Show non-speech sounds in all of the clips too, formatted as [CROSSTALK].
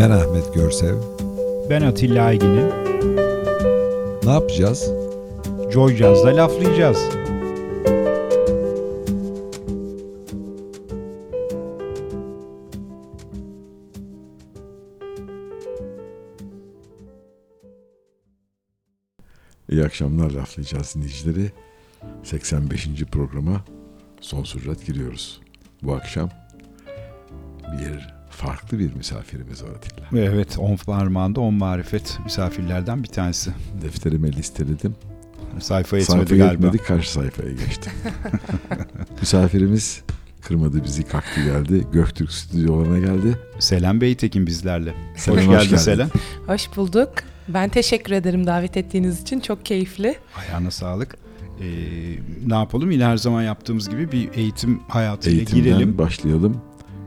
Ben Ahmet Görsev. Ben Atilla Aygin'im. Ne yapacağız? Joy Jazz'da laflayacağız. İyi akşamlar laflayacağız dinleyicileri. 85. programa son sürat giriyoruz. Bu akşam bir farklı bir misafirimiz var Atilla. Evet, on parmağında on marifet misafirlerden bir tanesi. Defterime listeledim. Sayfa yetmedi Sayfa galiba. yetmedi, karşı sayfaya geçtim. [LAUGHS] Misafirimiz kırmadı bizi, kalktı geldi. Göktürk stüdyolarına geldi. Selen Beytekin bizlerle. Selen, hoş hoş geldin geldin. Selen. Hoş bulduk. Ben teşekkür ederim davet ettiğiniz için. Çok keyifli. Ayağına sağlık. Ee, ne yapalım? Yine her zaman yaptığımız gibi bir eğitim hayatıyla Eğitimden girelim. başlayalım.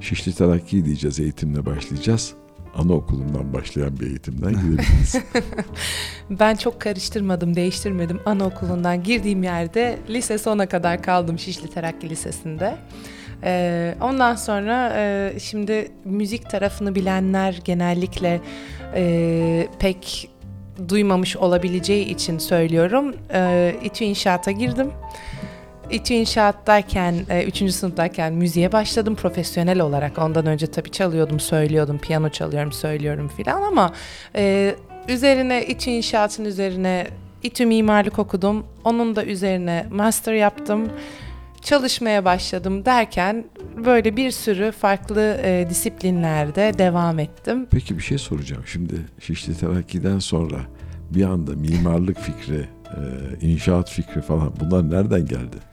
Şişli Terakki diyeceğiz, eğitimle başlayacağız. Anaokulundan başlayan bir eğitimden gidebiliriz. [LAUGHS] Ben çok karıştırmadım, değiştirmedim. Anaokulundan girdiğim yerde lise sona kadar kaldım Şişli Terakki Lisesi'nde. Ee, ondan sonra e, şimdi müzik tarafını bilenler genellikle e, pek duymamış olabileceği için söylüyorum. E, İTÜ İnşaat'a girdim. İTÜ İnşaat'tayken, 3. sınıftayken müziğe başladım profesyonel olarak. Ondan önce tabii çalıyordum, söylüyordum, piyano çalıyorum, söylüyorum filan ama e, üzerine İTÜ İnşaat'ın üzerine İTÜ mimarlık okudum. Onun da üzerine master yaptım. Çalışmaya başladım derken böyle bir sürü farklı e, disiplinlerde devam ettim. Peki bir şey soracağım. Şimdi Şişli Terakki'den sonra bir anda mimarlık fikri, e, inşaat fikri falan bunlar nereden geldi?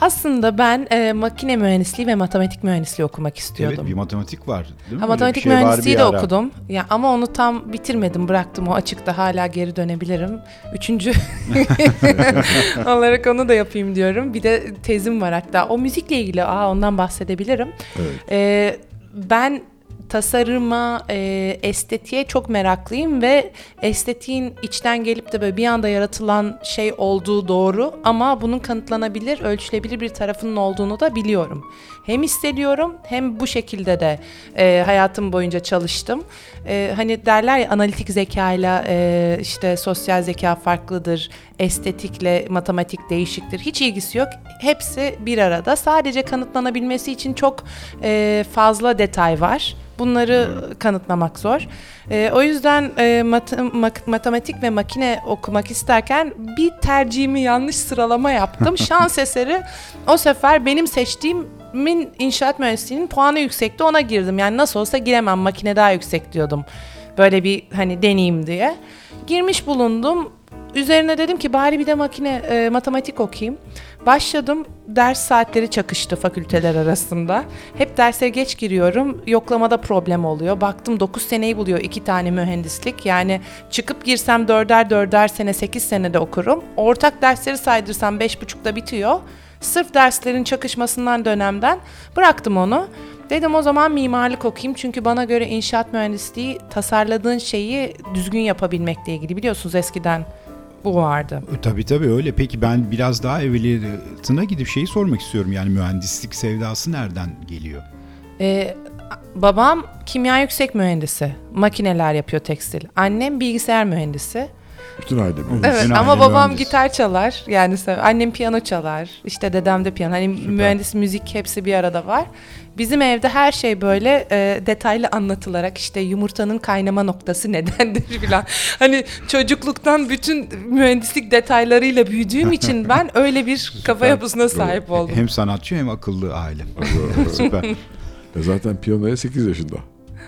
Aslında ben e, makine mühendisliği ve matematik mühendisliği okumak istiyordum. Evet, bir matematik var. Değil mi? Ha, matematik şey mühendisliği de ara. okudum. Ya ama onu tam bitirmedim, bıraktım. O açıkta hala geri dönebilirim. Üçüncü [LAUGHS] olarak onu da yapayım diyorum. Bir de tezim var hatta. O müzikle ilgili, aa ondan bahsedebilirim. Evet. Ee, ben tasarıma, e, estetiğe çok meraklıyım ve estetiğin içten gelip de böyle bir anda yaratılan şey olduğu doğru ama bunun kanıtlanabilir, ölçülebilir bir tarafının olduğunu da biliyorum. Hem hissediyorum hem bu şekilde de e, hayatım boyunca çalıştım. E, hani derler ya analitik zekayla e, işte sosyal zeka farklıdır, estetikle matematik değişiktir. Hiç ilgisi yok. Hepsi bir arada. Sadece kanıtlanabilmesi için çok e, fazla detay var. Bunları kanıtlamak zor. E, o yüzden e, mat- mak- matematik ve makine okumak isterken bir tercihimi yanlış sıralama yaptım. [LAUGHS] Şans eseri o sefer benim seçtiğimin inşaat mühendisliğinin puanı yüksekti ona girdim. Yani nasıl olsa giremem makine daha yüksek diyordum. Böyle bir hani deneyeyim diye. Girmiş bulundum. Üzerine dedim ki bari bir de makine e, matematik okuyayım. Başladım. Ders saatleri çakıştı fakülteler arasında. Hep derse geç giriyorum. Yoklamada problem oluyor. Baktım 9 seneyi buluyor iki tane mühendislik. Yani çıkıp girsem dörder dörder sene 8 senede okurum. Ortak dersleri saydırsam 5,5'da bitiyor. Sırf derslerin çakışmasından dönemden bıraktım onu. Dedim o zaman mimarlık okuyayım çünkü bana göre inşaat mühendisliği tasarladığın şeyi düzgün yapabilmekle ilgili. Biliyorsunuz eskiden bu vardı. E, Tabii tabii öyle. Peki ben biraz daha evveliyatına gidip şeyi sormak istiyorum. Yani mühendislik sevdası nereden geliyor? Ee, babam kimya yüksek mühendisi. Makineler yapıyor tekstil. Annem bilgisayar mühendisi. Bütün aile mi? Evet Bütün ama aile babam mühendis. gitar çalar. Yani annem piyano çalar. İşte dedem de piyano. Hani mühendis müzik hepsi bir arada var. Bizim evde her şey böyle e, detaylı anlatılarak işte yumurtanın kaynama noktası [LAUGHS] nedendir filan. Hani çocukluktan bütün mühendislik detaylarıyla büyüdüğüm için [LAUGHS] ben öyle bir kafa yapısına sahip oldum. Hem sanatçı hem akıllı aile. [LAUGHS] Süper. E zaten piyanoya 8 yaşında.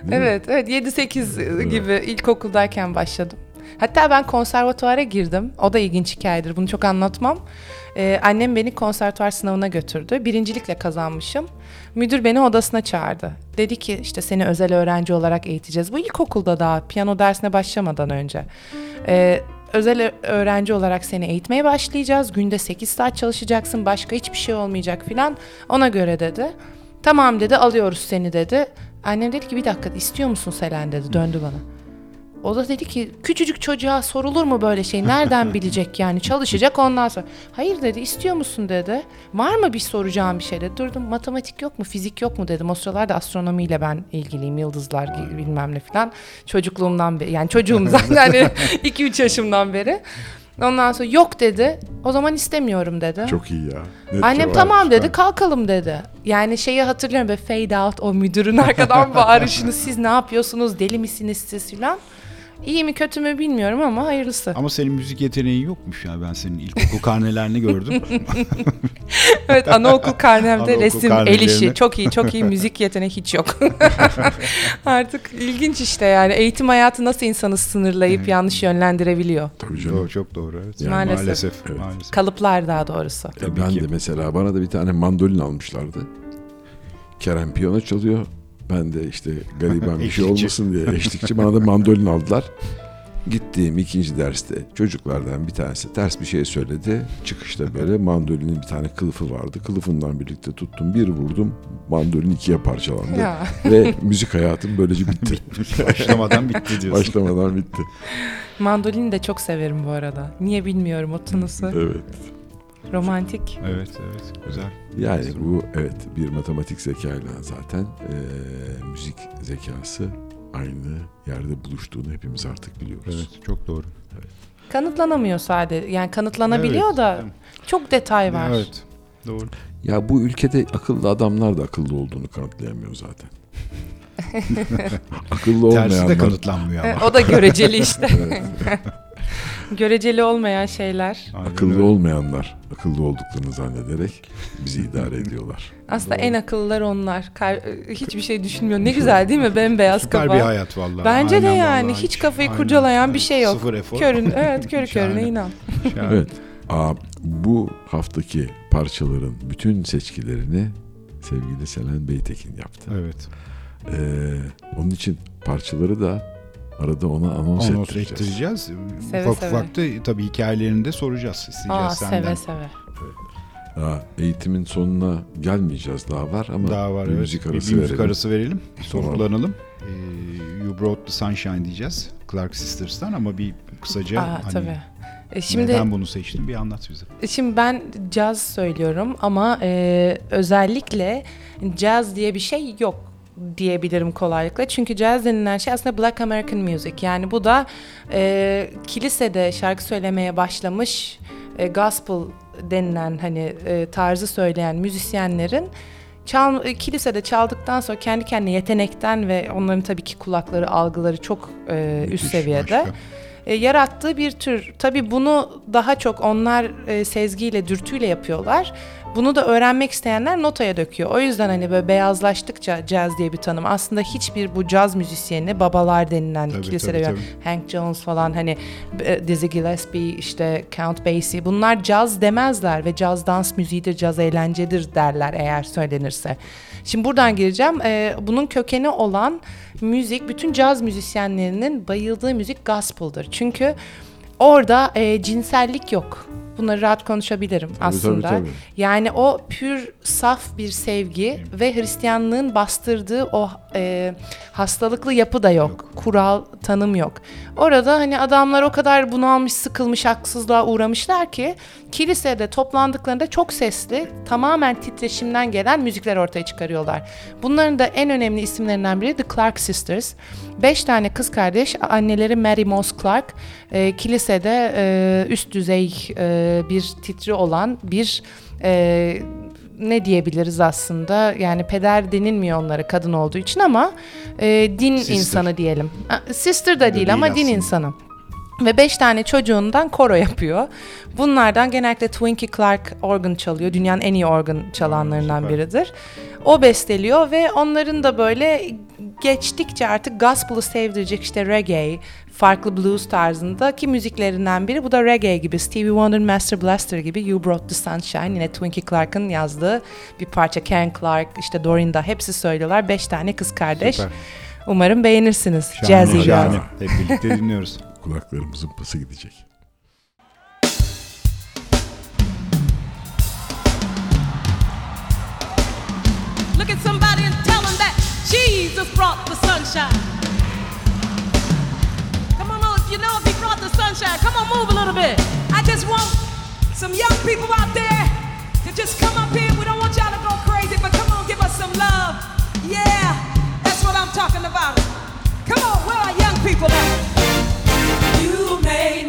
Değil mi? Evet, evet 7-8 gibi ilkokuldayken başladım. Hatta ben konservatuara girdim. O da ilginç hikayedir. Bunu çok anlatmam. Ee, annem beni konservatuar sınavına götürdü. Birincilikle kazanmışım. Müdür beni odasına çağırdı. Dedi ki işte seni özel öğrenci olarak eğiteceğiz. Bu ilkokulda daha piyano dersine başlamadan önce. Ee, özel öğrenci olarak seni eğitmeye başlayacağız. Günde 8 saat çalışacaksın. Başka hiçbir şey olmayacak filan. Ona göre dedi. Tamam dedi alıyoruz seni dedi. Annem dedi ki bir dakika istiyor musun Selen dedi döndü bana. O da dedi ki küçücük çocuğa sorulur mu böyle şey? Nereden [LAUGHS] bilecek yani? Çalışacak ondan sonra. Hayır dedi istiyor musun dedi. Var mı bir soracağım bir şey dedi. Durdum matematik yok mu fizik yok mu dedim. O sıralarda astronomiyle ben ilgiliyim. Yıldızlar gibi bilmem ne falan. Çocukluğumdan beri yani çocuğumdan [LAUGHS] yani [LAUGHS] 2-3 yaşımdan beri. Ondan sonra yok dedi. O zaman istemiyorum dedi. Çok iyi ya. Net Annem tamam dedi kalkalım dedi. Yani şeyi hatırlıyorum böyle fade out o müdürün arkadan bağırışını siz ne yapıyorsunuz deli misiniz siz filan. İyi mi kötü mü bilmiyorum ama hayırlısı. Ama senin müzik yeteneğin yokmuş ya. Ben senin ilkokul karnelerini gördüm. [LAUGHS] evet anaokul karnemde Anaokul resim, el işi çok iyi çok iyi müzik yeteneği hiç yok. [LAUGHS] Artık ilginç işte yani eğitim hayatı nasıl insanı sınırlayıp yanlış yönlendirebiliyor. Tabii canım. Doğru, çok doğru. Evet. Yani Maalesef. Maalesef. Evet. maalesef. Kalıplar daha doğrusu. Tabii ben ki. de mesela bana da bir tane mandolin almışlardı. Kerem piyano çalıyor. Ben de işte gariban bir şey olmasın diye eşlikçi bana da mandolin aldılar. Gittiğim ikinci derste çocuklardan bir tanesi ters bir şey söyledi. Çıkışta böyle mandolinin bir tane kılıfı vardı. Kılıfından birlikte tuttum bir vurdum. Mandolin ikiye parçalandı. Ya. Ve müzik hayatım böylece [LAUGHS] bitti. Başlamadan bitti diyorsun. Başlamadan bitti. Mandolini de çok severim bu arada. Niye bilmiyorum o tınısı. Evet. Romantik. Evet evet güzel. Yani bu evet bir matematik zekayla zaten eee, müzik zekası aynı yerde buluştuğunu hepimiz artık biliyoruz. Evet çok doğru. Kanıtlanamıyor sadece. Yani kanıtlanabiliyor Evet. da çok detay var. Evet. Doğru. Ya bu ülkede akıllı adamlar da akıllı olduğunu kanıtlayamıyor zaten. [LAUGHS] akıllı Tersi de olmayanlar. kanıtlanmıyor E, ama. o da göreceli işte. [LAUGHS] göreceli olmayan şeyler. Aynen Akıllı öyle. olmayanlar akıllı olduklarını zannederek bizi idare [LAUGHS] ediyorlar. Aslında en akıllılar onlar. Kar- hiçbir şey düşünmüyor. Ne güzel değil mi? Bembeyaz Süper kafa. bir hayat vallahi. Bence de Aynen yani vallahi. hiç kafayı Aynen. kurcalayan bir Evet. şey yok. Sıfır efor. Körün, evet [LAUGHS] körü körüne inan. Şahane. Evet. Aa, bu haftaki parçaların bütün seçkilerini sevgili Selen Beytekin yaptı. Evet. Ee, onun için parçaları da arada ona anons, Anons ettireceğiz. ettireceğiz. Seve ufak seve. ufak da tabii hikayelerini de soracağız. isteyeceğiz Aa senden. seve seve. Daha eğitimin sonuna gelmeyeceğiz daha var ama Daha var bir evet. müzik Bir- arası bir müzik verelim. arası verelim. Soluklanalım. Ee, you Brought the Sunshine diyeceğiz. Clark Sisters'tan ama bir kısaca Aa hani tabii. E, şimdi neden bunu seçtin bir anlat bize. Şimdi ben caz söylüyorum ama e, özellikle caz diye bir şey yok diyebilirim kolaylıkla. Çünkü caz denilen şey aslında Black American Music. Yani bu da e, kilisede şarkı söylemeye başlamış e, gospel denilen hani e, tarzı söyleyen müzisyenlerin çal, e, kilisede çaldıktan sonra kendi kendine yetenekten ve onların tabii ki kulakları, algıları çok e, üst seviyede başka. E, yarattığı bir tür. Tabii bunu daha çok onlar e, sezgiyle, dürtüyle yapıyorlar. Bunu da öğrenmek isteyenler notaya döküyor. O yüzden hani böyle beyazlaştıkça caz diye bir tanım. Aslında hiçbir bu caz müzisyeni babalar denilen Tabii, kilisede tabii, Hank Jones falan hani e, Dizzy Gillespie işte Count Basie bunlar caz demezler ve caz dans müziğidir, caz eğlencedir derler eğer söylenirse. Şimdi buradan gireceğim. Ee, bunun kökeni olan müzik, bütün caz müzisyenlerinin bayıldığı müzik gospel'dır. Çünkü orada e, cinsellik yok. Bunları rahat konuşabilirim Tabii, aslında. tabii, tabii. Yani o pür saf bir sevgi ve Hristiyanlığın bastırdığı o e, hastalıklı yapı da yok. Kural, tanım yok. Orada hani adamlar o kadar bunalmış, sıkılmış, haksızlığa uğramışlar ki kilisede toplandıklarında çok sesli, tamamen titreşimden gelen müzikler ortaya çıkarıyorlar. Bunların da en önemli isimlerinden biri The Clark Sisters. Beş tane kız kardeş, anneleri Mary Moss Clark, e, kilisede e, üst düzey e, bir titri olan bir e, ne diyebiliriz aslında yani peder denilmiyor onlara kadın olduğu için ama e, din Sister. insanı diyelim. Sister da değil, değil ama din aslında. insanı. Ve beş tane çocuğundan koro yapıyor. Bunlardan genellikle Twinkie Clark organ çalıyor. Dünyanın en iyi organ çalanlarından biridir. O besteliyor ve onların da böyle geçtikçe artık gospel'ı sevdirecek işte reggae, farklı blues tarzındaki müziklerinden biri. Bu da reggae gibi. Stevie Wonder, Master Blaster gibi You Brought the Sunshine. Yine Twinkie Clark'ın yazdığı bir parça. Ken Clark, işte Dorinda hepsi söylüyorlar. Beş tane kız kardeş. Süper. Umarım beğenirsiniz. Şahane, Jazzy jazz. şahane. Hep birlikte dinliyoruz. [LAUGHS] Kulaklarımızın pası gidecek. Look at somebody and tell them that Jesus brought the sunshine. sunshine. Come on, move a little bit. I just want some young people out there to just come up here. We don't want y'all to go crazy, but come on, give us some love. Yeah, that's what I'm talking about. Come on, where are young people at? You made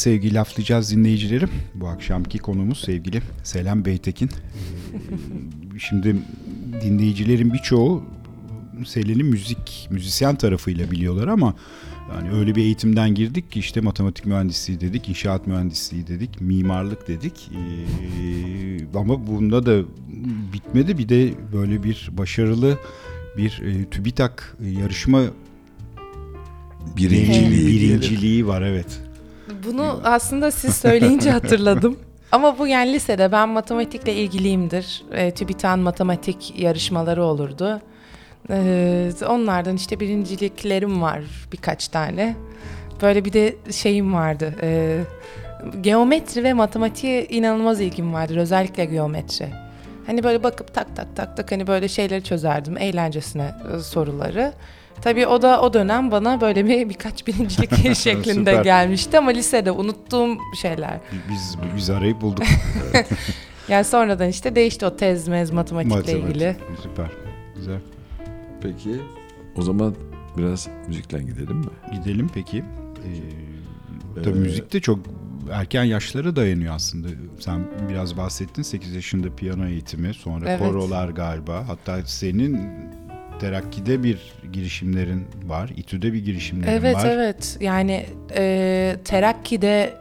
sevgiyle laflayacağız dinleyicilerim. Bu akşamki konumuz sevgili Selam Beytekin. [LAUGHS] Şimdi dinleyicilerin birçoğu Selen'i müzik, müzisyen tarafıyla biliyorlar ama yani öyle bir eğitimden girdik ki işte matematik mühendisliği dedik, inşaat mühendisliği dedik, mimarlık dedik. Ee, ama bunda da bitmedi. Bir de böyle bir başarılı bir e, TÜBİTAK yarışma birinciliği, birinciliği var evet. Bunu aslında siz söyleyince [LAUGHS] hatırladım. Ama bu yani lisede ben matematikle ilgiliyimdir. E, TÜBİTAK'ın matematik yarışmaları olurdu. E, onlardan işte birinciliklerim var birkaç tane. Böyle bir de şeyim vardı. E, geometri ve matematiğe inanılmaz ilgim vardır. Özellikle geometri. Hani böyle bakıp tak tak tak tak hani böyle şeyleri çözerdim eğlencesine e, soruları. Tabii o da o dönem bana böyle bir birkaç birincilik [LAUGHS] şeklinde gelmişti ama lisede unuttuğum şeyler. Biz biz arayıp bulduk. [LAUGHS] Yani sonradan işte değişti o tez mez matematikle Matematik. ilgili. Süper. Güzel. Peki o zaman biraz müzikle gidelim mi? Gidelim peki. Ee, tabii Ee, müzik de çok erken yaşlara dayanıyor aslında. Sen biraz bahsettin 8 yaşında piyano eğitimi, sonra Evet. korolar galiba. Hatta senin terakkide bir girişimlerin var, İTÜ'de bir girişimlerin Evet var. evet yani e, Terakki'de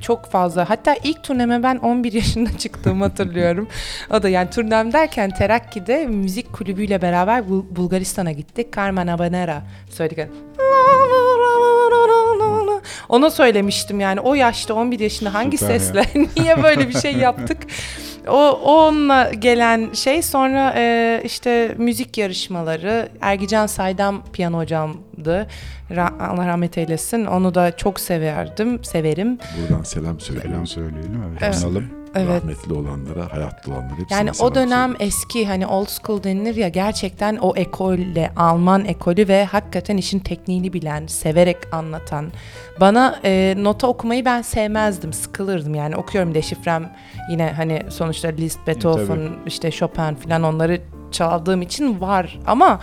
çok fazla hatta ilk turneme ben 11 yaşında çıktığımı hatırlıyorum. o da yani turnem derken Terakki'de müzik kulübüyle beraber Bul- Bulgaristan'a gittik. Carmen Habanera söyledik. Ona söylemiştim yani o yaşta 11 yaşında hangi Süper ya. sesle [LAUGHS] niye böyle bir şey yaptık? [LAUGHS] O onunla gelen şey sonra e, işte müzik yarışmaları Ergican Saydam piyano hocamdı. Ra- Allah rahmet eylesin. Onu da çok severdim, severim. Buradan selam söyleyelim. Selam söyleyelim. Evet. Evet. Evet. Rahmetli olanlara, hayatta olanlara hepsine Yani o dönem söyleyelim. eski hani old school denilir ya gerçekten o ekolle Alman ekolü ve hakikaten işin tekniğini bilen, severek anlatan. Bana e, nota okumayı ben sevmezdim, sıkılırdım yani okuyorum deşifrem yine hani sonuçta Liszt, Beethoven, tabii. işte Chopin falan onları çaldığım için var ama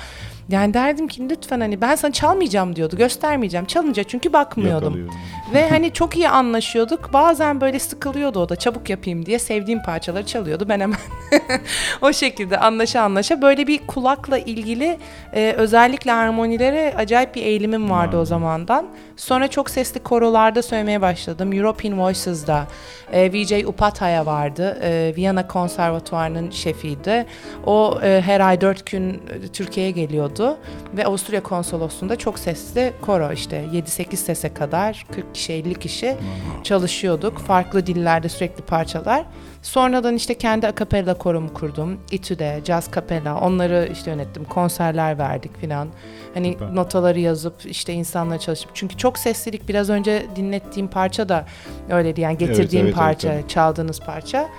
yani derdim ki lütfen hani ben sana çalmayacağım diyordu, göstermeyeceğim. Çalınca çünkü bakmıyordum. Yakalıyorum. Ve hani çok iyi anlaşıyorduk. Bazen böyle sıkılıyordu o da çabuk yapayım diye sevdiğim parçaları çalıyordu. Ben hemen [LAUGHS] o şekilde anlaşa anlaşa böyle bir kulakla ilgili e, özellikle harmonilere acayip bir eğilimim vardı o zamandan. Sonra çok sesli korolarda söylemeye başladım. European Voices'da e, VJ Upathaya vardı. E, Viyana Konservatuvarı'nın şefiydi. O e, her ay dört gün e, Türkiye'ye geliyordu. Ve Avusturya Konsolosluğu'nda çok sesli koro işte 7-8 sese kadar 40 kişi 50 kişi çalışıyorduk. Farklı dillerde sürekli parçalar. Sonradan işte kendi akapella koromu kurdum. İTÜ'de, Jazz Capella onları işte yönettim. Konserler verdik filan. Hani Süper. notaları yazıp işte insanla çalışıp. Çünkü çok seslilik biraz önce dinlettiğim parça da öyleydi. Yani getirdiğim evet, evet, parça, tabii. çaldığınız parça.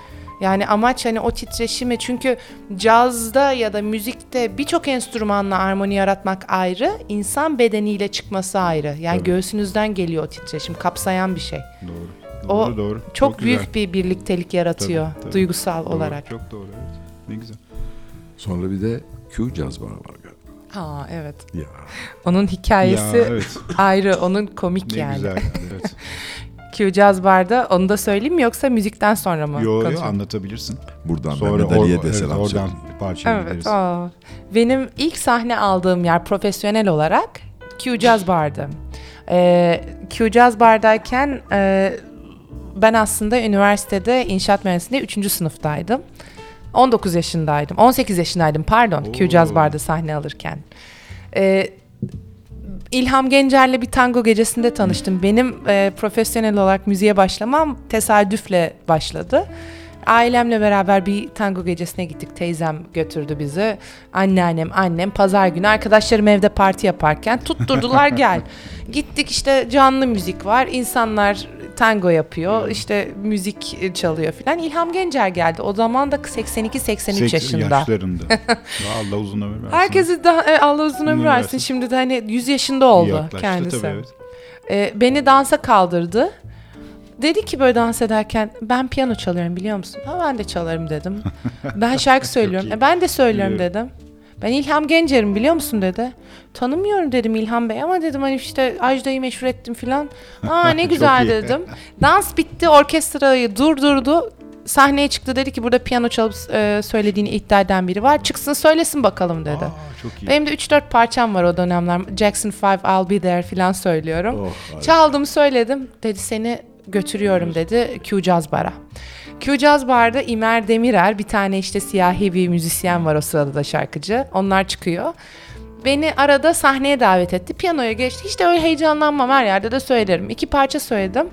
Yani amaç hani o titreşimi çünkü cazda ya da müzikte birçok enstrümanla armoni yaratmak ayrı, insan bedeniyle çıkması ayrı. Yani Tabii. göğsünüzden geliyor o titreşim, kapsayan bir şey. Doğru. O Doğru, doğru. Çok, güzel. büyük bir birliktelik yaratıyor Tabii, tabii. duygusal Doğru, olarak. Çok doğru evet. Ne güzel. Sonra bir de Q Jazz Bar var galiba. Ha evet. Ya Onun hikayesi Ya, evet. ayrı, onun komik Ne yani. güzel. Evet. [LAUGHS] Q Jazz Bar'da onu da söyleyeyim mi yoksa müzikten sonra mı? Yo, yo anlatabilirsin. buradan Sonra Mehmet Ali'ye de evet, selam oradan Evet. gideriz. aa. Benim ilk sahne aldığım yer profesyonel olarak Q Jazz Bar'dı. Ee, Q Jazz Bar'dayken e, ben aslında üniversitede inşaat mühendisliğinde 3. sınıftaydım. 19 yaşındaydım. 18 yaşındaydım pardon Q Jazz Oo. Bar'da sahne alırken. Ee, İlham Gencer'le bir tango gecesinde tanıştım. Benim e, profesyonel olarak müziğe başlamam tesadüfle başladı. Ailemle beraber bir tango gecesine gittik. Teyzem götürdü bizi. Anneannem, annem pazar günü arkadaşlarım evde parti yaparken tutturdular [LAUGHS] gel. Gittik işte canlı müzik var. İnsanlar tango yapıyor. işte müzik çalıyor filan. İlham Gencer geldi. O zaman da 82-83 Seks- yaşında. Yaşlarında. [LAUGHS] Allah uzun ömür versin. Herkesi daha e, Allah uzun ömür versin. Şimdi de hani 100 yaşında oldu yaklaştı kendisi. tabii, evet. E, beni dansa kaldırdı. Dedi ki böyle dans ederken ben piyano çalıyorum biliyor musun? Ha ben de çalarım dedim. ben şarkı [LAUGHS] söylüyorum. E, ben de söylüyorum Biliyorum. dedim. Ben İlham Gencer'im biliyor musun dedi. Tanımıyorum dedim İlham Bey ama dedim hani işte Ajda'yı meşhur ettim filan. Aa ne [LAUGHS] güzel iyi. dedim. Dans bitti orkestrayı durdurdu. Sahneye çıktı dedi ki burada piyano çalıp e, söylediğini iddia eden biri var. Çıksın söylesin bakalım dedi. Aa, çok iyi. Benim de 3-4 parçam var o dönemler. Jackson 5, I'll Be There filan söylüyorum. Oh, harika. Çaldım söyledim. Dedi seni götürüyorum dedi Q Jazz Bar'a. Q Jazz Bar'da İmer Demirer bir tane işte siyahi bir müzisyen var o sırada da şarkıcı. Onlar çıkıyor. Beni arada sahneye davet etti. Piyanoya geçti. Hiç de öyle heyecanlanmam her yerde de söylerim. İki parça söyledim.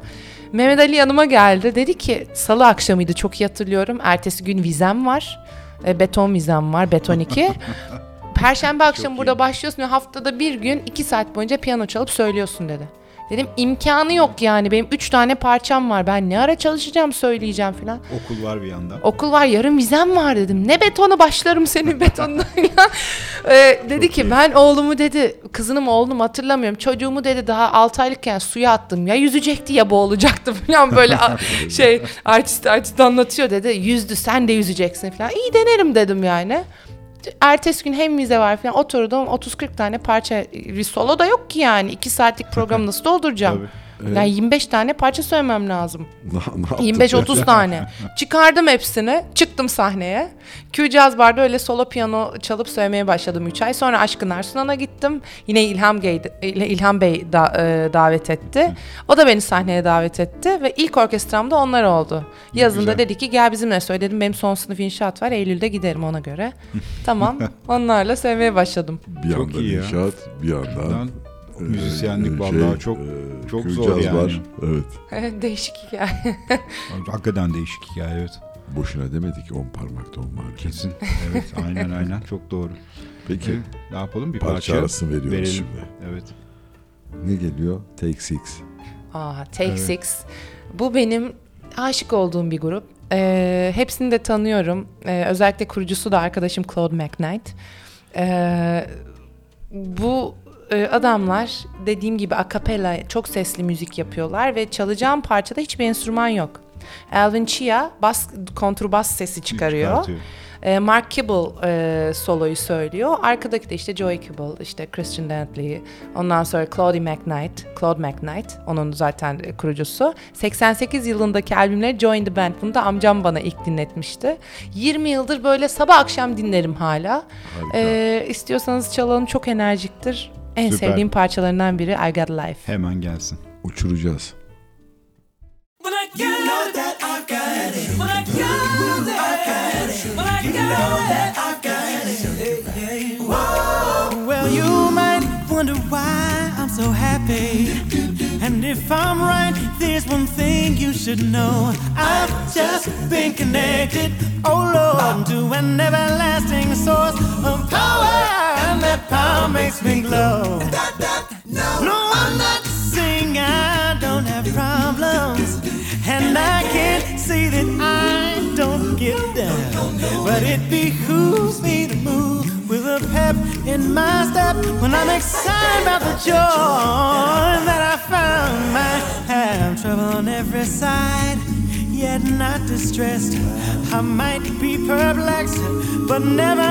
Mehmet Ali yanıma geldi. Dedi ki salı akşamıydı çok iyi hatırlıyorum. Ertesi gün vizem var. E, beton vizem var. Beton 2. [LAUGHS] Perşembe akşamı burada başlıyorsun ve haftada bir gün iki saat boyunca piyano çalıp söylüyorsun dedi. Dedim imkanı yok yani benim üç tane parçam var ben ne ara çalışacağım söyleyeceğim falan. Okul var bir yandan. Okul var yarın vizem var dedim. Ne betonu başlarım senin [LAUGHS] betonuna. Ee, dedi ki ben oğlumu dedi kızını mı oğlunu mu hatırlamıyorum. Çocuğumu dedi daha 6 aylıkken suya attım. Ya yüzecekti ya boğulacaktı [LAUGHS] falan böyle [LAUGHS] şey artist artist anlatıyor dedi. Yüzdü sen de yüzeceksin falan. İyi denerim dedim yani. Ertesi gün hem vize var falan oturdum 30-40 tane parça bir solo da yok ki yani. 2 saatlik programı nasıl dolduracağım? Yani 25 tane parça söylemem lazım. [LAUGHS] Ne, ne yaptık 25-30 ya? tane. Çıkardım hepsini. Çıktım sahneye. Q Jazz Bar'da öyle solo piyano çalıp söylemeye başladım 3 ay. Sonra Aşkın Arsunan'a gittim. Yine İlham, Bey, İlham Bey da, e, davet etti. O da beni sahneye davet etti. Ve ilk orkestramda onlar oldu. Yazında güzel. dedi ki gel bizimle söyle dedim. Benim son sınıf inşaat var. Eylül'de giderim ona göre. [LAUGHS] tamam. Onlarla sevmeye başladım. Bir Çok yandan inşaat, bir yandan müzisyenlik e, vallahi çok e, çok zor yani. var. Evet. [LAUGHS] Değişik hikaye. [LAUGHS] hakikaten değişik hikaye evet. Boşuna demedik on parmakta on market. Kesin. Evet aynen aynen çok doğru. Peki Evet, ne yapalım bir parça, parça, arası veriyoruz verelim. şimdi. Evet. Ne geliyor? Take Six. Aa, Take Six. Bu benim aşık olduğum bir grup. Ee, hepsini de tanıyorum. Ee, özellikle kurucusu da arkadaşım Claude McKnight. Ee, bu adamlar dediğim gibi a cappella çok sesli müzik yapıyorlar ve çalacağım parçada hiçbir enstrüman yok. Alvin Chia bas kontrbas sesi çıkarıyor. E, Mark Kibble e, soloyu söylüyor. Arkadaki de işte Joey Kibble, işte Christian Dantley, ondan sonra Claudie McKnight, Claude McKnight, onun zaten e, kurucusu. 88 yılındaki albümleri Join the Band, bunu da amcam bana ilk dinletmişti. 20 yıldır böyle sabah akşam dinlerim hala. E, istiyorsanız çalalım, çok enerjiktir. En Süper. sevdiğim parçalarından biri I Got Life. Hemen gelsin. Uçuracağız. When I get you know that I've got it. When I got it. When I got it. I've got it. Whoa. Well, you might wonder why I'm so happy. And if I'm right, there's one thing you should know. I've just been connected, oh Lord, to an everlasting source of power. And that power makes me glow. No, I'm not saying I don't have problems. And I can't say that I don't get down. But it behooves me to move with a pep in my step when I'm excited about the joy that I found. I have trouble on every side, yet not distressed. I might be perplexed, but never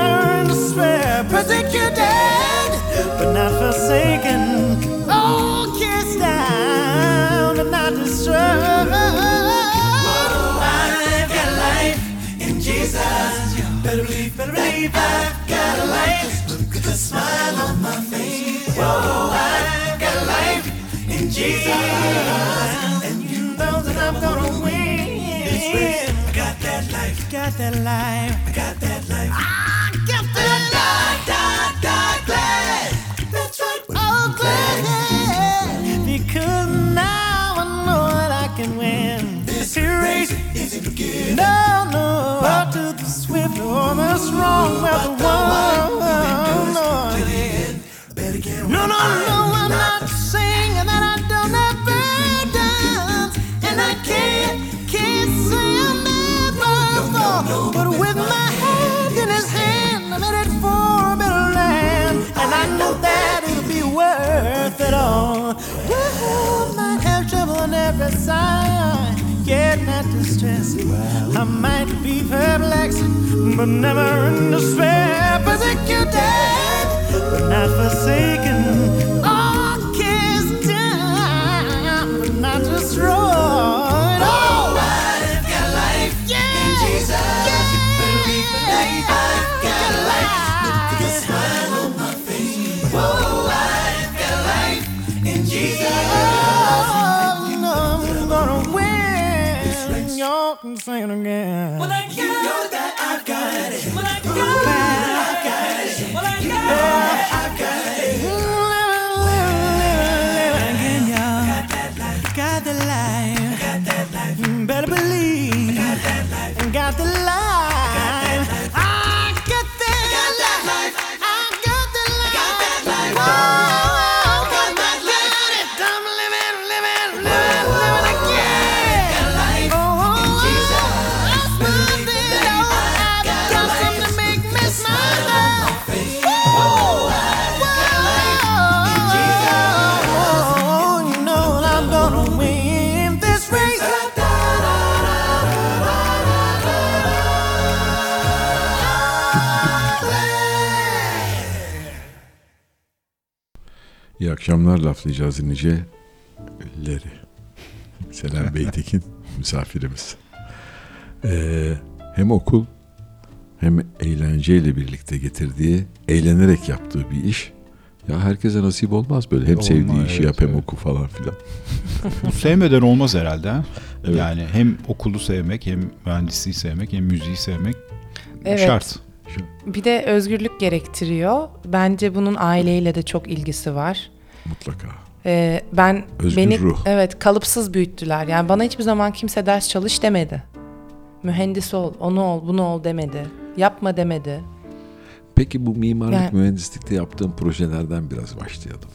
in despair. Persecuted, but not forsaken. Oh, cast down, but not destroyed. Oh, I've got life in Jesus. Better believe, better believe I've got a life. Look at the smile on my face. Whoa, I've got life in Jesus. And you know that I'm gonna win. I got that life. Got that life. I got that life. I ah! No, no. Up to the swift or the strong. Well, the one. No. No, no, no, I'm not saying that I don't have burdens, and I can't, can't say I'm never fall. But with my head in His hand, I'm headed for a better land, and I know that it'll be worth it all. Well, might have trouble on every side, yet not distressed. I might be perplexed, but never in despair. Persecuted, but not forsaken. Again. When akşamlar laflayacağız dinleyicileri. Selam Beytekin [LAUGHS] misafirimiz. Ee, hem okul hem eğlenceyle birlikte getirdiği, eğlenerek yaptığı bir iş. Ya herkese nasip olmaz böyle. Hem Olmaz, sevdiği işi evet, yap hem evet. oku falan filan. Bu sevmeden olmaz herhalde. ha? Evet. Yani hem okulu sevmek, hem mühendisliği sevmek, hem müziği sevmek Evet. şart. Bir de özgürlük gerektiriyor. Bence bunun aileyle de çok ilgisi var. Mutlaka. Ee, ben Özgür beni ruh. evet kalıpsız büyüttüler. Yani bana hiçbir zaman kimse ders çalış demedi. Mühendis ol, onu ol, bunu ol demedi. Yapma demedi. Peki bu mimarlık Yani- mühendislikte yaptığın projelerden biraz başlayalım.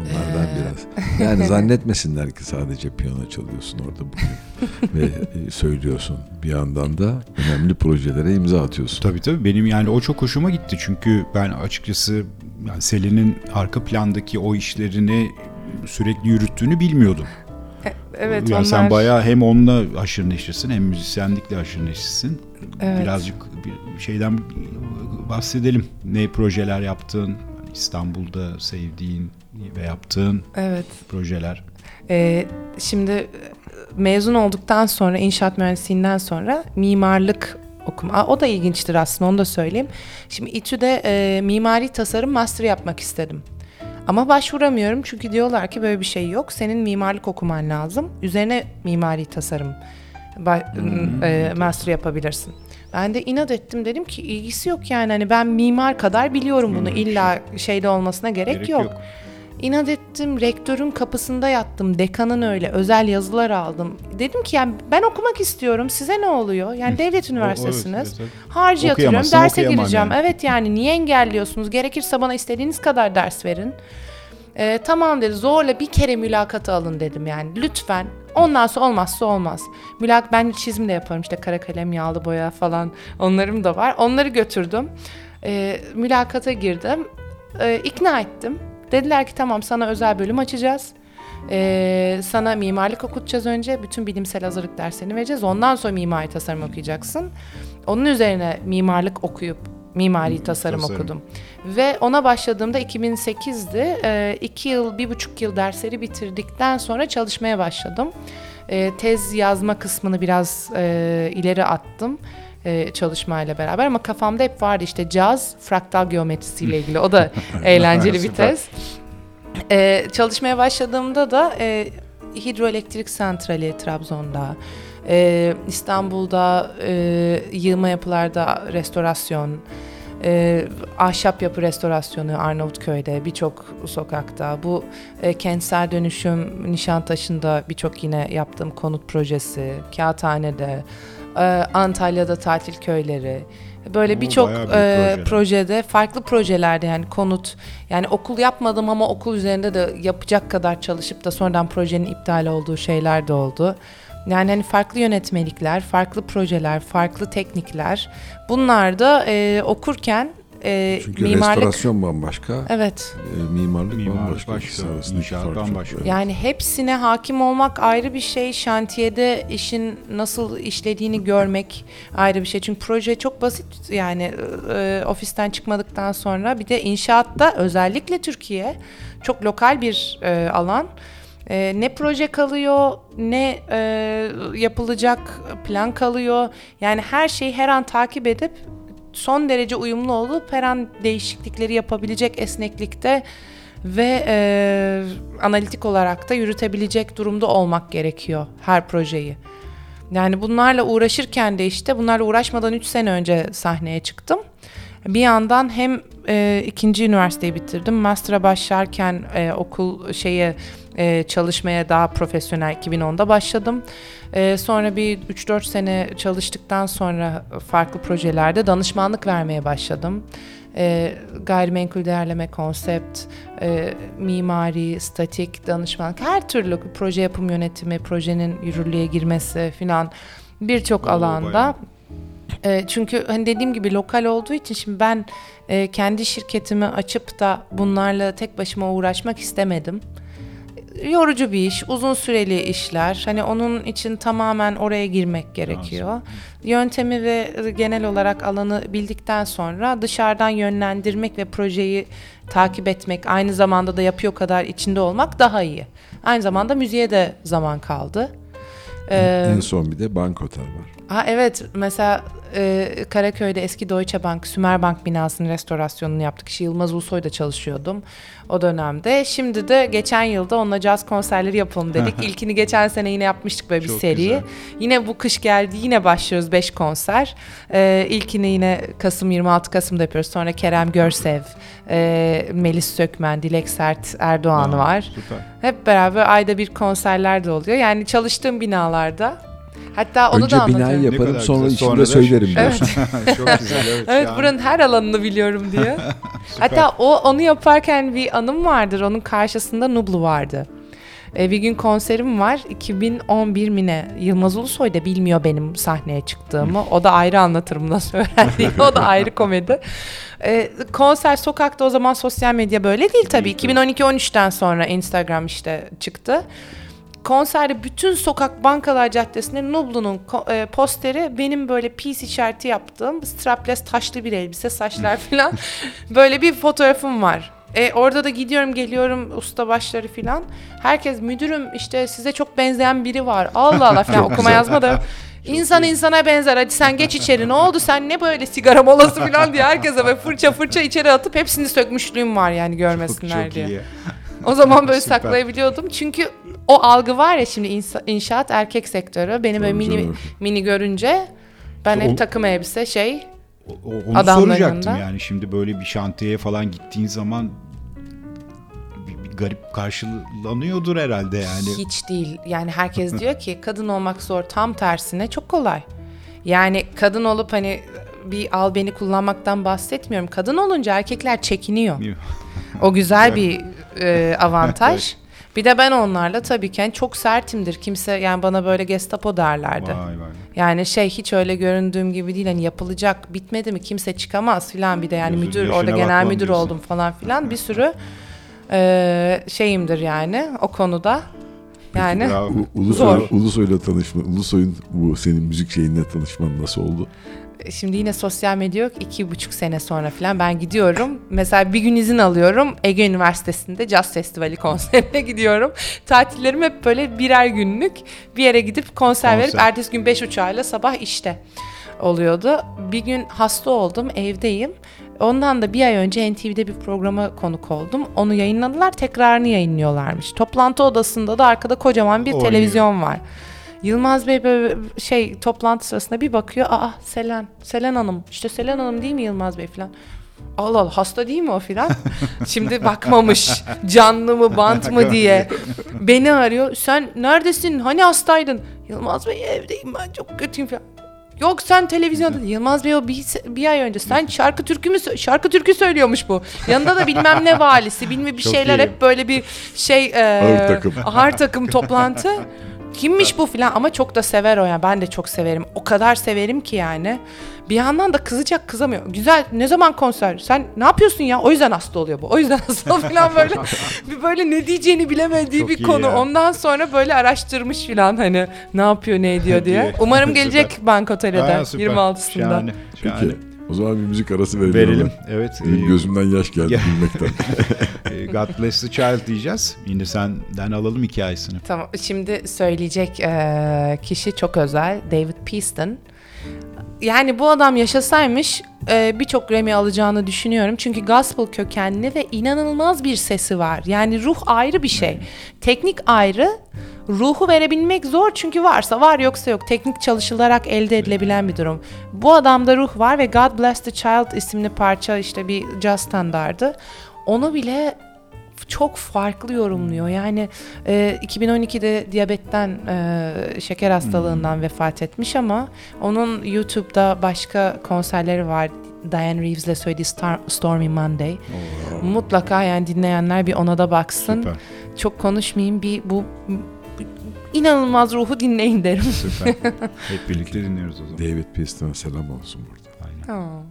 Onlardan Ee. biraz. [LAUGHS] Yani zannetmesinler ki sadece piyano çalıyorsun orada bugün [LAUGHS] ve e, söylüyorsun. Bir yandan da önemli projelere imza atıyorsun. Tabii tabii benim yani o çok hoşuma gitti çünkü ben açıkçası yani Selin'in arka plandaki o işlerini sürekli yürüttüğünü bilmiyordum. Evet yani onlar... sen bayağı hem onunla haşır neşirsin hem müzisyenlikle haşır neşirsin. Evet. Birazcık bir şeyden bahsedelim. Ne projeler yaptın? İstanbul'da sevdiğin ve yaptığın Evet. projeler. Ee, şimdi e, mezun olduktan sonra inşaat mühendisliğinden sonra mimarlık okuma. Aa, o da ilginçtir aslında onu da söyleyeyim. Şimdi İTÜ'de e, mimari tasarım master yapmak istedim. Ama başvuramıyorum çünkü diyorlar ki böyle bir şey yok. Senin mimarlık okuman lazım. Üzerine mimari tasarım ba- e, master yapabilirsin. Ben de inat ettim dedim ki ilgisi yok yani hani ben mimar kadar biliyorum bunu. İlla şeyde olmasına gerek, yok. İnat ettim, rektörün kapısında yattım, dekanın öyle özel yazılar aldım. Dedim ki yani ben okumak istiyorum, size ne oluyor? Yani devlet üniversitesiniz. evet, evet. Harcı yatırıyorum, derse gireceğim. yani. Evet yani niye engelliyorsunuz? Gerekirse bana istediğiniz kadar ders verin. Ee, tamam dedi, zorla bir kere mülakata alın dedim yani. Lütfen. Ondan sonra olmazsa olmaz. Mülak ben çizim de yaparım işte kara kalem, yağlı boya falan onlarım da var. Onları götürdüm. Ee, mülakata girdim. Ee, ikna ettim. Dediler ki tamam sana özel bölüm açacağız. Ee, sana mimarlık okutacağız önce. Bütün bilimsel hazırlık derslerini vereceğiz. Ondan sonra mimari tasarım okuyacaksın. Onun üzerine mimarlık okuyup mimari tasarım, tasarım. okudum. Ve ona başladığımda 2008'di. Ee, iki yıl, bir buçuk yıl dersleri bitirdikten sonra çalışmaya başladım. Ee, tez yazma kısmını biraz e, ileri attım e, çalışmayla beraber ama kafamda hep vardı işte caz fraktal geometrisiyle ilgili. O da [LAUGHS] eğlenceli bir tez. Ee, çalışmaya başladığımda da e, hidroelektrik santrali Trabzon'da, e, İstanbul'da e, yığma yapılarda restorasyon, e, ahşap yapı restorasyonu Arnavutköy'de birçok sokakta. Bu e, kentsel dönüşüm Nişantaşı'nda birçok yine yaptığım konut projesi, Kağıthane'de, e, Antalya'da tatil köyleri. Böyle birçok e, projede farklı projelerde yani konut yani okul yapmadım ama okul üzerinde de yapacak kadar çalışıp da sonradan projenin iptal olduğu şeyler de oldu. Yani hani farklı yönetmelikler, farklı projeler, farklı teknikler. Bunlar da e, okurken e, Çünkü mimarlık restorasyon bambaşka, evet e, mimarlık, Mimarlık bambaşka. başka, inşaat bambaşka. evet. yani hepsine hakim olmak ayrı bir şey. Şantiyede işin nasıl işlediğini görmek ayrı bir şey. Çünkü proje çok basit yani e, ofisten çıkmadıktan sonra bir de inşaatta özellikle Türkiye çok lokal bir e, alan. E, ne proje kalıyor ne e, yapılacak plan kalıyor. Yani her şeyi her an takip edip son derece uyumlu olup her an değişiklikleri yapabilecek esneklikte ve e, analitik olarak da yürütebilecek durumda olmak gerekiyor her projeyi. Yani bunlarla uğraşırken de işte bunlarla uğraşmadan 3 sene önce sahneye çıktım. Bir yandan hem e, ikinci üniversiteyi bitirdim. Master'a başlarken e, okul şeye e, çalışmaya daha profesyonel 2010'da başladım. E, sonra bir 3-4 sene çalıştıktan sonra farklı projelerde danışmanlık vermeye başladım. E, gayrimenkul değerleme konsept, e, mimari, statik, danışmanlık, her türlü proje yapım yönetimi, projenin yürürlüğe girmesi filan birçok alanda. bayağı. E, çünkü hani dediğim gibi lokal olduğu için şimdi ben e, kendi şirketimi açıp da bunlarla tek başıma uğraşmak istemedim. Yorucu bir iş, uzun süreli işler. Hani onun için tamamen oraya girmek gerekiyor. Yöntemi ve genel olarak alanı bildikten sonra dışarıdan yönlendirmek ve projeyi takip etmek, aynı zamanda da yapıyor kadar içinde olmak daha iyi. Aynı zamanda müziğe de zaman kaldı. Ee, en son bir de Bank Otel var. Ha evet mesela e, Karaköy'de eski Deutsche Bank, Sümer Bank binasının restorasyonunu yaptık. Yılmaz Ulusoy'da çalışıyordum o dönemde. Şimdi de geçen yılda onunla caz konserleri yapalım dedik. İlkini geçen sene yine yapmıştık böyle bir Çok seri. güzel. Yine bu kış geldi yine başlıyoruz 5 konser. E, ilkini yine Kasım 26 Kasım'da yapıyoruz. Sonra Kerem Görsev, e, Melis Sökmen, Dilek Sert Erdoğan Aa, var. Süper. Hep beraber ayda bir konserler de oluyor. Yani çalıştığım binalarda. Hatta onu Önce da anlatıyorum. binayı Ne yaparım sonra güzel. içinde Sonra söylerim [LAUGHS] Evet. diyorsun. Çok güzel evet. [LAUGHS] Evet buranın her alanını biliyorum diye. [LAUGHS] Hatta o onu yaparken bir anım vardır. Onun karşısında Nublu vardı. E, bir gün konserim var. 2011 mine. Yılmaz Ulusoy da bilmiyor benim sahneye çıktığımı. O da ayrı anlatırım nasıl öğrendiğini. o da ayrı komedi. E, konser sokakta o zaman sosyal medya böyle değil tabii. 2012-13'ten sonra Instagram işte çıktı. Konserde bütün sokak bankalar caddesinde Nublu'nun e, posteri benim böyle peace işareti yaptığım strapless taşlı bir elbise saçlar falan [LAUGHS] böyle bir fotoğrafım var. E, orada da gidiyorum geliyorum usta başları falan. Herkes müdürüm işte size çok benzeyen biri var. Allah Allah falan [LAUGHS] okuma yazma da. [LAUGHS] İnsan insana benzer hadi sen geç içeri ne oldu sen ne böyle sigara molası falan diye herkese böyle fırça fırça içeri atıp hepsini sökmüşlüğüm var yani Çok, görmesinler çok diye. iyi. O zaman böyle Süper. saklayabiliyordum. Çünkü o algı var ya şimdi insa- inşaat erkek sektörü. Beni böyle Tabii mini canım. mini görünce ben O- hep takım elbise şey. O- o- Onu Adamların soracaktım yanında. yani şimdi böyle bir şantiyeye falan gittiğin zaman bir, bir garip karşılanıyordur herhalde yani. Hiç değil. Yani herkes [LAUGHS] diyor ki kadın olmak zor. Tam tersine çok kolay. Yani kadın olup hani bir al beni kullanmaktan bahsetmiyorum. Kadın olunca erkekler çekiniyor. O güzel bir e, [LAUGHS] avantaj. Bir de ben onlarla tabii ki yani çok sertimdir. Kimse yani bana böyle gestapo derlerdi. Vay vay. Yani şey hiç öyle göründüğüm gibi değil hani yapılacak bitmedi mi kimse çıkamaz filan bir de yani Gözün müdür yaşına orada genel bakmam müdür diyorsun. oldum falan filan bir sürü e, şeyimdir yani o konuda. Yani Bravo. U- Ulusoy, Zor. Ulusoy'la tanışma, Ulusoy'un bu senin müzik şeyinle tanışman nasıl oldu? Şimdi yine sosyal medya yok iki buçuk sene sonra filan ben gidiyorum. Mesela bir gün izin alıyorum Ege Üniversitesi'nde Jazz Festivali [LAUGHS] konserine gidiyorum. Tatillerim hep böyle birer günlük bir yere gidip konser, verip Konser. ertesi gün beş uçağıyla sabah işte oluyordu. Bir gün hasta oldum evdeyim. Ondan da bir ay önce NTV'de bir programa konuk oldum. Onu yayınladılar tekrarını yayınlıyorlarmış. Toplantı odasında da arkada kocaman bir Oynuyor. televizyon var. Yılmaz Bey böyle şey toplantı sırasında bir bakıyor. Aa Selen, Selen Hanım. İşte Selen Hanım değil mi Yılmaz Bey falan. Allah Allah hasta değil mi o filan? [LAUGHS] Şimdi bakmamış canlı mı bant mı diye. Beni arıyor. Sen neredesin? Hani hastaydın? Yılmaz Bey evdeyim ben çok kötüyüm falan. Yok sen televizyonda. Yılmaz Bey o bir, bir ay önce. Sen şarkı türkü mü şarkı türkü söylüyormuş bu. Yanında da bilmem ne valisi, bilmem bir Çok şeyler iyi. hep böyle bir şey e, Ağır takım. ağır takım toplantı. Kimmiş bu filan ama çok da sever o yani. Ben de çok severim. O kadar severim ki yani. Bir yandan da kızacak kızamıyor. Güzel ne zaman konser? Sen ne yapıyorsun ya? O yüzden hasta oluyor bu. O yüzden [LAUGHS] hasta falan böyle. [LAUGHS] bir böyle ne diyeceğini bilemediği Çok bir konu. ya. Ondan sonra böyle araştırmış filan hani ne yapıyor ne ediyor [LAUGHS] diye. Umarım gelecek Bank Otel'e de Ha, süper. 26'sında. Şahane. şahane. Peki. O zaman bir müzik arası verelim. Verelim. hemen. Evet. Benim e, gözümden yaş geldi Ya. bilmekten. [LAUGHS] e, God Bless the Child diyeceğiz. Yine senden alalım hikayesini. Tamam şimdi söyleyecek eee, kişi çok özel David Peaston. Yani bu adam yaşasaymış eee, birçok Grammy alacağını düşünüyorum. Çünkü gospel kökenli ve inanılmaz bir sesi var. Yani ruh ayrı bir şey. Teknik ayrı. Ruhu verebilmek zor çünkü varsa var yoksa yok. Teknik çalışılarak elde edilebilen bir durum. Bu adamda ruh var ve God Bless the Child isimli parça işte bir jazz standardı. Onu bile çok farklı yorumluyor. Yani e, 2012'de diyabetten, e, şeker hastalığından vefat etmiş ama onun YouTube'da başka konserleri var. Diane Reeves'le söylediği Star- Stormy Monday. Mutlaka yani dinleyenler bir ona da baksın. Süper. Çok konuşmayayım bir bu inanılmaz ruhu dinleyin derim. Süper. [LAUGHS] Hep birlikte dinliyoruz o zaman. David Peaston'a selam olsun burada. Aynen.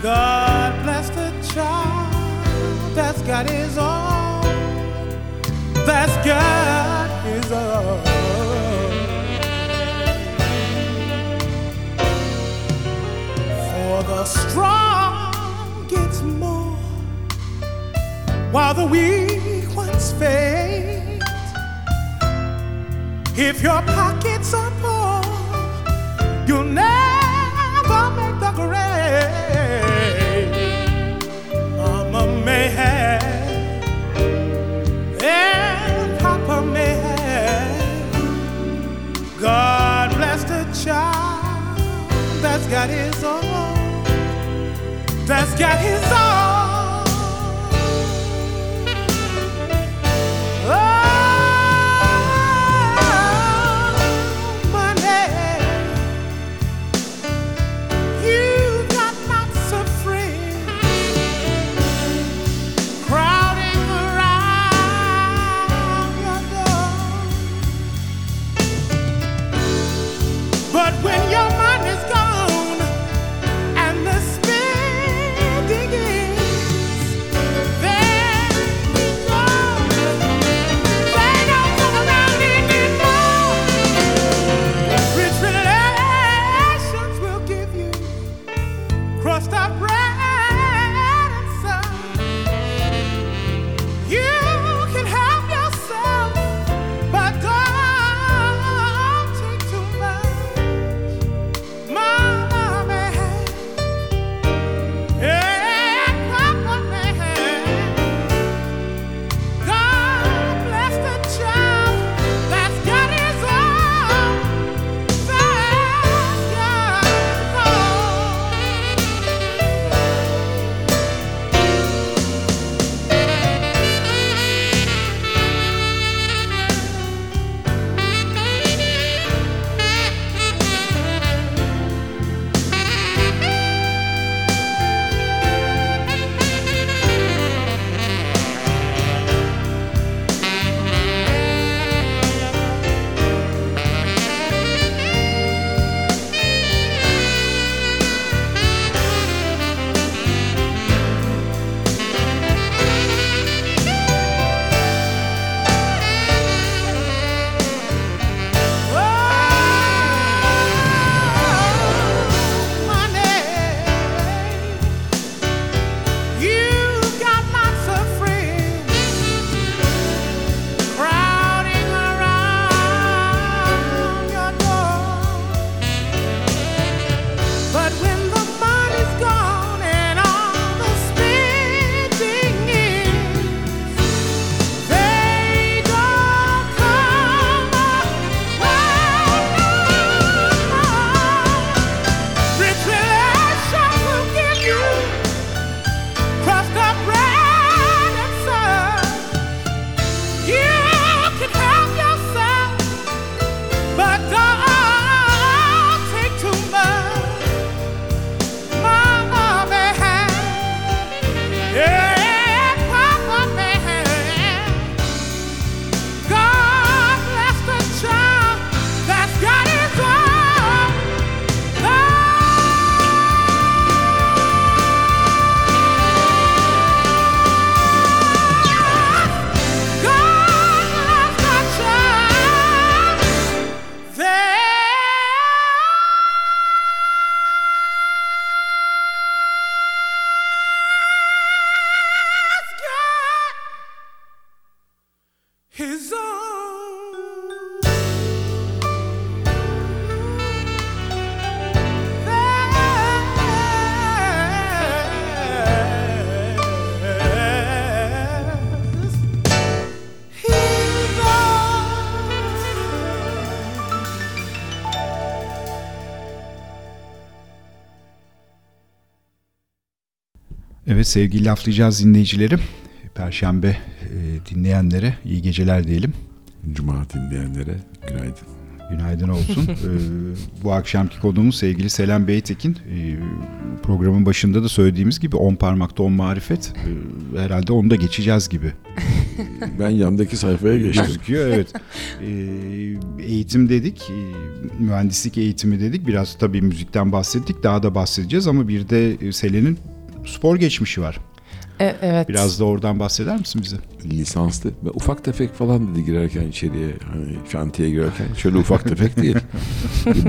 God bless the child that's got his own, that's got his own. For the strong gets more, while the weak ones fade. If your pocket have, and Papa may have. God bless the child that's got his own, that's got his own. Sevgili laflayacağız dinleyicilerim. Perşembe e, dinleyenlere iyi geceler diyelim. Cuma dinleyenlere günaydın. Günaydın olsun. ee, [LAUGHS] bu akşamki konuğumuz sevgili Selam Beytekin. Ee, programın başında da söylediğimiz gibi on parmakta on marifet. Ee, herhalde onu da geçeceğiz gibi. [LAUGHS] ben yandaki sayfaya geçtim. Gözüküyor evet. Ee, eğitim dedik, e, mühendislik eğitimi dedik. Biraz tabii müzikten bahsettik, daha da bahsedeceğiz ama bir de e, Selen'in spor geçmişi var. E, evet. Biraz da oradan bahseder misin bize? Lisanslı ve ufak tefek falan dedi girerken içeriye hani şantiye girerken şöyle ufak tefek değil.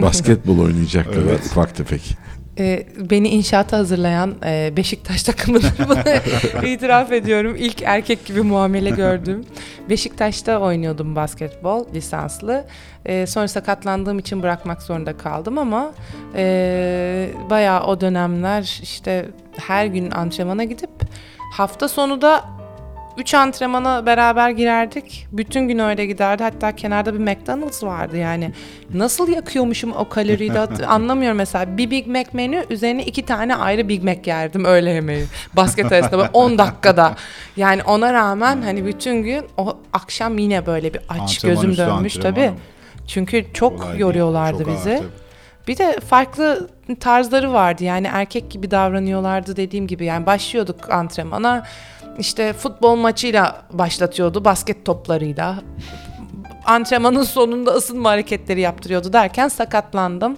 Basketbol oynayacak kadar Evet. ufak tefek. E, beni inşaata hazırlayan e, Beşiktaş takımıdır bunu [LAUGHS] itiraf ediyorum. İlk erkek gibi muamele gördüm. Beşiktaş'ta oynuyordum basketbol lisanslı. E, sonra sakatlandığım için bırakmak zorunda kaldım ama e, bayağı o dönemler işte her gün antrenmana gidip hafta sonu da 3 antrenmana beraber girerdik. Bütün gün öyle giderdi. Hatta kenarda bir McDonald's vardı yani. Nasıl yakıyormuşum o kaloriyi de [LAUGHS] anlamıyorum mesela. Bir Big Mac menü üzerine iki tane ayrı Big Mac yerdim öğle yemeği. Basket arasında böyle 10 dakikada. Yani ona rağmen hani bütün gün o akşam yine böyle bir aç Antrenman gözüm dönmüş antrenman. tabii. Çünkü çok Kolay değil, yoruyorlardı çok ağır bizi. tabii. Bir de farklı tarzları vardı yani erkek gibi davranıyorlardı dediğim gibi yani başlıyorduk antrenmana işte futbol maçıyla başlatıyordu basket toplarıyla antrenmanın sonunda ısınma hareketleri yaptırıyordu derken sakatlandım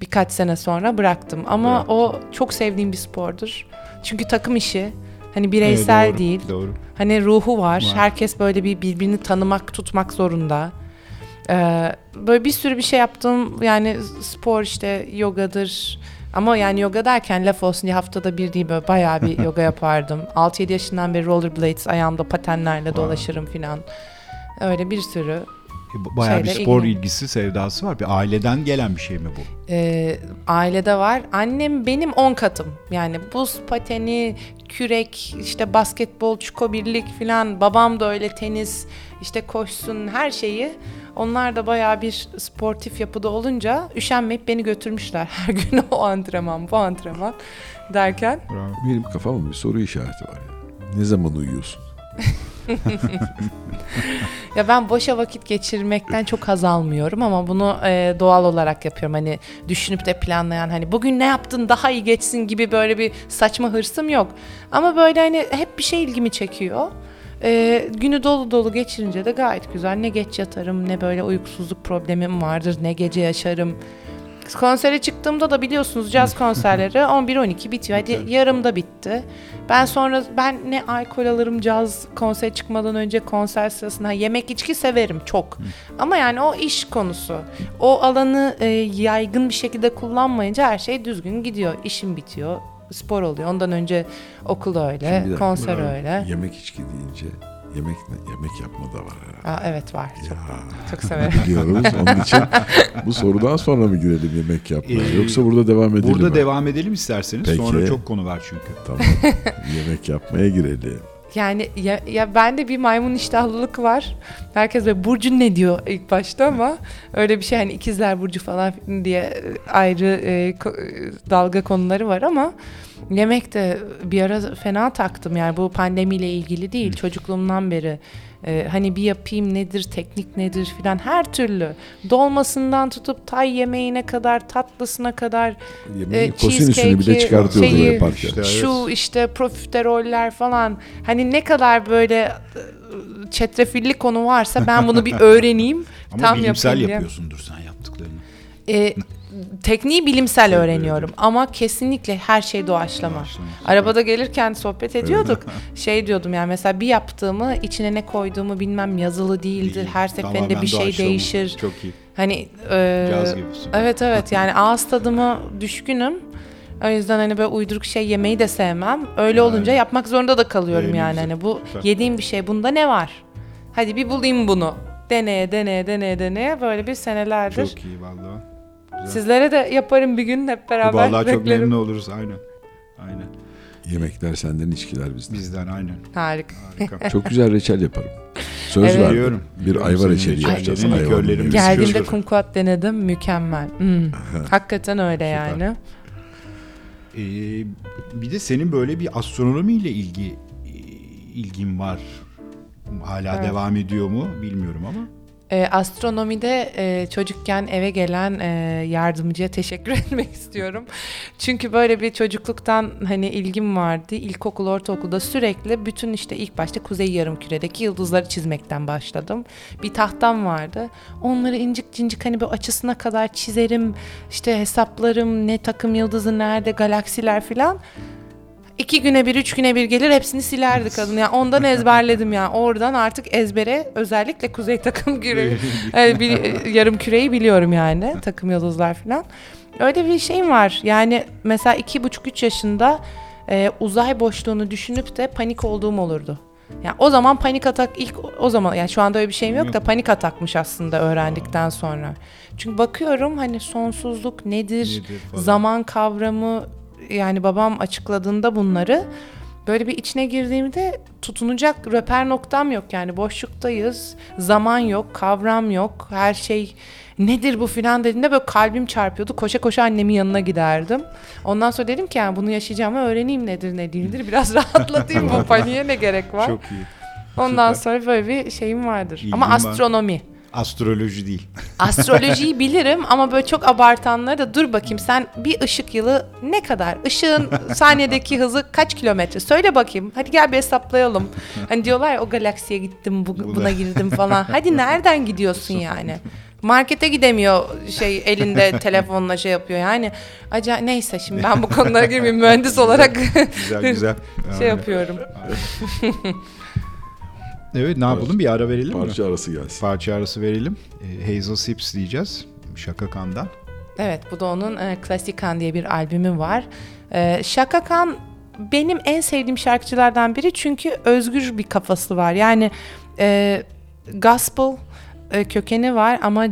birkaç sene sonra bıraktım ama o çok sevdiğim bir spordur çünkü takım işi hani bireysel Evet, doğru, değil Doğru. Hani ruhu var. Var. Herkes böyle bir birbirini tanımak, tutmak zorunda. Ee, böyle bir sürü bir şey yaptım. Yani spor işte yogadır. Ama yani yoga derken laf olsun diye haftada bir değil böyle bayağı bir [LAUGHS] yoga yapardım. 6-7 yaşından beri rollerblades ayağımda patenlerle dolaşırım filan. Öyle bir sürü. E, Bayağı bir spor ilgili. ilgisi, sevdası var. Bir aileden gelen bir şey mi bu? Ee, ailede var. Annem benim 10 katım. Yani buz pateni, kürek, işte basketbol, çuko birlik filan. Babam da öyle tenis, işte koşsun her şeyi. Onlar da bayağı bir sportif yapıda olunca üşenmeyip beni götürmüşler. [LAUGHS] Her gün o antrenman, bu antrenman derken. Benim kafamda bir soru işareti var. Ne zaman uyuyorsun? Ya ben boşa vakit geçirmekten çok haz almıyorum ama bunu e, doğal olarak yapıyorum. Hani düşünüp de planlayan hani bugün ne yaptın daha iyi geçsin gibi böyle bir saçma hırsım yok. Ama böyle hani hep bir şey ilgimi çekiyor. E, günü dolu dolu geçirince de gayet güzel. Ne geç yatarım ne böyle uykusuzluk problemim vardır ne gece yaşarım. Konsere çıktığımda da biliyorsunuz caz [LAUGHS] konserleri 11-12 bitiyor. Hadi yarımda bitti. Ben sonra ben ne alkol alırım caz konser çıkmadan önce konser sırasında yemek içki severim çok. Ama yani o iş konusu. O alanı e, yaygın bir şekilde kullanmayınca her şey düzgün gidiyor. İşim bitiyor. Spor oluyor. Ondan önce okul öyle, Şimdi konser öyle. Yemek içki deyince yemek yemek yapma da var herhalde. Aa, evet var. Çok, Ya, çok [LAUGHS] severim. biliyoruz. Onun [LAUGHS] için bu sorudan sonra mı girelim yemek yapmaya? Ee, Yoksa burada devam edelim Burada mi? devam edelim isterseniz. Peki. Sonra çok konu var çünkü. Tamam. [LAUGHS] yemek yapmaya girelim. Yani ya, ya bende bir maymun iştahlılık var. Herkes böyle Burcu ne diyor ilk başta ama öyle bir şey hani ikizler Burcu falan diye ayrı e, e, dalga konuları var ama yemek de bir ara fena taktım yani bu pandemiyle ilgili değil çocukluğumdan beri. E, hani bir yapayım nedir, teknik nedir filan her türlü. Dolmasından tutup tay yemeğine kadar, tatlısına kadar Yemeğin E, kosinüsünü bile çıkartıyordu şeyi, yaparken. işte- şu işte profiteroller falan hani ne kadar böyle e, çetrefilli konu varsa ben bunu bir [LAUGHS] öğreneyim Ama tam bilimsel yapayım diye. yapıyorsundur sen yaptıklarını. E, [LAUGHS] tekniği bilimsel öğreniyorum ama kesinlikle her şey doğaçlama. Doğaçlama. Arabada gelirken sohbet ediyorduk. [LAUGHS] şey diyordum yani mesela bir yaptığımı içine ne koyduğumu bilmem yazılı değildir. Değil. Her seferinde Tamamen bir şey doğaçlama. değişir. Çok iyi. Hani e, Caz gibisin. Evet evet yani [LAUGHS] ağız tadıma düşkünüm. O yüzden hani böyle uyduruk şey yemeyi de sevmem. Öyle olunca yapmak zorunda da kalıyorum ne yani. güzel. Hani bu Güzel. yediğim bir şey bunda ne var? Hadi bir bulayım bunu. Deneye deneye deneye deneye böyle bir senelerdir. Çok iyi vallahi. Güzel. Sizlere de yaparım bir gün hep beraber. Vallahi çok beklerim. memnun oluruz aynen. Aynen. Yemekler senden, içkiler bizden. Bizden aynen. Harika. Harika. Çok güzel reçel yaparım. Söz Evet. verdim. Biliyorum. Bir ayva reçeli yapacağız. Geldiğimde kumkuat denedim. Mükemmel. Hmm. Hakikaten öyle yani. Ee, bir de senin böyle bir astronomiyle ilgi ilgin var. Hala Evet. devam ediyor mu bilmiyorum ama. E, astronomide e, çocukken eve gelen e, yardımcıya teşekkür [LAUGHS] etmek istiyorum. Çünkü böyle bir çocukluktan hani ilgim vardı. İlkokul, ortaokulda sürekli bütün işte ilk başta Kuzey Yarımküre'deki yıldızları çizmekten başladım. Bir tahtam vardı. Onları incik cincik hani böyle açısına kadar çizerim. İşte hesaplarım ne takım yıldızı nerede galaksiler filan. İki güne bir, üç güne bir gelir hepsini silerdi kadın. Yani ondan ezberledim ya. Oradan artık ezbere özellikle kuzey takım [LAUGHS] küreği, yani bir, yarım küreyi biliyorum yani. [LAUGHS] Takım yıldızlar falan. Öyle bir şeyim var. Yani mesela iki buçuk, üç yaşında e, uzay boşluğunu düşünüp de panik olduğum olurdu. Yani o zaman panik atak ilk o zaman yani şu anda öyle bir şeyim yok da panik atakmış aslında öğrendikten sonra. Çünkü bakıyorum hani sonsuzluk nedir, Nedir falan. zaman kavramı yani babam açıkladığında bunları böyle bir içine girdiğimde tutunacak röper noktam yok yani. Boşluktayız zaman yok kavram yok her şey nedir bu filan dediğinde böyle kalbim çarpıyordu. Koşa koşa annemin yanına giderdim. Ondan sonra dedim ki yani bunu yaşayacağımı öğreneyim nedir ne değildir. Biraz [LAUGHS] rahatlatayım bu paniğe ne gerek var? Çok iyi. ondan süper. sonra böyle bir şeyim vardır. İlgin ama var. Astroloji değil. [LAUGHS] Astrolojiyi bilirim ama böyle çok abartanları da dur bakayım sen bir ışık yılı ne kadar? Işığın saniyedeki hızı kaç kilometre? Söyle bakayım. Hadi gel bir hesaplayalım. Hani diyorlar ya o galaksiye gittim bu, buna girdim falan. Hadi nereden gidiyorsun [LAUGHS] yani? Markete gidemiyor şey elinde telefonla şey yapıyor yani. Acayip neyse şimdi ben bu konulara girmeyeyim mühendis [LAUGHS] olarak Güzel güzel. şey Aynen. yapıyorum. Evet ne yapalım bir ara verelim mi? Parça arası gelsin. Parça arası verelim. Ee, Hazel Sips diyeceğiz. Şaka Khan'dan. Evet bu da onun e, Klasikan diye bir albümü var. E, Şaka Khan benim en sevdiğim şarkıcılardan biri çünkü özgür bir kafası var. Yani e, gospel e, kökeni var ama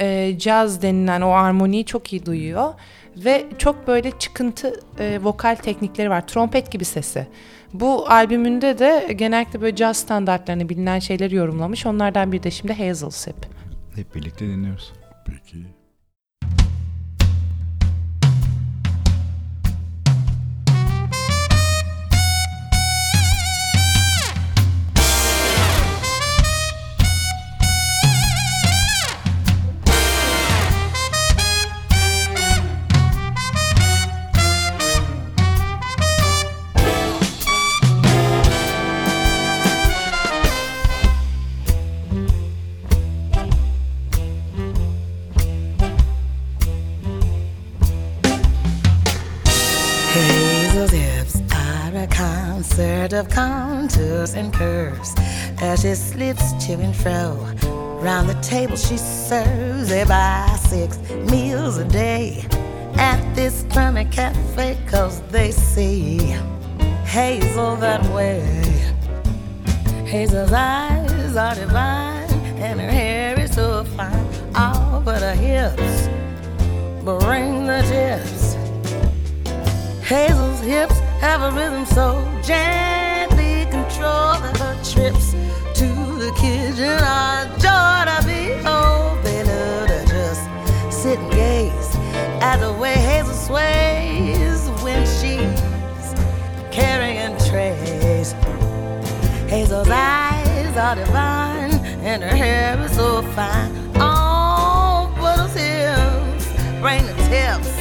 e, caz denilen o armoniyi çok iyi duyuyor. Ve çok böyle çıkıntı e, vokal teknikleri var. Trompet gibi sesi. Bu albümünde de genellikle böyle caz standartlarını bilinen şeyleri yorumlamış. Onlardan biri de şimdi Hazel Sip. Hep birlikte dinliyoruz. Peki. Of contours and curves as she slips to and fro. Round the table she serves, buy six meals a day at this crummy cafe, cause they see Hazel that way. Hazel's eyes are divine, and her hair is so fine. All but her hips bring the tips. Hazel's hips have a rhythm so gently her trips to the kitchen I joy to. They love to just sit and gaze at the way Hazel sways when she's carrying trays. Hazel's eyes are divine and her hair is so fine. All but her hips bring the tips.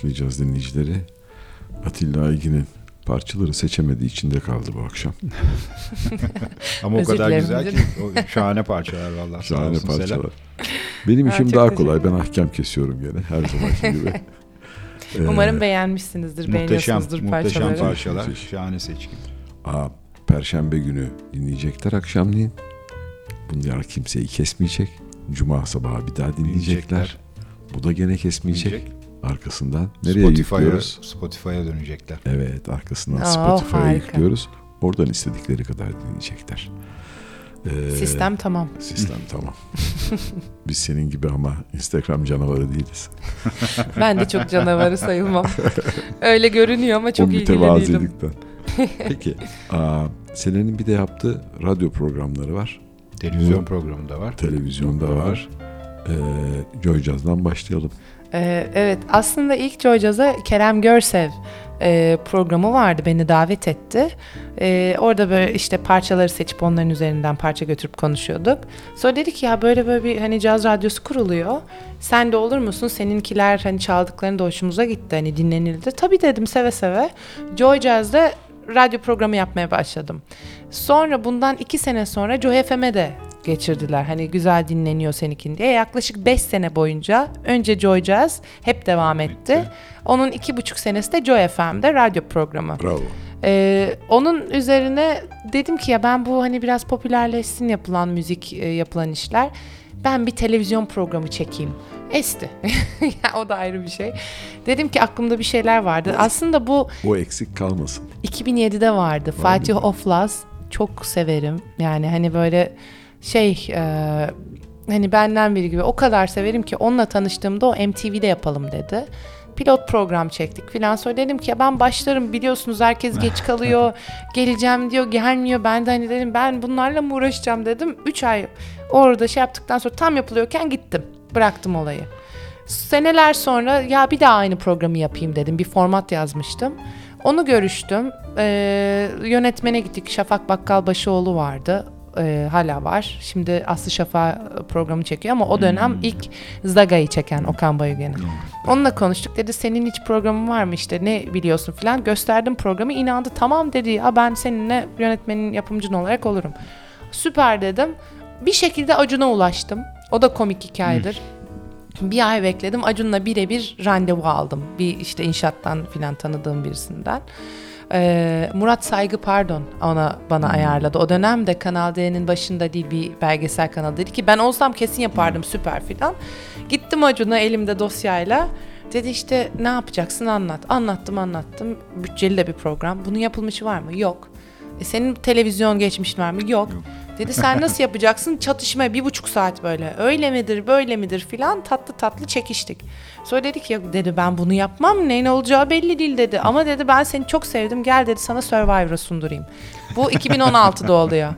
Akşamlar laflayacağız dinleyicileri. Atilla Aygin'in parçaları seçemediği içinde kaldı bu akşam. [LAUGHS] Ama o kadar güzel ki. O şahane parçalar vallahi. Şahane olsun Selam. parçalar. Benim işim daha kolay. Ben ahkam kesiyorum gene her zamanki [LAUGHS] gibi. Ee, Umarım beğenmişsinizdir, Muhteşem, beğeniyorsunuzdur muhteşem parçaları. parçalar. Müthiş. Şahane seçkin. Aa, Perşembe günü dinleyecekler akşamleyin. Bunlar kimseyi kesmeyecek. Cuma sabahı bir daha dinleyecekler. Dinleyecekler. Bu da gene kesmeyecek. Diyecek. Arkasından nereye Spotify'a, yüklüyoruz? Spotify'a dönecekler. Evet arkasından Aa, Spotify'a harika. yüklüyoruz. Oradan istedikleri kadar dinleyecekler. Ee, Sistem tamam. Sistem [LAUGHS] tamam. Biz senin gibi ama Instagram canavarı değiliz. [LAUGHS] Ben de çok canavarı sayılmam. Öyle görünüyor ama çok mütevazilikten. [LAUGHS] Peki. Aa, Selen'in bir de yaptığı radyo programları var. Televizyon Bu- programı da var. Televizyonda var. Ee, Joy Jazz'dan başlayalım. Ee, evet aslında ilk Joy Jazz'a Kerem Görsev e, programı vardı beni davet etti. Ee, orada böyle işte parçaları seçip onların üzerinden parça götürüp konuşuyorduk. Sonra dedik ya böyle böyle bir hani caz radyosu kuruluyor. Sen de olur musun? Seninkiler hani çaldıklarını da hoşumuza gitti hani dinlenildi. Tabii dedim seve seve. Joy Jazz'da radyo programı yapmaya başladım. Sonra bundan iki sene sonra Joy FM'e de geçirdiler. Hani güzel dinleniyor seninkin diye. Yaklaşık 5 sene boyunca önce Joy Jazz hep devam etti. Onun iki buçuk senesi de Joy FM'de radyo programı. Bravo. Ee, onun üzerine dedim ki ya ben bu hani biraz popülerleşsin yapılan müzik e, yapılan işler. Ben bir televizyon programı çekeyim. Esti. [LAUGHS] ya o da ayrı bir şey. Dedim ki aklımda bir şeyler vardı. Aslında bu O eksik kalmasın. 2007'de vardı. Fatih Oflaz çok severim. Yani hani böyle şey e, hani benden biri gibi o kadar severim ki onunla tanıştığımda o MTV'de yapalım dedi. Pilot program çektik filan. Sonra dedim ki ya ben başlarım biliyorsunuz herkes geç [LAUGHS] kalıyor. geleceğim diyor gelmiyor. Ben de hani dedim ben bunlarla mı uğraşacağım dedim. 3 ay orada şey yaptıktan sonra tam yapılıyorken gittim. Bıraktım olayı. Seneler sonra ya bir daha aynı programı yapayım dedim. Bir format yazmıştım. Onu görüştüm. Ee, yönetmene gittik. Şafak Bakkalbaşıoğlu vardı. Ee, hala var. Şimdi Aslı Şafak programı çekiyor ama o dönem ilk Zaga'yı çeken Okan Bayülgen'in. Onunla konuştuk. Dedi senin hiç programın var mı işte ne biliyorsun falan. Gösterdim programı. inandı. Tamam dedi ya ben seninle yönetmenin yapımcın olarak olurum. Süper dedim. Bir şekilde Acun'a ulaştım. O da komik hikayedir. Bir ay bekledim. Acun'la birebir randevu aldım. Bir işte inşaattan filan tanıdığım birisinden. Ee, Murat Saygı pardon ona bana ayarladı. O dönemde Kanal D'nin başında değil bir belgesel kanalı dedi ki ben olsam kesin yapardım süper filan. Gittim Acun'a elimde dosyayla. Dedi işte ne yapacaksın anlat. Anlattım anlattım. Bütçeli de bir program. Bunun yapılmışı var mı? Yok. E senin televizyon geçmişin var mı? Yok. Dedi sen [LAUGHS] nasıl yapacaksın? Çatışma bir buçuk saat böyle. Öyle midir böyle midir filan tatlı tatlı çekiştik. Sonra dedi ki ya dedi ben bunu yapmam neyin olacağı belli değil dedi. Ama dedi ben seni çok sevdim gel dedi sana Survivor'a sundurayım. Bu [LAUGHS] 2016'da oluyor.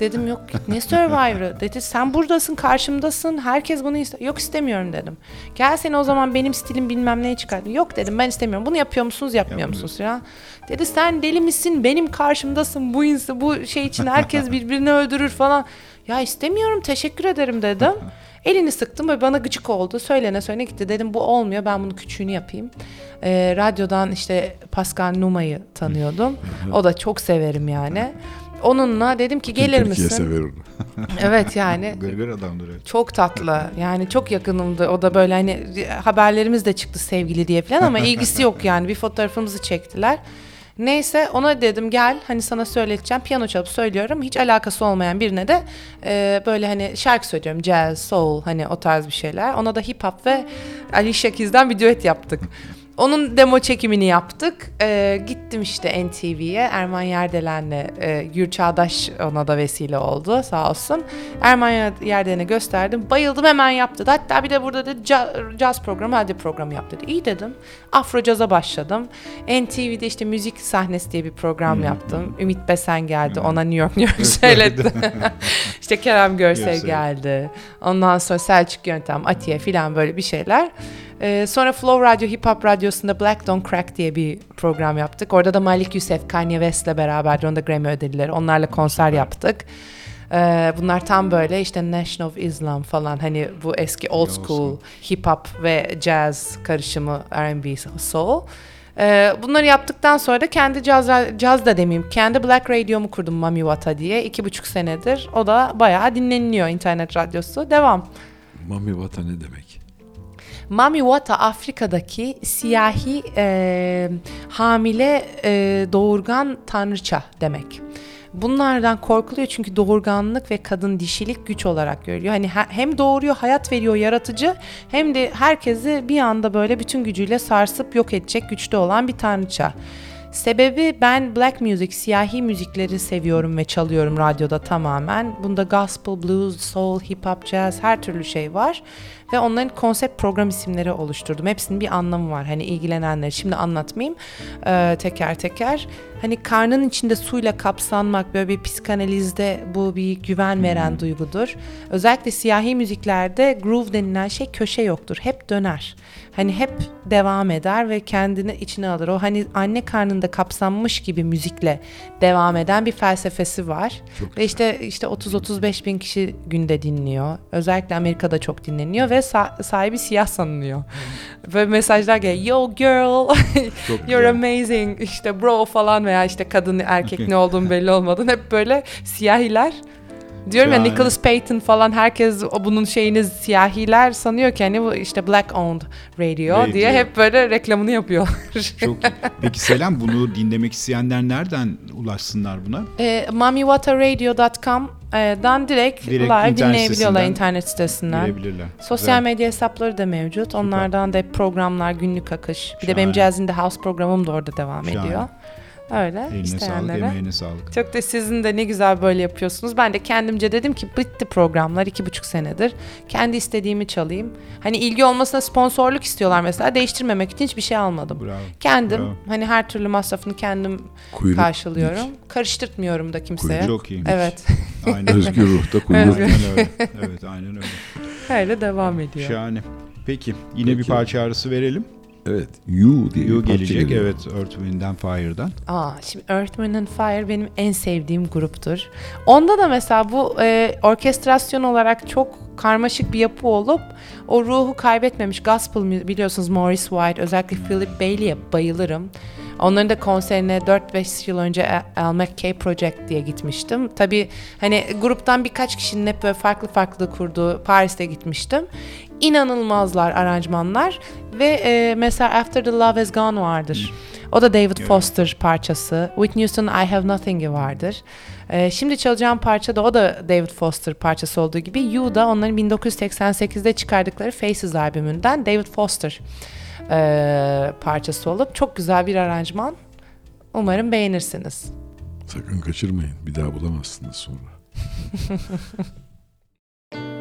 Dedim yok ne Survivor'ı? Dedi sen buradasın karşımdasın herkes bunu istiyor. Yok istemiyorum dedim. Gel seni o zaman benim stilim bilmem neye çıkardın. Yok dedim ben istemiyorum. Bunu yapıyor musunuz yapmıyor musunuz falan. Dedi sen deli misin benim karşımdasın bu insan bu şey için herkes [LAUGHS] birbirini öldürür falan. Ya istemiyorum teşekkür ederim dedim. [LAUGHS] Elini sıktım ve bana gıcık oldu. Söylene söylene gitti. Dedim bu olmuyor ben bunu küçüğünü yapayım. Ee, radyodan işte Pascal Numa'yı tanıyordum. [LAUGHS] O da çok severim yani. Onunla dedim ki gelir Türkiye misin? sever onu. [LAUGHS] Evet yani [LAUGHS] Gırgır adamdır. evet. çok tatlı. Yani çok yakınımdı. O da böyle hani haberlerimiz de çıktı sevgili diye falan ama ilgisi yok yani. Bir fotoğrafımızı çektiler. Neyse ona dedim gel hani sana söyleteceğim piyano çalıp söylüyorum hiç alakası olmayan birine de e, böyle hani şarkı söylüyorum jazz, soul hani o tarz bir şeyler ona da hip hop ve Alicia Keys'den bir düet yaptık. Onun demo çekimini yaptık. Ee, gittim işte NTV'ye. Erman Yerdelen'le e, Gür Çağdaş ona da vesile oldu sağ olsun. Erman Yerdelen'e gösterdim. Bayıldım hemen yaptı. Hatta bir de burada ca- caz programı, radyo programı yap dedi. İyi dedim. Afro caza başladım. NTV'de işte müzik sahnesi diye bir program yaptım. Ümit Besen geldi. Ona New York New York söyletti. [LAUGHS] işte Kerem Görsel Görsel. geldi. Ondan sonra Selçuk Yöntem, Atiye filan böyle bir şeyler. Ee, sonra Flow Radyo Hip Hop Radyosu'nda Black Don't Crack diye bir program yaptık. Orada da Malik Yusef, Kanye West'le beraber onda Grammy ödülleri. Onlarla konser yaptık. Ee, bunlar tam böyle işte Nation of Islam falan hani bu eski old school hip hop ve jazz karışımı R&B soul. Ee, bunları yaptıktan sonra da kendi caz, caz da demeyeyim kendi Black Radio'mu kurdum Mami Wata diye iki buçuk senedir. O da bayağı dinleniliyor internet radyosu. Devam. Mami Vata ne demek? Mami Afrika'daki siyahi e, hamile e, doğurgan tanrıça demek. Bunlardan korkuluyor çünkü doğurganlık ve kadın dişilik güç olarak görülüyor. Hani he- hem doğuruyor, hayat veriyor yaratıcı hem de herkesi bir anda böyle bütün gücüyle sarsıp yok edecek güçte olan bir tanrıça. Sebebi ben black music, siyahi müzikleri seviyorum ve çalıyorum radyoda tamamen. Bunda gospel, blues, soul, hip hop, jazz her türlü şey var. Ve onların konsept program isimleri oluşturdum. Hepsinin bir anlamı var. Hani ilgilenenleri şimdi anlatmayayım eee, teker teker. Hani karnın içinde suyla kapsanmak böyle bir psikanalizde bu bir güven veren duygudur. Özellikle siyahi müziklerde groove denilen şey köşe yoktur. Hep döner. Hani hep devam eder ve kendini içine alır. O hani anne karnında kapsanmış gibi müzikle devam eden bir felsefesi var. ve işte işte 30-35 bin kişi günde dinliyor. Özellikle Amerika'da çok dinleniyor ve sa- sahibi siyah sanılıyor. Ve mesajlar geliyor. Yo girl, [LAUGHS] you're amazing. İşte bro falan veya işte kadın erkek [LAUGHS] ne olduğunu belli olmadan hep böyle siyahiler. Diyorum ya Yani- Nicholas Payton falan herkes bunun şeyini siyahiler sanıyor ki hani bu işte black owned radio, Radio. diye hep böyle reklamını yapıyor. [LAUGHS] Çok. Peki Selam bunu dinlemek isteyenler nereden ulaşsınlar buna? e, mamiwataradio.com'dan direkt, Direkt live dinleyebiliyorlar internet sitesinden. Sosyal Güzel. medya hesapları da mevcut. Onlardan da programlar, günlük akış. Bir de benim Şahane. Jazz in the House programım da orada devam Şahane. ediyor. Öyle Eline sağlık, emeğine sağlık. Çok da sizin de ne güzel böyle yapıyorsunuz. Ben de kendimce dedim ki bitti programlar iki buçuk senedir. Kendi istediğimi çalayım. Hani ilgi olmasına sponsorluk istiyorlar mesela. Değiştirmemek için hiçbir şey almadım. Bravo. Kendim Bravo. hani her türlü masrafını kendim Kuyruk karşılıyorum. Karıştırtmıyorum da kimseye. Çok iyi. Evet. Aynen. Özgür ruhta kuyruk. Aynen öyle. Evet aynen öyle. Öyle devam ediyor. Şahane. Peki yine bir Peki. parça arası verelim. Evet. You diye You bir parça gelecek geliyor. evet Earth Wind and Fire'dan. Aa, şimdi Earth, Wind and Fire benim en sevdiğim gruptur. Onda da mesela bu e, orkestrasyon olarak çok karmaşık bir yapı olup o ruhu kaybetmemiş gospel biliyorsunuz Morris White özellikle Philip Bailey'e bayılırım. Onların da konserine 4-5 yıl önce Al- McKay Project diye gitmiştim. Tabii hani gruptan birkaç kişinin hep böyle farklı farklı kurduğu Paris'te gitmiştim. İnanılmazlar aranjmanlar ve e, mesela After the Love Has Gone vardır. O da David Foster parçası. Whitney Houston I Have Nothing'i vardır. Ee, şimdi çalacağım parça da o da David Foster parçası olduğu gibi You da onların 1988'de çıkardıkları Faces albümünden David Foster ee, parçası olup çok güzel bir aranjman. Umarım beğenirsiniz. Sakın kaçırmayın. Bir daha bulamazsınız sonra. [LAUGHS]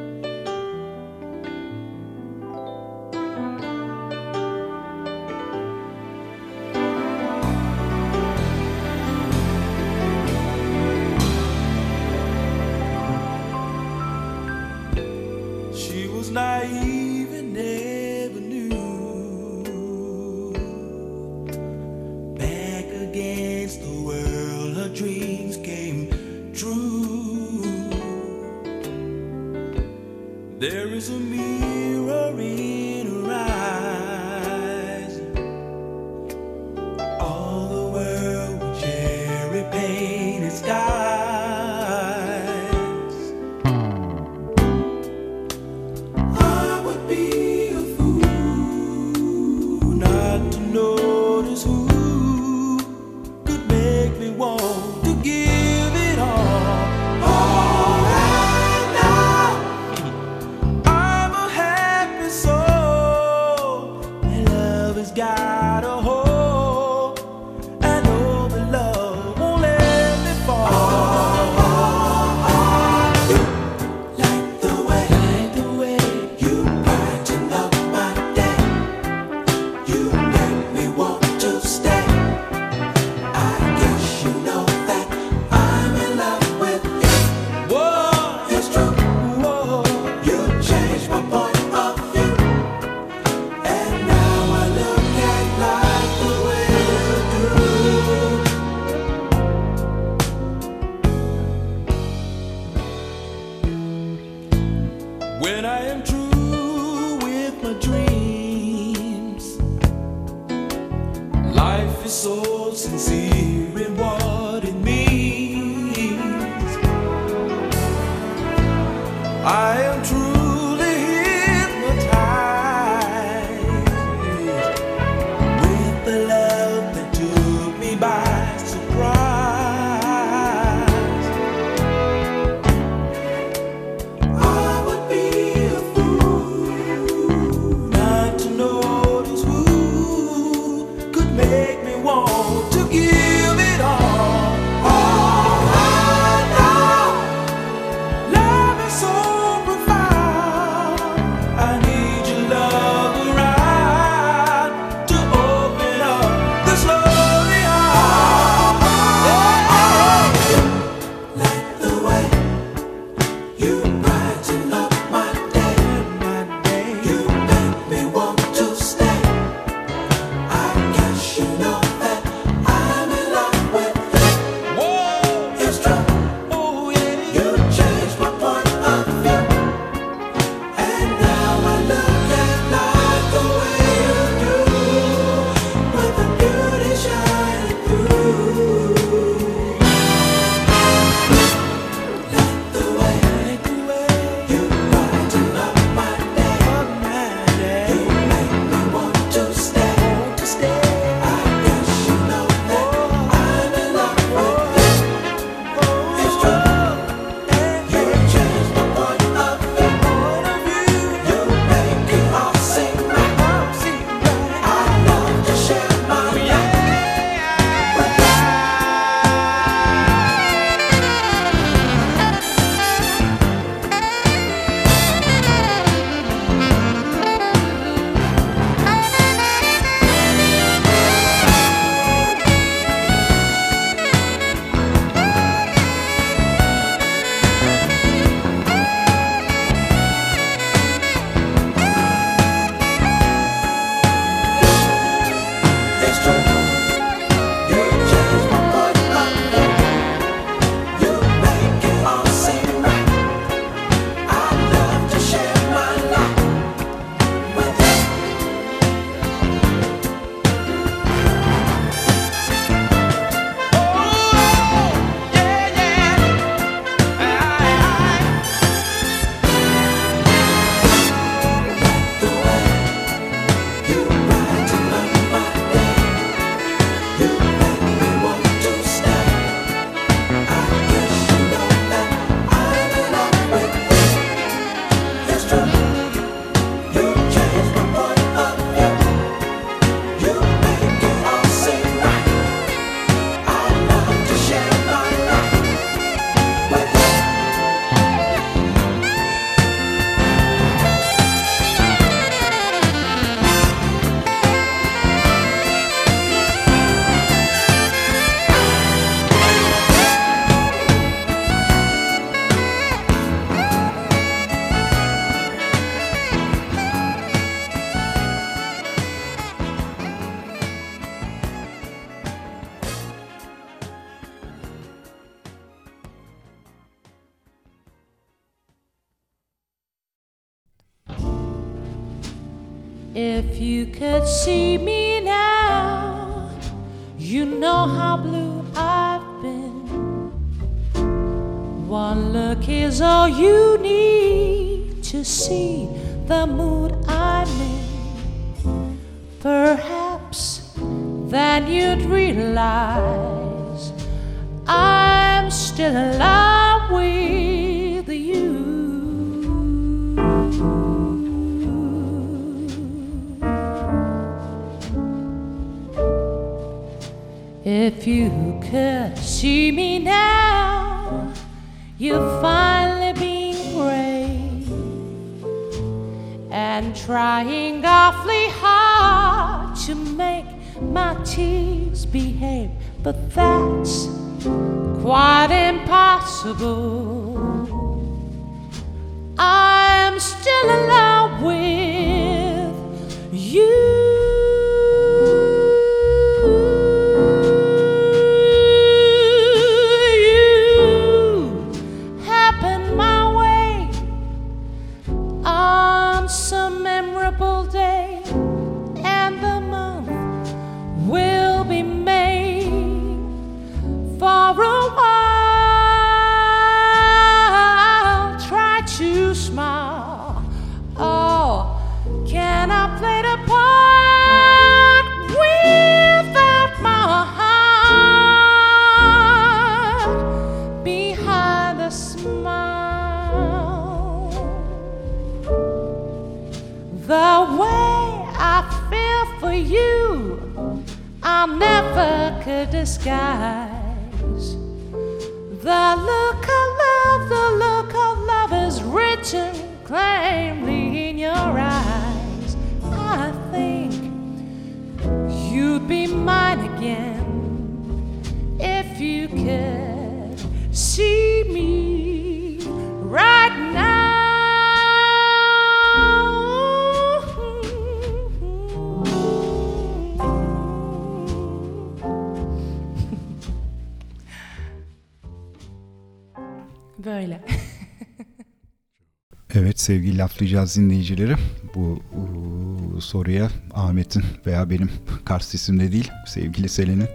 Sevgili laflayacağız dinleyicileri. Bu, bu soruya Ahmet'in veya benim Kars sesimle değil sevgili Selen'in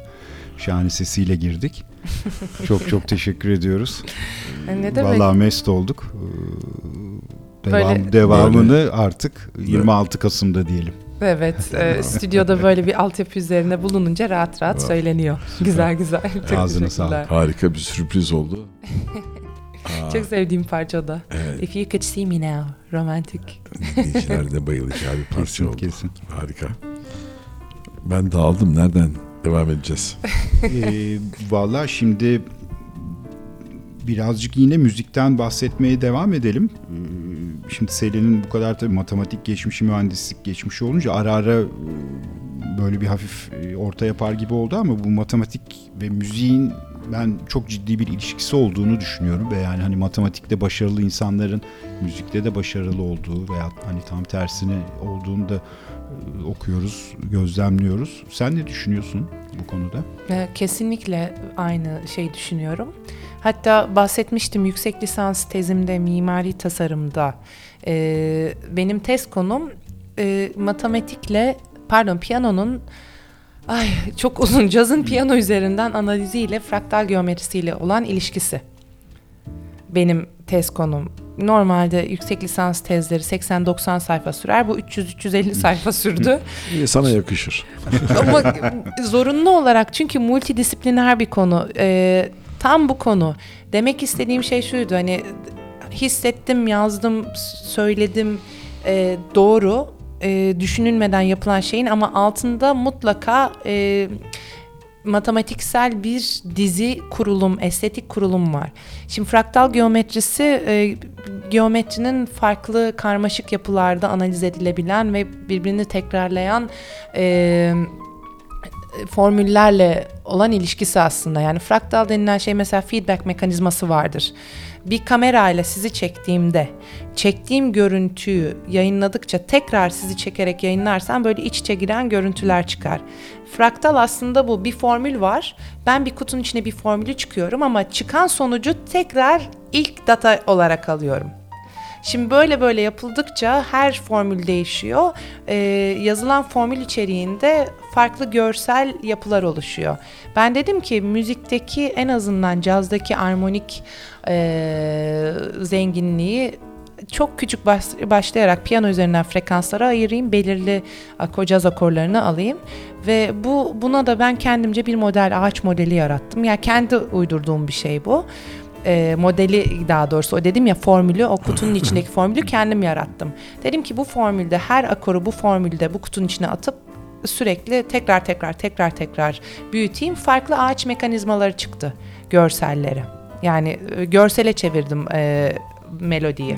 şahane sesiyle girdik. çok çok teşekkür ediyoruz. Ne demek? Vallahi mest olduk. Ee, Devam, Böyle- devamını artık 26 Kasım'da diyelim. Evet, e, stüdyoda böyle bir altyapı üzerine bulununca rahat rahat söyleniyor. Güzel güzel. Çok Ağzına teşekkürler. Harika bir sürpriz oldu. [LAUGHS] Çok sevdiğim parça o da. evet, If you could see me now, romantik. dinleyiciler de bayılacağı bir [LAUGHS] parça Kesin oldu. kesin. Harika. Ben dağıldım. Nereden devam edeceğiz? Ee, Valla şimdi birazcık yine müzikten bahsetmeye devam edelim. Ee, Şimdi Selin'in bu kadar tabii matematik geçmişi, mühendislik geçmişi olunca ara ara e, böyle bir hafif e, orta yapar gibi oldu ama bu matematik ve müziğin ben çok ciddi bir ilişkisi olduğunu düşünüyorum ve yani hani matematikte başarılı insanların müzikte de başarılı olduğu veya hani tam tersine olduğunu da e, okuyoruz, gözlemliyoruz. Sen ne düşünüyorsun bu konuda? E, Kesinlikle aynı şey düşünüyorum. Hatta bahsetmiştim yüksek lisans tezimde mimari tasarımda. e, benim tez konum e, matematikle pardon piyanonun ay çok uzun cazın piyano üzerinden analiziyle fraktal geometrisiyle olan ilişkisi. Benim tez konum. Normalde yüksek lisans tezleri 80-90 sayfa sürer. Bu 300-350 sayfa sürdü. Sana yakışır. [LAUGHS] Ama zorunlu olarak çünkü multidisipliner bir konu. Ee, tam bu konu. Demek istediğim şey şuydu hani hissettim, yazdım, söyledim Ee, doğru. Ee, düşünülmeden yapılan şeyin ama altında mutlaka e, matematiksel bir dizi kurulum, estetik kurulum var. Şimdi fraktal geometrisi e, geometrinin farklı karmaşık yapılarda analiz edilebilen ve birbirini tekrarlayan e, formüllerle olan ilişkisi aslında. Yani fraktal denilen şey mesela feedback mekanizması vardır. Bir kamera ile sizi çektiğimde çektiğim görüntüyü yayınladıkça tekrar sizi çekerek yayınlarsam böyle iç içe giren görüntüler çıkar. Fraktal aslında bu. Bir formül var. Ben bir kutunun içine bir formülü çıkıyorum ama çıkan sonucu tekrar ilk data olarak alıyorum. Şimdi böyle böyle yapıldıkça her formül değişiyor. Ee, yazılan formül içeriğinde farklı görsel yapılar oluşuyor. Ben dedim ki müzikteki en azından cazdaki armonik ee, zenginliği çok küçük baş- başlayarak piyano üzerinden frekanslara ayırayım, belirli caz akorlarını alayım ve bu buna da ben kendimce bir model ağaç modeli yarattım. Yani kendi uydurduğum bir şey bu e, modeli daha doğrusu o dedim ya formülü o kutunun [CLEARS THROAT] içindeki formülü kendim yarattım. Dedim ki bu formülde her akoru bu formülde bu kutunun içine atıp sürekli tekrar tekrar tekrar tekrar büyüteyim farklı ağaç mekanizmaları çıktı görselleri. Yani e, görsele çevirdim e, melodiyi.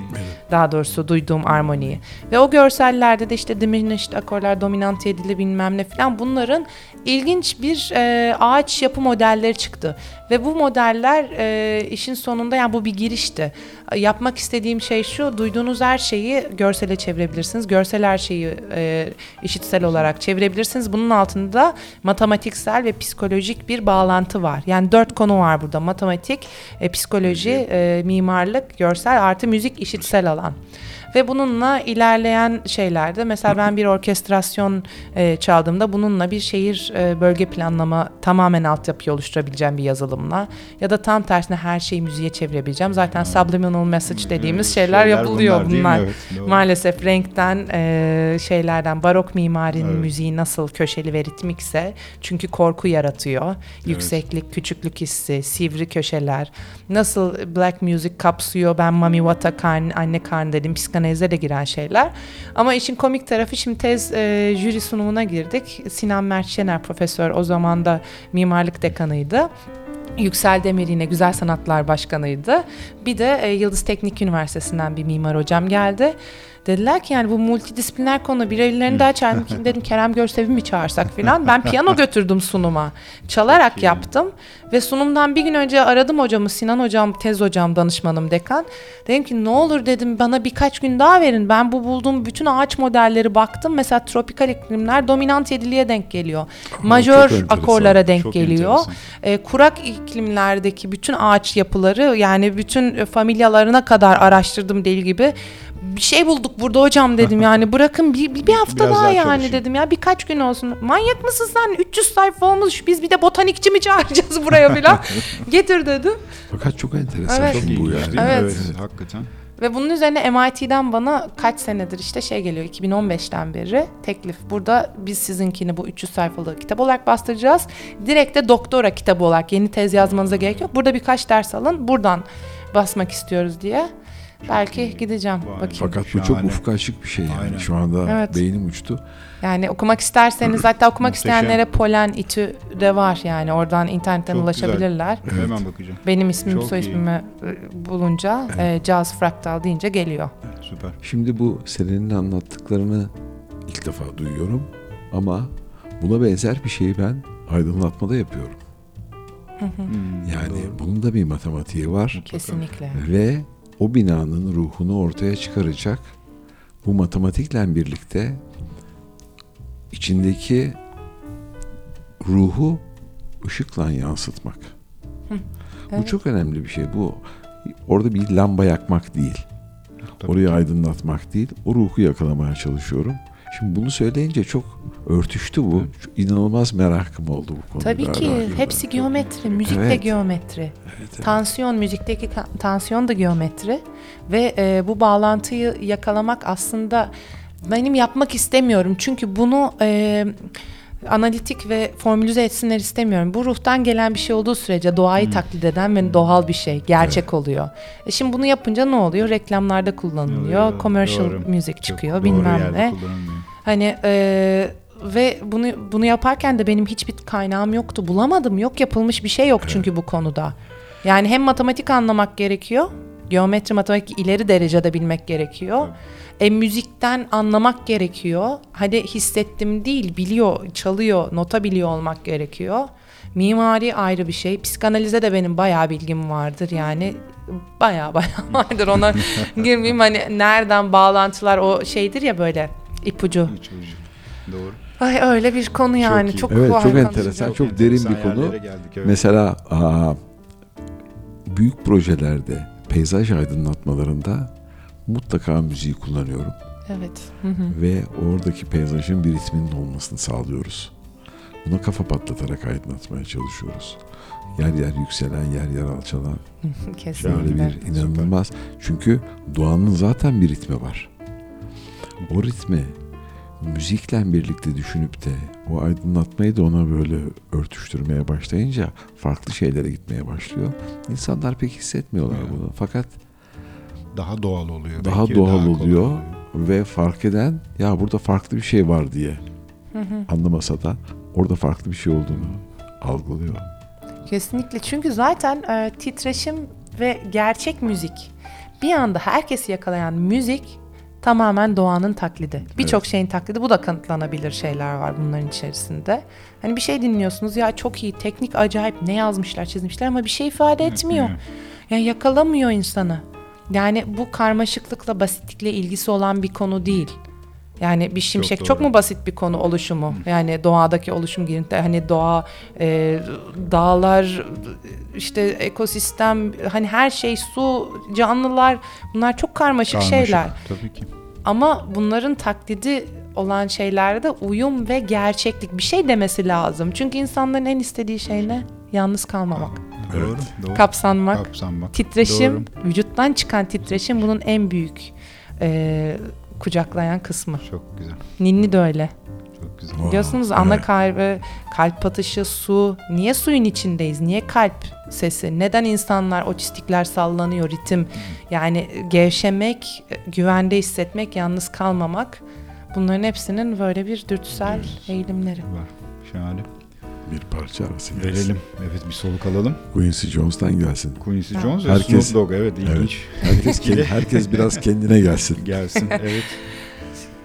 Daha doğrusu duyduğum armoniyi. Ve o görsellerde de işte diminished akorlar, dominant yedili bilmem ne falan bunların ilginç bir e, ağaç yapı modelleri çıktı. Ve bu modeller e, işin sonunda yani bu bir girişti. Yapmak istediğim şey şu, duyduğunuz her şeyi görsele çevirebilirsiniz. Görsel her şeyi e, işitsel olarak çevirebilirsiniz. Bunun altında matematiksel ve psikolojik bir bağlantı var. Yani dört konu var burada. Matematik, e, psikoloji, e, mimarlık, görsel artı müzik işitsel alan. Ve bununla ilerleyen şeylerde mesela ben bir orkestrasyon e, çaldığımda bununla bir şehir e, bölge planlama tamamen altyapıyı oluşturabileceğim bir yazılımla ya da tam tersine her şeyi müziğe çevirebileceğim. Zaten subliminal message dediğimiz şeyler, şeyler yapılıyor bunlar bunlar. Evet, doğru. Maalesef renkten e, şeylerden barok mimarinin Evet. müziği nasıl köşeli ve ritmikse çünkü korku yaratıyor. Yükseklik, küçüklük hissi, sivri köşeler. Nasıl black music kapsıyor ben Mami Wata karn, anne karnı dedim psikanalize de giren şeyler. Ama işin komik tarafı şimdi tez e, jüri sunumuna girdik. Sinan Mert Şener profesör o zaman da mimarlık dekanıydı. Yüksel Demir yine Güzel Sanatlar Başkanıydı. Bir de e, Yıldız Teknik Üniversitesi'nden bir mimar hocam geldi. Dediler ki yani bu multidisipliner konu birilerini daha çağırdım. dedim Kerem Görsev'i mi çağırsak filan. Ben piyano [LAUGHS] götürdüm sunuma. Çalarak yaptım. Ve sunumdan bir gün önce aradım hocamı. Sinan hocam, tez hocam, danışmanım, dekan. Dedim ki ne olur dedim bana birkaç gün daha verin. Ben bu bulduğum bütün ağaç modelleri baktım. Mesela tropikal iklimler dominant yediliğe denk geliyor. Majör akorlara denk çok geliyor. E, kurak iklimlerdeki bütün ağaç yapıları yani bütün e, familyalarına kadar araştırdım deli gibi. Bir şey bulduk burada hocam dedim yani [LAUGHS] bırakın bir, bir, bir hafta Biraz daha, daha yani çalışayım. dedim ya birkaç gün olsun. Manyak mısın sen 300 sayfa olmuş biz bir de botanikçi mi çağıracağız buraya falan. [LAUGHS] Getir dedim. Fakat çok enteresan Evet. Çok şimdi bu yani. Evet. Evet, hakikaten. Ve bunun üzerine MIT'den bana kaç senedir işte şey geliyor 2015'ten beri teklif. Burada biz sizinkini bu 300 sayfalık kitap olarak bastıracağız. Direkt de doktora kitabı olarak yeni tez yazmanıza gerek yok. Burada birkaç ders alın buradan basmak istiyoruz diye. Belki gideceğim Vay. bakayım. Fakat bu çok ufka açık bir şey yani. Aynen. Şu anda Evet. beynim uçtu. Yani okumak isterseniz [CLEARS THROAT] hatta okumak isteyenlere Polen İTÜ de var yani oradan internetten Çok ulaşabilirler. Hemen bakacağım. Benim ismim Çok soy ismimi e, bulunca e, Caz Fraktal deyince geliyor. Süper. Şimdi bu Selen'in anlattıklarını ilk defa duyuyorum. Ama buna benzer bir şeyi ben aydınlatmada yapıyorum. Hmm, Yani doğru. bunun da bir matematiği var. Kesinlikle. Ve o binanın ruhunu ortaya çıkaracak bu matematikle birlikte içindeki ruhu ışıkla yansıtmak. Bu Evet. çok önemli bir şey. Bu orada bir lamba yakmak değil. Tabii. Orayı aydınlatmak değil. O ruhu yakalamaya çalışıyorum. Şimdi bunu söyleyince çok örtüştü bu. Çok inanılmaz merakım oldu bu konuda. Tabii ki radyoda. hepsi geometri, müzik de Evet. geometri. Evet, evet. Tansiyon, müzikteki tansiyon da geometri ve e, bu bağlantıyı yakalamak aslında benim yapmak istemiyorum. Çünkü bunu e, analitik ve formülize etsinler istemiyorum. Bu ruhtan gelen bir şey olduğu sürece doğayı taklit eden ve doğal bir şey, gerçek oluyor. E şimdi bunu yapınca ne oluyor? Reklamlarda kullanılıyor, Doğru, commercial doğru. müzik Çok çıkıyor, doğru bilmem ne. Hani e, ve bunu bunu yaparken de benim hiçbir kaynağım yoktu. Bulamadım. Yok yapılmış bir şey yok çünkü bu konuda. Yani hem matematik anlamak gerekiyor. Geometri matematik ileri derecede bilmek gerekiyor. E müzikten anlamak gerekiyor. Hadi hissettim değil, biliyor, çalıyor, nota biliyor olmak gerekiyor. Mimari ayrı bir şey. Psikanalize de benim bayağı bilgim vardır yani. Bayağı bayağı [LAUGHS] vardır ona [LAUGHS] girmeyeyim. Hani nereden bağlantılar o şeydir ya böyle ipucu. Hiç ucu. Doğru. Ay öyle bir konu yani. iyi. Çok, Evet, çok enteresan, çok derin bir konu. Geldik, evet. Mesela aa, büyük projelerde peyzaj aydınlatmalarında mutlaka müziği kullanıyorum. Evet. Hı hı. ve oradaki peyzajın bir ritminin olmasını sağlıyoruz. Buna kafa patlatarak aydınlatmaya çalışıyoruz. Yer yer yükselen, yer yer alçalan. Böyle [LAUGHS] Kesinlikle. bir inanılmaz. Çünkü doğanın zaten bir ritmi var. O ritmi müzikle birlikte düşünüp de o aydınlatmayı da ona böyle örtüştürmeye başlayınca farklı şeylere gitmeye başlıyor. İnsanlar pek hissetmiyorlar Evet. bunu. Fakat daha doğal oluyor. Daha belki, doğal kolay oluyor. ve fark eden ya burada farklı bir şey var diye Hı hı. anlamasa da orada farklı bir şey olduğunu algılıyor. Kesinlikle. Çünkü zaten e, titreşim ve gerçek müzik bir anda herkesi yakalayan müzik tamamen doğanın taklidi. Birçok şeyin taklidi. Bu da kanıtlanabilir şeyler var bunların içerisinde. Hani bir şey dinliyorsunuz ya çok iyi, teknik acayip ne yazmışlar, çizmişler ama bir şey ifade etmiyor. Yani yakalamıyor insanı. Yani bu karmaşıklıkla, basitlikle ilgisi olan bir konu değil. Yani bir şimşek çok, doğru. mu basit bir konu oluşumu? Yani doğadaki oluşum girinti hani doğa, e, dağlar, işte ekosistem, hani her şey, su, canlılar bunlar çok karmaşık, Karmaşık, şeyler. Tabii ki. Ama bunların taklidi olan şeylerde uyum ve gerçeklik bir şey demesi lazım. Çünkü insanların en istediği şey ne? Yalnız kalmamak, Doğru. doğru. kapsanmak, Kapsanmak. titreşim, Doğru. vücuttan çıkan titreşim bunun en büyük e, kucaklayan kısmı. Çok güzel. Ninni de öyle. Çok güzel. Biliyorsunuz ana evet. kalbi, kalp atışı, su. Niye suyun içindeyiz? Niye kalp sesi? Neden insanlar otistikler sallanıyor, ritim? Yani gevşemek, güvende hissetmek, yalnız kalmamak. Bunların hepsinin böyle bir dürtüsel eğilimleri. Var. Şahane. Bir parça arası gelsin. Verelim. Evet bir soluk alalım. Quincy Jones'tan gelsin. Quincy. Jones ve Herkes- Snoop Dogg. Evet ilginç. Herkes [LAUGHS] ke- herkes biraz kendine gelsin. Gelsin. Evet.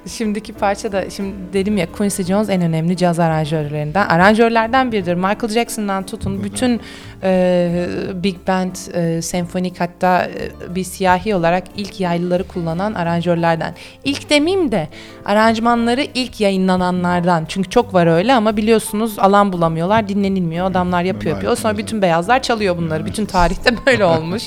Şimdiki parça da şimdi dedim ya Quincy Jones en önemli caz aranjörlerinden. Aranjörlerden biridir. Michael Jackson'dan tutun bütün e, big band, e, senfonik hatta e, bir siyahi olarak ilk yaylıları kullanan aranjörlerden. İlk demeyeyim de aranjmanları ilk yayınlananlardan. Çünkü çok var öyle ama biliyorsunuz alan bulamıyorlar, dinlenilmiyor. Adamlar yapıyor yapıyor. Sonra bütün beyazlar çalıyor bunları. Bütün tarihte böyle [LAUGHS] olmuş.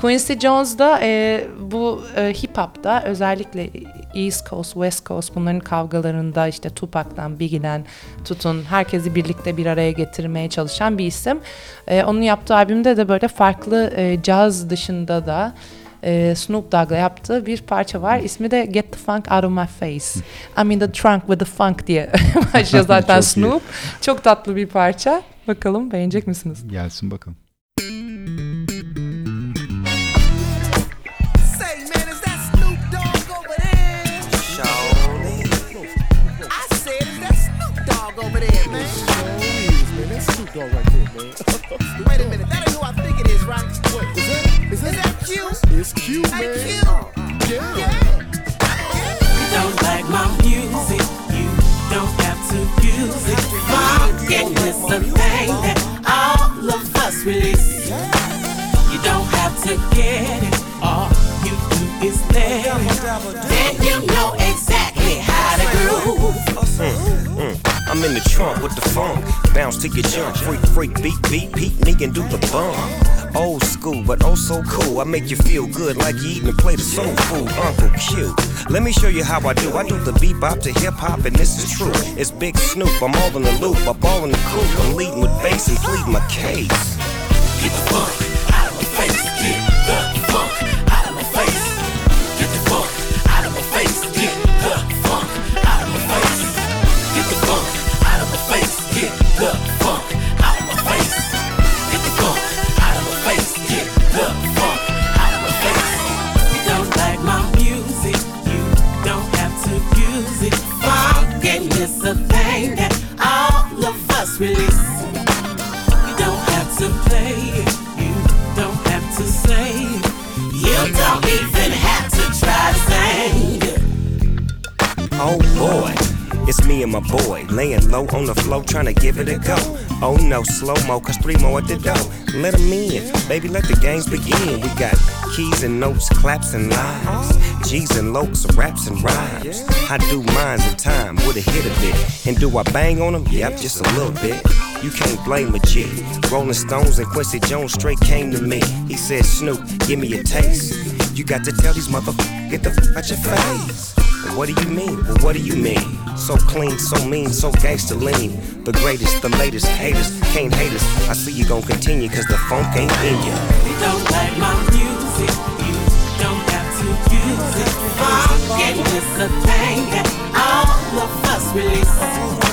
Quincy Jones da e, bu e, hip hop'ta özellikle East Coast, West Coast bunların kavgalarında işte Tupac'tan, Biggie'den tutun herkesi birlikte bir araya getirmeye çalışan bir isim. E, onun yaptığı albümde de böyle farklı e, caz dışında da e, Snoop Dogg'la yaptığı bir parça var. İsmi de Get the Funk Out of My Face. I'm in the trunk with the funk diye [LAUGHS] başlıyor [LAUGHS] zaten Çok iyi. Snoop. Çok tatlı bir parça. Bakalım beğenecek misiniz? Gelsin bakalım. Man, that's Snoop Dogg right there, man. Wait a minute, that ain't who I think it is, right? What, is that, is that, Q? It's Q, man. Hey, Q. Yeah. yeah. You don't like my music, you don't have to use it. Funkin' is the thing that all of us release. You don't have to get it, all you do is let it. Then you know exactly how to groove. I'm in the trunk with the funk. Bounce to your jump. Freak, freak, beat, beat, beat me and do the bump. Old school, but oh so cool. I make you feel good like you eating a plate of soul food. Uncle Q. Let me show you how I do. I do the bebop to hip hop, and this is true. It's Big Snoop. I'm all in the loop. I ball in the coop. I'm leading with bass and pleading my case. Get the funk out of my face. Get the funk release. You don't have to play. You don't have to say. You don't even have to try to sing. Oh boy, it's me and my boy laying low on the floor trying to give it a go. Oh no, slow mo, cause three more at the door. Let 'em in, baby, let the games begin. We got keys and notes, claps and lines, G's and lokes, raps and rhymes. I do mines in time with a hit a bit. And do I bang on them? Yep, just a little bit. You can't blame a G. Rolling Stones and Quincy Jones straight came to me. He said, Snoop, give me a taste. You got to tell these motherfuckers, get the f out your face. What do you mean? Well, what do you mean? So clean, so mean, so gangster lean. The greatest, the latest, haters can't hate us. I see you gon' continue, cause the funk ain't in you. You don't like my music. You don't have to use it. Funkin' is a thing that all of us release.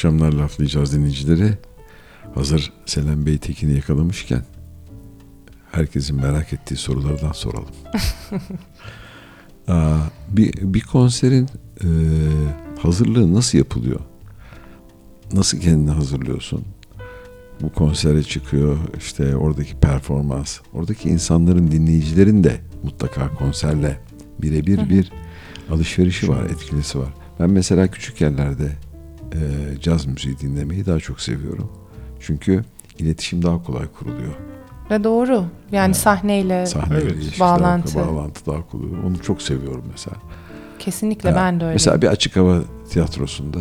Akşamlar laflayacağız dinleyicileri. Hazır Selam Bey Tekin'i yakalamışken herkesin merak ettiği sorulardan soralım. [LAUGHS] Aa, bir, bir konserin e, hazırlığı nasıl yapılıyor? Nasıl kendini hazırlıyorsun? Bu konsere çıkıyor işte oradaki performans, oradaki insanların dinleyicilerin de mutlaka konserle birebir bir alışverişi var, etkilisi var. Ben mesela küçük yerlerde e, caz müziği dinlemeyi daha çok seviyorum. Çünkü iletişim daha kolay kuruluyor. Ve doğru. Yani sahneyle Sahneyle Evet. Bağlantı. Daha, bağlantı daha kolay. Onu çok seviyorum mesela. kesinlikle Ha, ben de öyle. Mesela bir açık hava tiyatrosunda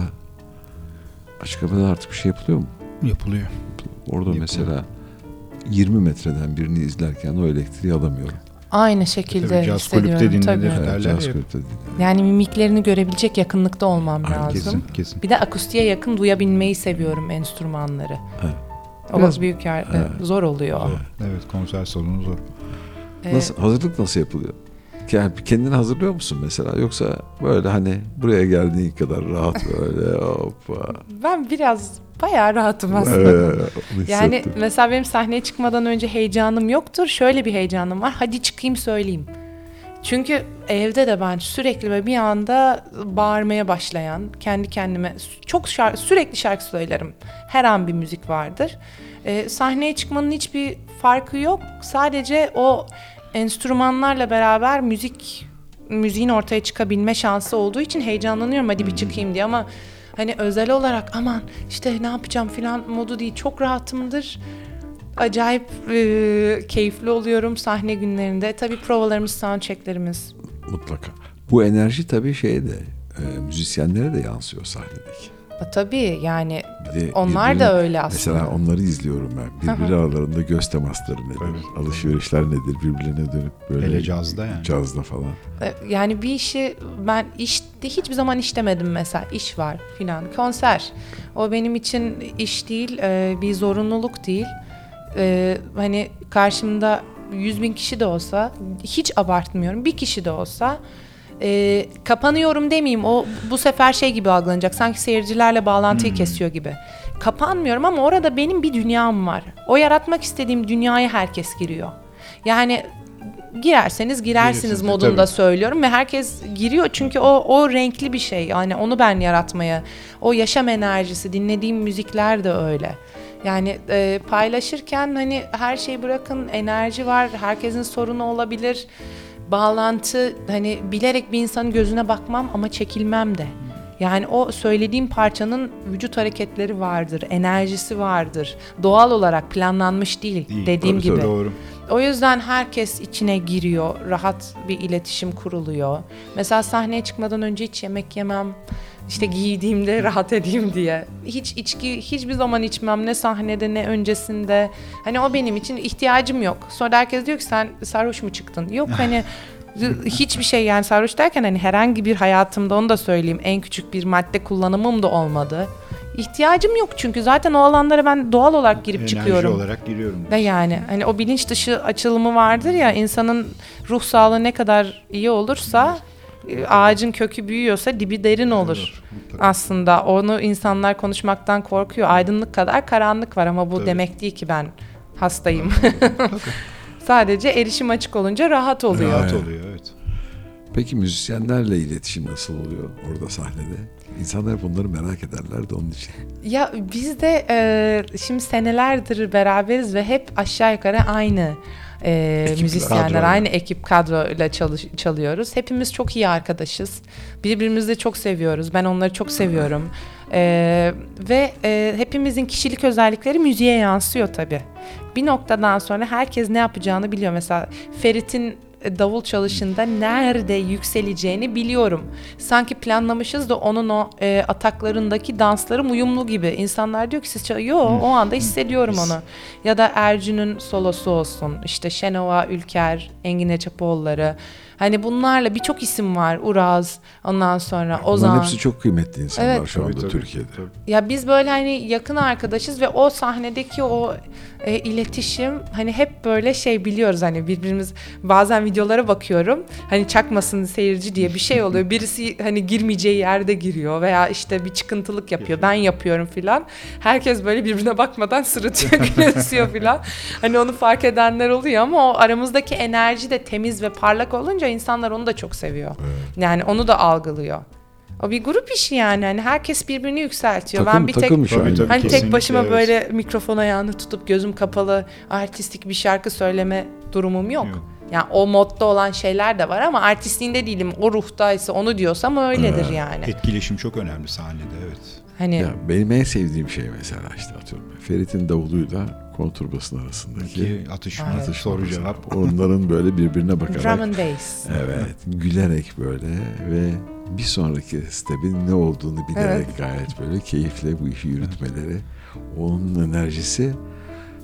açık havada artık bir şey yapılıyor mu? Yapılıyor. Orada Yapılıyor. mesela 20 metreden birini izlerken o elektriği alamıyorum. Aynı şekilde Tabii caz kulüpte hissediyorum. dinlenir. Tabii. Derler caz ya. kulüpte. Yani mimiklerini görebilecek yakınlıkta olmam Aynen, lazım. Kesin kesin. Bir de akustiğe yakın duyabilmeyi seviyorum enstrümanları. Evet. O Biraz- büyük yer Evet. zor oluyor. Evet. Evet konser salonu zor. Ee, Nasıl, hazırlık nasıl yapılıyor? Yani kendini hazırlıyor musun mesela? Yoksa böyle hani buraya geldiğin kadar rahat böyle [LAUGHS] hoppa. ben biraz bayağı rahatım aslında. Ee, Yani mesela benim sahneye çıkmadan önce heyecanım yoktur. Şöyle bir heyecanım var. Hadi çıkayım söyleyeyim. Çünkü evde de ben sürekli ve bir anda bağırmaya başlayan, kendi kendime çok şarkı, sürekli şarkı söylerim. Her an bir müzik vardır. Ee, sahneye çıkmanın hiçbir farkı yok. Sadece o enstrümanlarla beraber müzik müziğin ortaya çıkabilme şansı olduğu için heyecanlanıyorum hadi bir çıkayım diye ama hani özel olarak aman işte ne yapacağım filan modu değil çok rahatımdır. Acayip e, keyifli oluyorum sahne günlerinde. Tabii provalarımız, soundchecklerimiz. Mutlaka. Bu enerji tabii şeye de e, müzisyenlere de yansıyor sahnedeki. E, Tabii yani de onlar da öyle aslında. Mesela onları izliyorum ben. Birbiri aralarında göz temasları nedir? Alışverişler nedir? Birbirlerine dönüp böyle Hele cazda yani. cazda falan. E, Yani bir işi ben işte hiçbir zaman işlemedim mesela iş var filan konser o benim için iş değil e, bir zorunluluk değil E, hani karşımda 100 bin kişi de olsa hiç abartmıyorum bir kişi de olsa e, kapanıyorum demeyeyim o bu sefer şey gibi algılanacak sanki seyircilerle bağlantıyı kesiyor gibi kapanmıyorum ama orada benim bir dünyam var o yaratmak istediğim dünyaya herkes giriyor yani girerseniz girersiniz Girirsiniz, modunda tabii. söylüyorum ve herkes giriyor çünkü o o renkli bir şey. Yani onu ben yaratmaya, o yaşam enerjisi, dinlediğim müzikler de öyle. Yani e, paylaşırken hani her şeyi bırakın enerji var. Herkesin sorunu olabilir. Bağlantı hani bilerek bir insanın gözüne bakmam ama çekilmem de. Yani o söylediğim parçanın vücut hareketleri vardır, enerjisi vardır. Doğal olarak planlanmış değil, Değil, dediğim tabii, gibi. Doğru. O yüzden herkes içine giriyor, rahat bir iletişim kuruluyor. Mesela sahneye çıkmadan önce hiç yemek yemem. İşte giydiğimde [LAUGHS] rahat edeyim diye. Hiç içki hiçbir zaman içmem ne sahnede ne öncesinde. Hani o benim için ihtiyacım yok. Sonra herkes diyor ki sen sarhoş mu çıktın? Yok hani [LAUGHS] hiçbir şey yani sarhoş derken hani herhangi bir hayatımda onu da söyleyeyim en küçük bir madde kullanımım da olmadı. İhtiyacım yok çünkü zaten o alanlara ben doğal olarak girip Enerji çıkıyorum. olarak giriyorum. Ve yani hani o bilinç dışı açılımı vardır ya insanın ruh sağlığı ne kadar iyi olursa e, ağacın kökü büyüyorsa dibi derin olur. Aslında onu insanlar konuşmaktan korkuyor. Aydınlık kadar karanlık var ama bu Tabii. demek değil ki ben hastayım. [LAUGHS] Sadece erişim açık olunca rahat oluyor. Rahat Evet. oluyor evet. Peki müzisyenlerle iletişim nasıl oluyor orada sahnede? İnsanlar bunları merak ederler de onun için. Ya biz de e, şimdi senelerdir beraberiz ve hep aşağı yukarı aynı e, Ekip müzisyenler, kadro. aynı ekip kadroyla çalış, çalıyoruz. Hepimiz çok iyi arkadaşız. Birbirimizi de çok seviyoruz. Ben onları çok seviyorum. E, ve e, hepimizin kişilik özellikleri müziğe yansıyor tabii. Bir noktadan sonra herkes ne yapacağını biliyor. Mesela Ferit'in davul çalışında nerede yükseleceğini biliyorum. Sanki planlamışız da onun o e, ataklarındaki danslarım uyumlu gibi. İnsanlar diyor ki siz Yo o anda hissediyorum onu. Ya da Ercü'nün solosu olsun. İşte Şenova Ülker, Engin Eçapoğulları. Hani bunlarla birçok isim var. Uraz, ondan sonra Ozan. Bunların hepsi çok kıymetli insanlar Evet. şu anda Tabii, tabii, Türkiye'de. tabii. Ya biz böyle hani yakın arkadaşız ve o sahnedeki o e, iletişim hani hep böyle şey biliyoruz hani birbirimiz bazen videolara bakıyorum hani çakmasın seyirci diye bir şey oluyor [LAUGHS] birisi hani girmeyeceği yerde giriyor veya işte bir çıkıntılık yapıyor ben yapıyorum filan herkes böyle birbirine bakmadan [LAUGHS] sırıtıyor gülümsüyor filan hani onu fark edenler oluyor ama o aramızdaki enerji de temiz ve parlak olunca insanlar onu da çok seviyor yani onu da algılıyor. O bir grup işi yani. Hani herkes birbirini yükseltiyor. Takım, ben bir tek Tabii, tabii. hani tek başıma evet. böyle mikrofon ayağını tutup gözüm kapalı artistik bir şarkı söyleme durumum yok. Yok. Yani o modda olan şeyler de var ama artistliğinde değilim. O ruhtaysa onu diyorsam öyledir yani. Etkileşim çok önemli sahnede evet. Hani Ya benim en sevdiğim şey mesela işte atıyorum. Ferit'in davuluyla konturbasın arasındaki Ki atışma, Evet. soru cevap. onların böyle birbirine bakarak drum and bass. evet gülerek böyle ve bir sonraki step'in ne olduğunu bilerek gayet böyle keyifle bu işi yürütmeleri onun enerjisi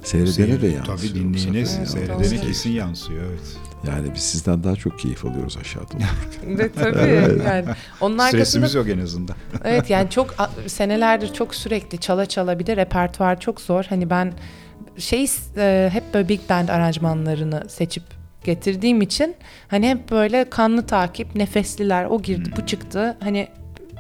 seyredene de yansıyor. Tabii dinleyene, seyredene kesin yansıyor evet. Yani biz sizden daha çok keyif alıyoruz aşağıda. olurken. De, tabii yani. Onun arkasında Stresimiz yok en azından. Evet yani çok senelerdir çok sürekli çala çala bir de repertuar çok zor. Hani ben şey e, hep böyle big band aranjmanlarını seçip getirdiğim için hani hep böyle kanlı takip, nefesliler o girdi bu çıktı. Hani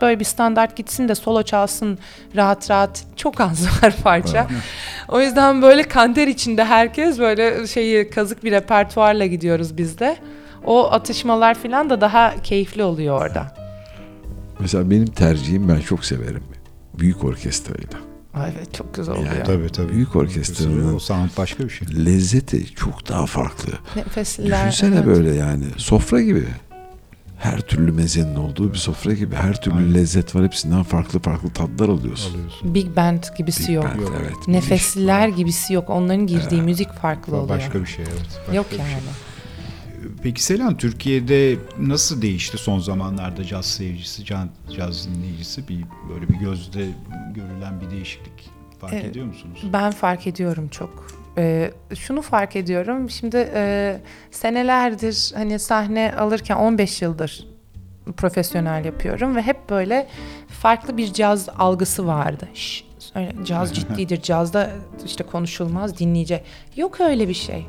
böyle bir standart gitsin de solo çalsın rahat rahat çok az [LAUGHS] var parça. [LAUGHS] o yüzden böyle kanter içinde herkes böyle şeyi kazık bir repertuarla gidiyoruz biz de. O atışmalar falan da daha keyifli oluyor orada. Mesela benim tercihim ben çok severim. Büyük orkestrayla. Ay evet çok güzel oluyor. Yani Tabii tabii. Büyük orkestranın O sound başka bir şey. lezzeti çok daha farklı. Nefesliler. Düşünsene evet. böyle yani sofra gibi. Her türlü mezenin olduğu bir sofra gibi. Her türlü Aynen. lezzet var. Hepsinden farklı farklı tatlar alıyorsun. Alıyorsun. Big band gibisi Big yok. band, Yok. evet. Nefesliler gibisi yok. Onların girdiği müzik farklı oluyor. Başka bir şey evet. Başka yok bir yani. şey. Peki Selen Türkiye'de nasıl değişti son zamanlarda caz sevgisi, can- caz dinleyicisi bir böyle bir gözde görülen bir değişiklik fark Evet. ediyor musunuz? Ben fark ediyorum çok. Ee, şunu fark ediyorum. Şimdi e, senelerdir hani sahne alırken 15 yıldır profesyonel yapıyorum ve hep böyle farklı bir caz algısı vardı. Şş, söyle, caz [LAUGHS] ciddidir. Cazda işte konuşulmaz, dinleyecek. Yok öyle bir şey.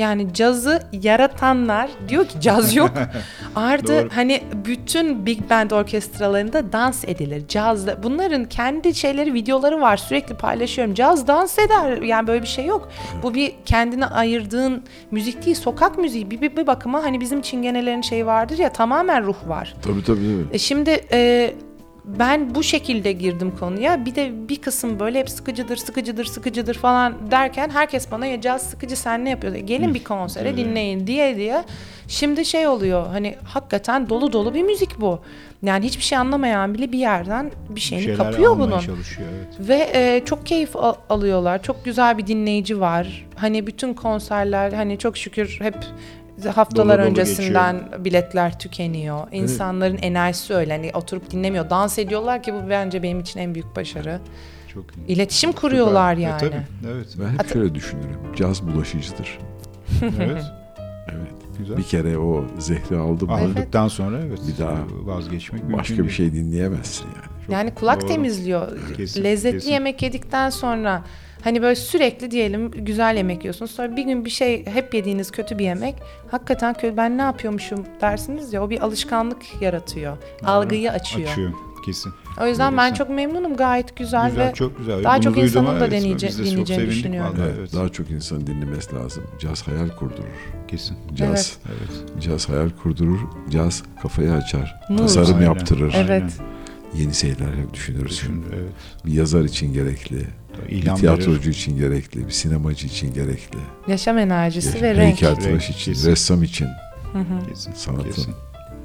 Yani cazı yaratanlar diyor ki caz yok. [LAUGHS] Artı hani bütün big band orkestralarında dans edilir. Cazda bunların kendi şeyleri videoları var sürekli paylaşıyorum. Caz dans eder yani böyle bir şey yok. Bu bir kendine ayırdığın müzik değil sokak müziği bir, bir, bir bakıma hani bizim çingenelerin şeyi vardır ya tamamen ruh var. Tabii tabii. tabii. E şimdi e, ben bu şekilde girdim konuya. Bir de bir kısım böyle hep sıkıcıdır, sıkıcıdır, sıkıcıdır falan derken herkes bana ya caz sıkıcı sen ne yapıyorsun? Gelin bir konsere dinleyin diye diye. Şimdi şey oluyor hani hakikaten dolu dolu bir müzik bu. Yani hiçbir şey anlamayan bile bir yerden bir şeyini Şeyler kapıyor bunun. çalışıyor evet. Ve e, çok keyif al- alıyorlar. Çok güzel bir dinleyici var. Hani bütün konserler hani çok şükür hep haftalar Dolu dolu öncesinden biletler tükeniyor. İnsanların enerjisi öyle. Hani oturup dinlemiyor. Dans ediyorlar ki bu bence benim için en büyük başarı. Çok iyi. İletişim kuruyorlar Süper. E, yani. tabii, evet. Ben hep Hatta- şöyle düşünürüm. Caz bulaşıcıdır. evet. [LAUGHS] Evet. Güzel. Bir kere o zehri aldı mı Aldıktan sonra evet. Bir daha vazgeçmek mümkün başka bir değil. şey dinleyemezsin yani. Çok Yani kulak doğru. temizliyor. Kesin, Lezzetli kesin. yemek yedikten sonra hani böyle sürekli diyelim güzel yemek yiyorsunuz. Sonra bir gün bir şey hep yediğiniz kötü bir yemek. Hakikaten kötü ben ne yapıyormuşum dersiniz ya o bir alışkanlık yaratıyor. Algıyı açıyor. Açıyor kesin. O yüzden ben Öyleyse. çok memnunum. Gayet güzel, Güzel, ve çok güzel. daha Bunu çok insanın da deneyece- dinleyeceğini düşünüyorum. vallahi, Evet, evet. Daha çok insanın dinlemesi lazım. Caz hayal kurdurur. Kesin. Caz, Evet. Evet. caz hayal kurdurur. Caz kafayı açar. Nur. Tasarım Aynen. yaptırır. Evet. Yeni şeyler düşünürsün. Düşün, evet. Bir yazar için gerekli. İlham bir tiyatrocu için gerekli. Bir sinemacı için gerekli. Yaşam enerjisi Bir ve renk. heykeltıraş için, kesin. ressam için, Kesin. sanatın Kesin.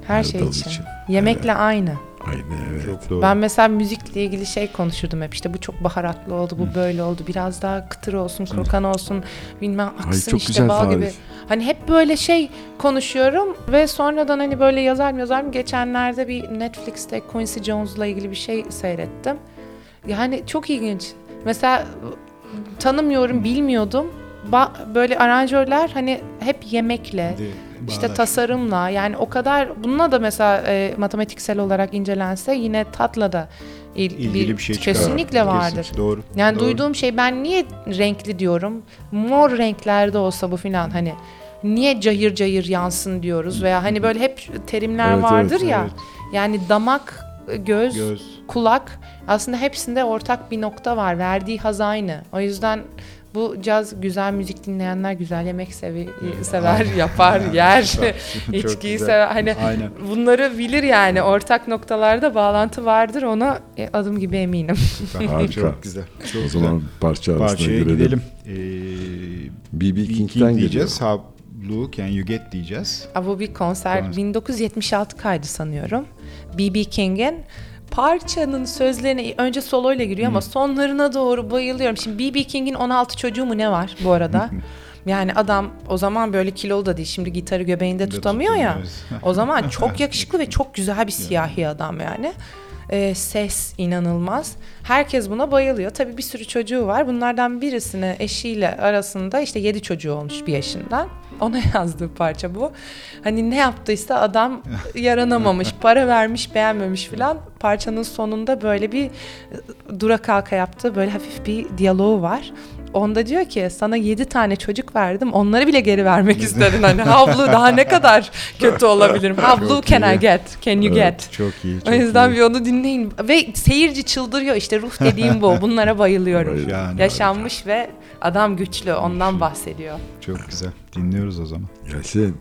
Her her şey için. için. Yemekle aynı. Aynen evet. Çok doğru. Ben mesela müzikle ilgili şey konuşurdum hep işte bu çok baharatlı oldu, bu böyle oldu. Biraz daha kıtır olsun, krokan olsun, bilmem aksın çok işte güzel bal gibi. tarif. Hani hep böyle şey konuşuyorum ve sonradan hani böyle yazar mı yazar mı geçenlerde bir Netflix'te Quincy Jones'la ilgili bir şey seyrettim. Yani çok ilginç. Mesela tanımıyorum, bilmiyordum. Ba- böyle aranjörler hani hep yemekle, De- işte tasarımla yani o kadar bununla da mesela e, matematiksel olarak incelense yine tatla da il- İlgili bir şey çıkar. kesinlikle vardır. Kesin, doğru. Yani Doğru. duyduğum şey ben niye renkli diyorum? Mor renklerde olsa bu filan hani niye cayır cayır yansın diyoruz veya hani böyle hep terimler Evet, vardır evet, ya. evet. Yani damak, göz, Göz. kulak aslında hepsinde ortak bir nokta var. Verdiği haz aynı. O yüzden bu caz güzel müzik dinleyenler güzel yemek sevi, sever, yapar, yer, [LAUGHS] içkiyi güzel. sever. Hani Aynen. bunları bilir yani. Ortak noktalarda bağlantı vardır. Ona e, adım gibi eminim. Süper. Harika. [LAUGHS] Çok güzel. Çok o zaman parça arasına Parçaya girelim. gidelim. Ee, B.B. King, King'den King diyeceğiz. How Blue Can You Get diyeceğiz. Ha, Bu bir konser. Konser. 1976 kaydı sanıyorum. B.B. King'in parçanın sözlerine önce soloyla giriyor ama sonlarına doğru bayılıyorum. Şimdi B.B. King'in 16 çocuğu mu ne var bu arada? [LAUGHS] Yani adam o zaman böyle kilolu da değil. Şimdi gitarı göbeğinde tutamıyor ya. O zaman [LAUGHS] çok yakışıklı ve çok güzel bir siyahi adam yani. Ee, ses inanılmaz. Herkes buna bayılıyor. Tabii bir sürü çocuğu var. Bunlardan birisine eşiyle arasında işte yedi çocuğu olmuş bir yaşından. Ona yazdığı parça bu. Hani ne yaptıysa adam [LAUGHS] yaranamamış, para vermiş, beğenmemiş filan. Parçanın sonunda böyle bir e, dura kalka yaptığı böyle hafif bir diyaloğu var. Onda diyor ki sana yedi tane çocuk verdim onları bile geri vermek istedin. Hani havlu daha ne kadar [LAUGHS] kötü olabilirim. Blue can I get? Can you Evet, get? Çok iyi. O Çok yüzden iyi. bir onu dinleyin. Ve seyirci çıldırıyor işte ruh dediğim bu. [LAUGHS] Bunlara bayılıyorum. Yani Yaşanmış ve adam güçlü ondan bahsediyor. Çok güzel. Dinliyoruz o zaman. Gelsin.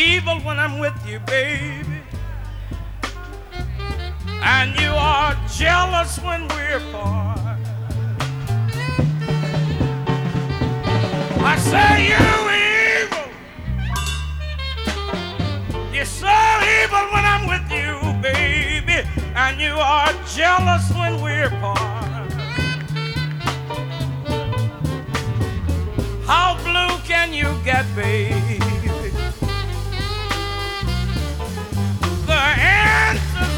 Evil when I'm with you, baby. And you are jealous when we're apart. I say you evil. You're so evil when I'm with you, baby. And you are jealous when we're apart. How blue can you get, baby?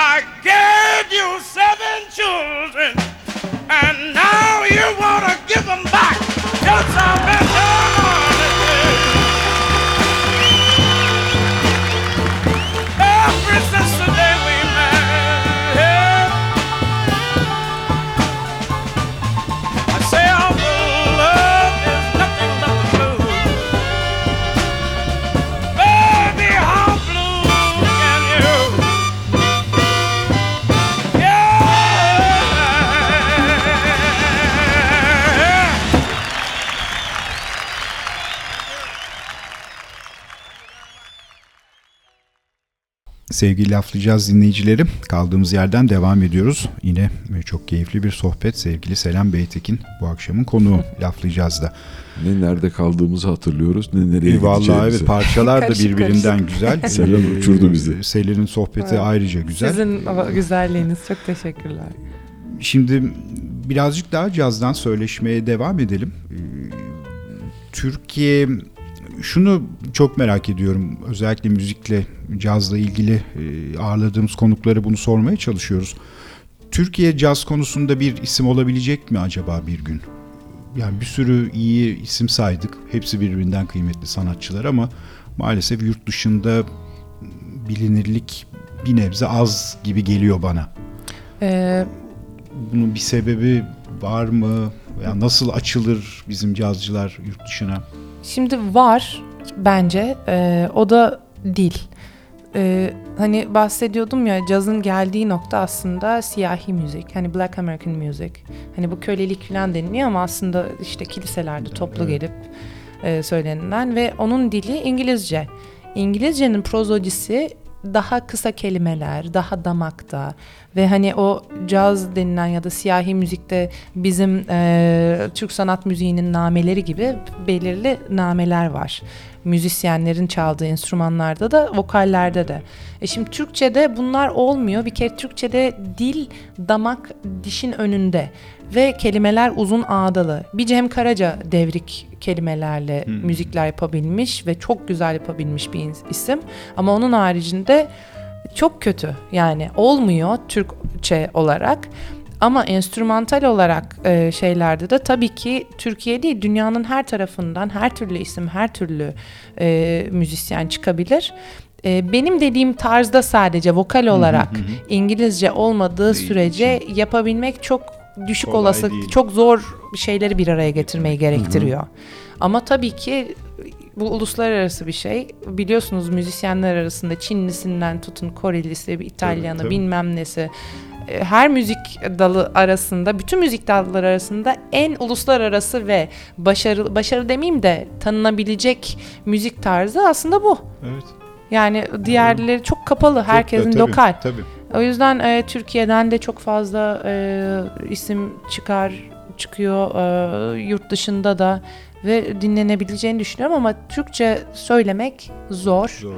I gave you seven children, and now you wanna give them back. Just I've Sevgili laflayacağız dinleyicilerim. Kaldığımız yerden devam ediyoruz. Yine çok keyifli bir sohbet sevgili Selam Beytekin bu akşamın konuğu laflayacağız da. Ne nerede kaldığımızı hatırlıyoruz ne nereye E, Vallahi gideceğimizi. evet parçalar da Karışık birbirinden güzel. [LAUGHS] Selam uçurdu bizi. Selin'in sohbeti Evet. ayrıca güzel. Sizin güzelliğiniz çok teşekkürler. Şimdi birazcık daha cazdan söyleşmeye devam edelim. Ee, Türkiye şunu çok merak ediyorum. Özellikle müzikle, cazla ilgili e, ağırladığımız konukları bunu sormaya çalışıyoruz. Türkiye caz konusunda bir isim olabilecek mi acaba bir gün? Yani bir sürü iyi isim saydık. Hepsi birbirinden kıymetli sanatçılar ama maalesef yurt dışında bilinirlik bir nebze az gibi geliyor bana. Ee, Bunun bir sebebi var mı? Ya nasıl açılır bizim cazcılar yurt dışına? Şimdi var bence Ee, o da dil. Ee, hani bahsediyordum ya cazın geldiği nokta aslında siyahi müzik. Hani Black American Music. Hani bu kölelik falan deniliyor ama aslında işte kiliselerde toplu Evet. gelip e, söylenilen ve onun dili İngilizce. İngilizcenin prozodisi daha kısa kelimeler, daha damakta ve hani o caz denilen ya da siyahi müzikte bizim e, Türk sanat müziğinin nameleri gibi belirli nameler var. Müzisyenlerin çaldığı enstrümanlarda da vokallerde de. E şimdi Türkçe'de bunlar olmuyor. Bir kere Türkçe'de dil, damak, dişin önünde ve kelimeler uzun ağdalı. Bir Cem Karaca devrik kelimelerle müzikler yapabilmiş ve çok güzel yapabilmiş bir isim. Ama onun haricinde çok kötü yani olmuyor Türkçe olarak. Ama enstrümantal olarak e, şeylerde de tabii ki Türkiye değil dünyanın her tarafından her türlü isim her türlü e, müzisyen çıkabilir. E, benim dediğim tarzda sadece vokal olarak İngilizce olmadığı sürece yapabilmek çok düşük Kolay olası değil. çok zor şeyleri bir araya getirmeyi gerektiriyor. Ama tabii ki bu uluslararası bir şey. Biliyorsunuz müzisyenler arasında Çinlisinden tutun Korelisi, İtalyanı, tabii. bilmem nesi. E, Her müzik dalı arasında, bütün müzik dalları arasında en uluslararası ve başarılı, başarılı demeyeyim de tanınabilecek müzik tarzı aslında bu. Evet. Yani diğerleri çok kapalı, herkesin Çok da tabii, lokal. Tabii. O yüzden e, Türkiye'den de çok fazla e, isim çıkar çıkıyor e, yurt dışında da ve dinlenebileceğini düşünüyorum ama Türkçe söylemek zor Zor.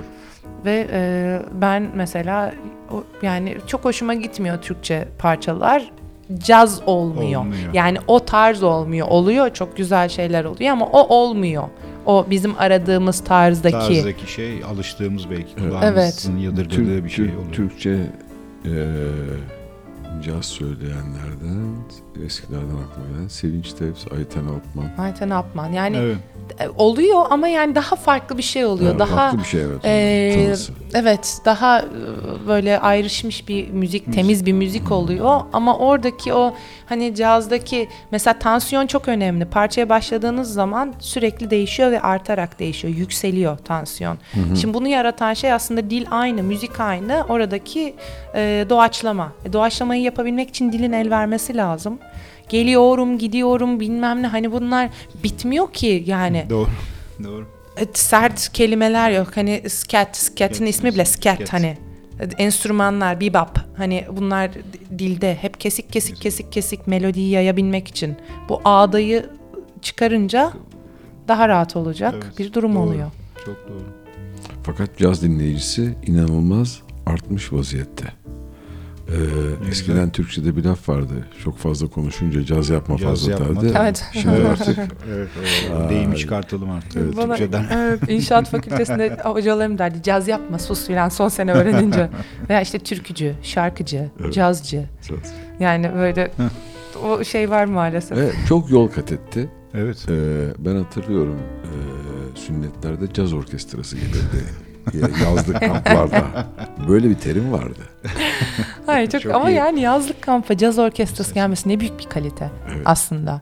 ve e, ben mesela o- yani çok hoşuma gitmiyor Türkçe parçalar caz olmuyor. Olmuyor. Yani o tarz olmuyor. Oluyor çok güzel şeyler oluyor ama o olmuyor. O bizim aradığımız tarzdaki. Tarzdaki şey alıştığımız belki Evet. kulağımızın yadırgadığı Türk- bir şey oluyor. Türkçe eee caz söyleyenlerden eskilerden aklıma gelen Sevinç Tevz, Ayten Altman. Ayten Apman. Yani evet. E, Oluyor ama yani daha farklı bir şey oluyor. Ha, daha farklı bir şey, evet. e, evet, daha e, böyle ayrışmış bir müzik, temiz bir müzik oluyor. Ama oradaki o hani cazdaki mesela tansiyon çok önemli. Parçaya başladığınız zaman sürekli değişiyor ve artarak değişiyor, yükseliyor tansiyon. Şimdi bunu yaratan şey aslında dil aynı, müzik aynı. Oradaki e, doğaçlama. E, doğaçlamayı yapabilmek için dilin el vermesi lazım. Geliyorum, gidiyorum, bilmem ne. Hani bunlar bitmiyor ki yani. Doğru. Doğru. E, sert kelimeler yok. Hani scat, scat'in Scat, ismi bile scat, scat. hani. Enstrümanlar, bebop. Hani bunlar dilde hep kesik kesik kesik kesik melodiyi yayabilmek için. Bu ağdayı çıkarınca daha rahat olacak Evet, bir durum doğru. oluyor. Çok doğru. Fakat caz dinleyicisi inanılmaz artmış vaziyette. Ee, eskiden Türkçe'de bir laf vardı. Çok fazla konuşunca caz yapma Caz fazla yapma. derdi. Evet. Şimdi [LAUGHS] artık Evet, deyimi çıkartalım artık. Bana, Türkçeden. [LAUGHS] evet, inşaat fakültesinde hocalarım derdi caz yapma sus filan son sene öğrenince. [LAUGHS] Veya işte türkücü, şarkıcı, Evet. cazcı. Caz. Yani böyle o şey var maalesef. Ve çok yol kat etti. Evet. Ee, ben hatırlıyorum ee, sünnetlerde caz orkestrası gelirdi. Ya- Yazlık kamplarda. Böyle bir terim vardı. Hayır çok, Çok ama iyi. yani yazlık kampa caz orkestrası gelmesi ne büyük bir kalite Evet. aslında.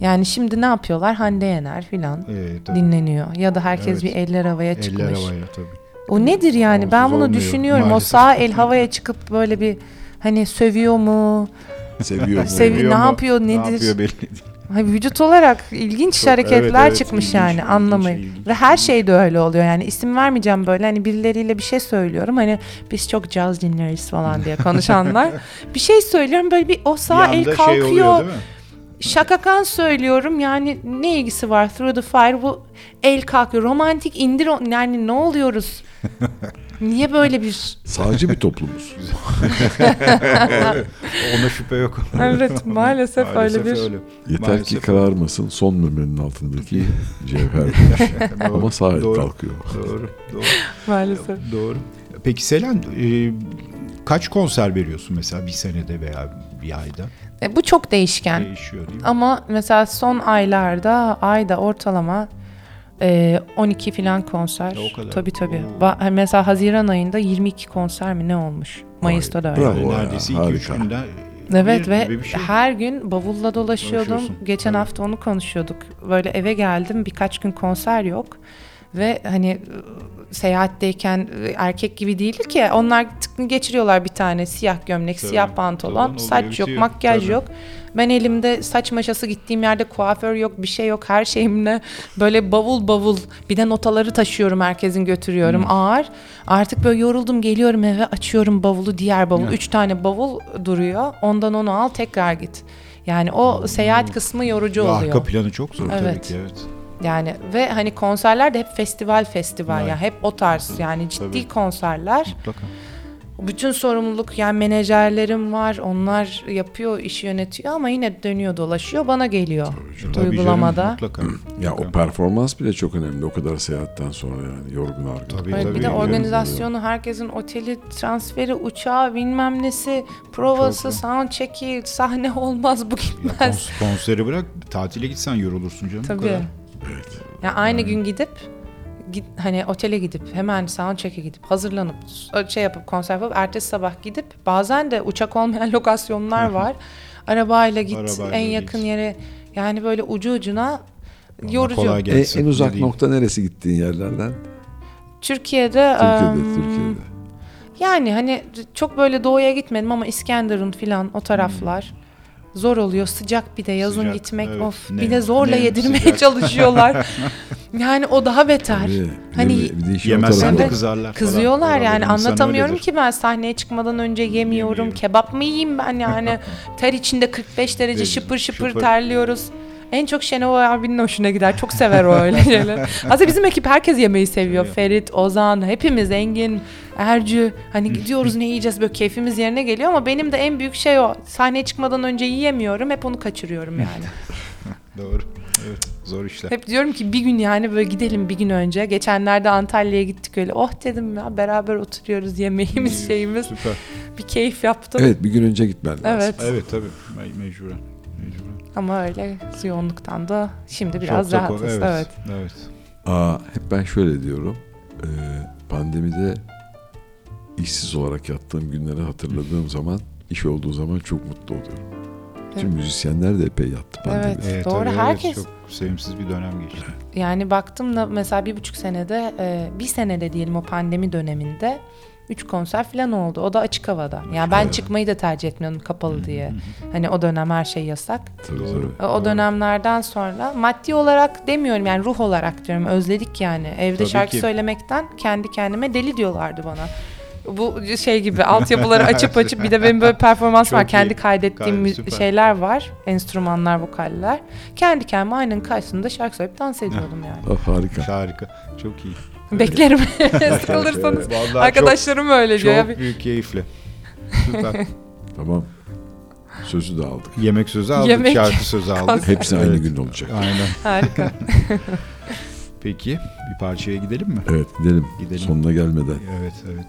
Yani şimdi ne yapıyorlar? Hande Yener filan tabii. dinleniyor. Ya da herkes Evet. bir eller havaya çıkmış. Eller havaya tabii. O nedir yani? ben Onsuz bunu olmuyor, düşünüyorum. maalesef. O sağ el havaya çıkıp böyle bir hani sövüyor mu? Seviyor mu? Sevi- Seviyor ne mu? yapıyor, Ne nedir? yapıyor belli değil. Hani vücut olarak ilginç Çok- hareketler evet, evet, çıkmış ilginç, yani ilginç, anlamayın. ilginç, Ve her şey de öyle oluyor. Yani isim vermeyeceğim böyle hani birileriyle bir şey söylüyorum. Hani biz çok caz dinleriz falan diye konuşanlar. [LAUGHS] bir şey söylüyorum böyle bir o sağ Bir el kalkıyor. Şey oluyor değil mi? Şakakan söylüyorum yani ne ilgisi var Through the Fire bu el kalkıyor romantik indir yani ne oluyoruz [LAUGHS] niye böyle bir Sağcı bir toplumuz. [LAUGHS] Ona şüphe yok. evet [LAUGHS] maalesef, öyle bir Yeter Maalesef ki öyle. kararmasın son memenin altındaki cevher. Doğru, Ama sağ el doğru, kalkıyor. Doğru, doğru, maalesef doğru. Peki Selen, e, kaç konser veriyorsun mesela bir senede veya bir ayda? E, bu çok değişken Değişiyor değil mi? ama mesela son aylarda ayda ortalama e, 12 filan konser O kadar. tabii tabii Oo. Ba- hani mesela Haziran ayında 22 konser mi ne olmuş Mayıs'ta da öyle. bravo. Ya, neredeyse 2-3 harika. günde Evet bir ve gibi bir şey. her gün bavulla dolaşıyordum. Dolaşıyorsun, Geçen tabii. hafta onu konuşuyorduk. Böyle eve geldim birkaç gün konser yok. Ve hani ı, seyahatteyken ı, erkek gibi değil ki. Onlar tıkını geçiriyorlar bir tane siyah gömlek, Tabii, siyah tabii, pantolon, oluyor, saç yok, bitiyor. makyaj Tabii. yok. Ben elimde saç maşası gittiğim yerde kuaför yok, bir şey yok. Her şeyimle böyle bavul bavul. Bir de notaları taşıyorum, herkesin götürüyorum. Hmm. Ağır. Artık böyle yoruldum, geliyorum eve, açıyorum bavulu, diğer bavul. Evet. Üç tane bavul duruyor. Ondan onu al, tekrar git. Yani o seyahat kısmı yorucu Ve oluyor. Arka planı çok zor tabii Evet. ki evet. Yani ve hani konserler de hep festival festival Evet. ya hep o tarz yani ciddi Tabii. konserler. Mutlaka. Bütün sorumluluk yani menajerlerim var. Onlar yapıyor, işi yönetiyor ama yine dönüyor, dolaşıyor bana geliyor. Tabii canım, Uygulamada. mutlaka. [CLEARS THROAT] Ya o performans bile çok önemli. O kadar seyahatten sonra yani yorgun argın. Tabii, Evet, tabii. bir de Yani organizasyonu, herkesin oteli, transferi, uçağı, bilmem nesi, provası, Çok. soundcheck'i, sahne [LAUGHS] olmaz bu Ya gitmez. kons- konseri bırak tatile gitsen yorulursun canım. bu Tabii. kadar. Ya aynı gün gidip git, hani otele gidip hemen soundcheck'e gidip hazırlanıp şey yapıp konser yapıp ertesi sabah gidip bazen de uçak olmayan [LAUGHS] lokasyonlar var. Arabayla git Arabayla en git. yakın yere yani böyle ucu ucuna Vallahi yorucu. E, en uzak Ne diyeyim. nokta neresi gittiğin yerlerden? Türkiye'de Türkiye'de, em, Türkiye'de. yani hani çok böyle doğuya gitmedim ama İskenderun filan o taraflar. Zor oluyor. Sıcak bir de yazın Sıcak, gitmek evet. of. Nem, bir de zorla nem, yedirmeye sıcak. [LAUGHS] çalışıyorlar. yani o daha beter. Tabii, Hani bir de Yemezsen de kızarlar falan. Kızıyorlar Oraların yani anlatamıyorum öyledir. ki ben sahneye çıkmadan önce yemiyorum. Yemiyorum. Kebap mı yiyeyim ben yani? [LAUGHS] Ter içinde 45 derece Derece, şıpır şıpır şıpır. terliyoruz. En çok Şenol abinin hoşuna gider. Çok sever o öyle [LAUGHS] şeyler. Aslında bizim ekip herkes yemeği seviyor. Ferit, Ozan, hepimiz, Engin, Ercü. Hani gidiyoruz ne yiyeceğiz böyle keyfimiz yerine geliyor ama benim de en büyük şey o. Sahneye çıkmadan önce yiyemiyorum. Hep onu kaçırıyorum yani. [LAUGHS] Doğru. Evet. Zor işler. Hep diyorum ki bir gün yani böyle gidelim bir gün önce. Geçenlerde Antalya'ya gittik öyle. Oh dedim ya beraber oturuyoruz yemeğimiz şeyimiz. Süper. Bir keyif yaptım. Evet bir gün önce gitmen lazım. Evet. Evet tabii. Me- mecburen. Mecburen. Ama öyle yoğunluktan da şimdi biraz Çok rahatız. evet, evet. evet. Aa, hep ben şöyle diyorum. Ee, pandemide işsiz olarak yattığım günleri hatırladığım zaman, iş olduğu zaman çok mutlu oluyorum. Bütün Evet. müzisyenler de epey yattı pandemide. Evet, doğru. tabii, Herkes- çok sevimsiz bir dönem geçti. Yani baktım da mesela bir buçuk senede, e, bir senede diyelim o pandemi döneminde üç konser falan oldu. O da açık havada. Yani ben Evet. çıkmayı da tercih etmiyordum kapalı diye. Hani o dönem her şey yasak. Tabii, Doğru. tabii. O dönemlerden sonra maddi olarak demiyorum yani ruh olarak diyorum özledik yani. Evde Tabii şarkı ki. söylemekten kendi kendime deli diyorlardı bana. Bu şey gibi altyapıları [LAUGHS] açıp açıp bir de benim böyle performans Çok var. iyi. Kendi kaydettiğim Gayet şeyler var. Enstrümanlar, vokaller. Kendi kendime aynanın karşısında şarkı söyleyip dans ediyordum yani. Ah, harika. Harika. Çok iyi. Beklerim [LAUGHS] [LAUGHS] sıkılırsanız. Vallahi Arkadaşlarım öyle çok, diyor. Çok büyük keyifle. Süper. [LAUGHS] Tamam. Sözü de aldık. Yemek sözü aldık, Yemek, şarkı sözü aldık. konser. Hepsi aynı Evet. gün olacak. Aynen. Harika. Peki bir parçaya gidelim mi? Evet gidelim. Gidelim. Sonuna gelmeden. Evet evet.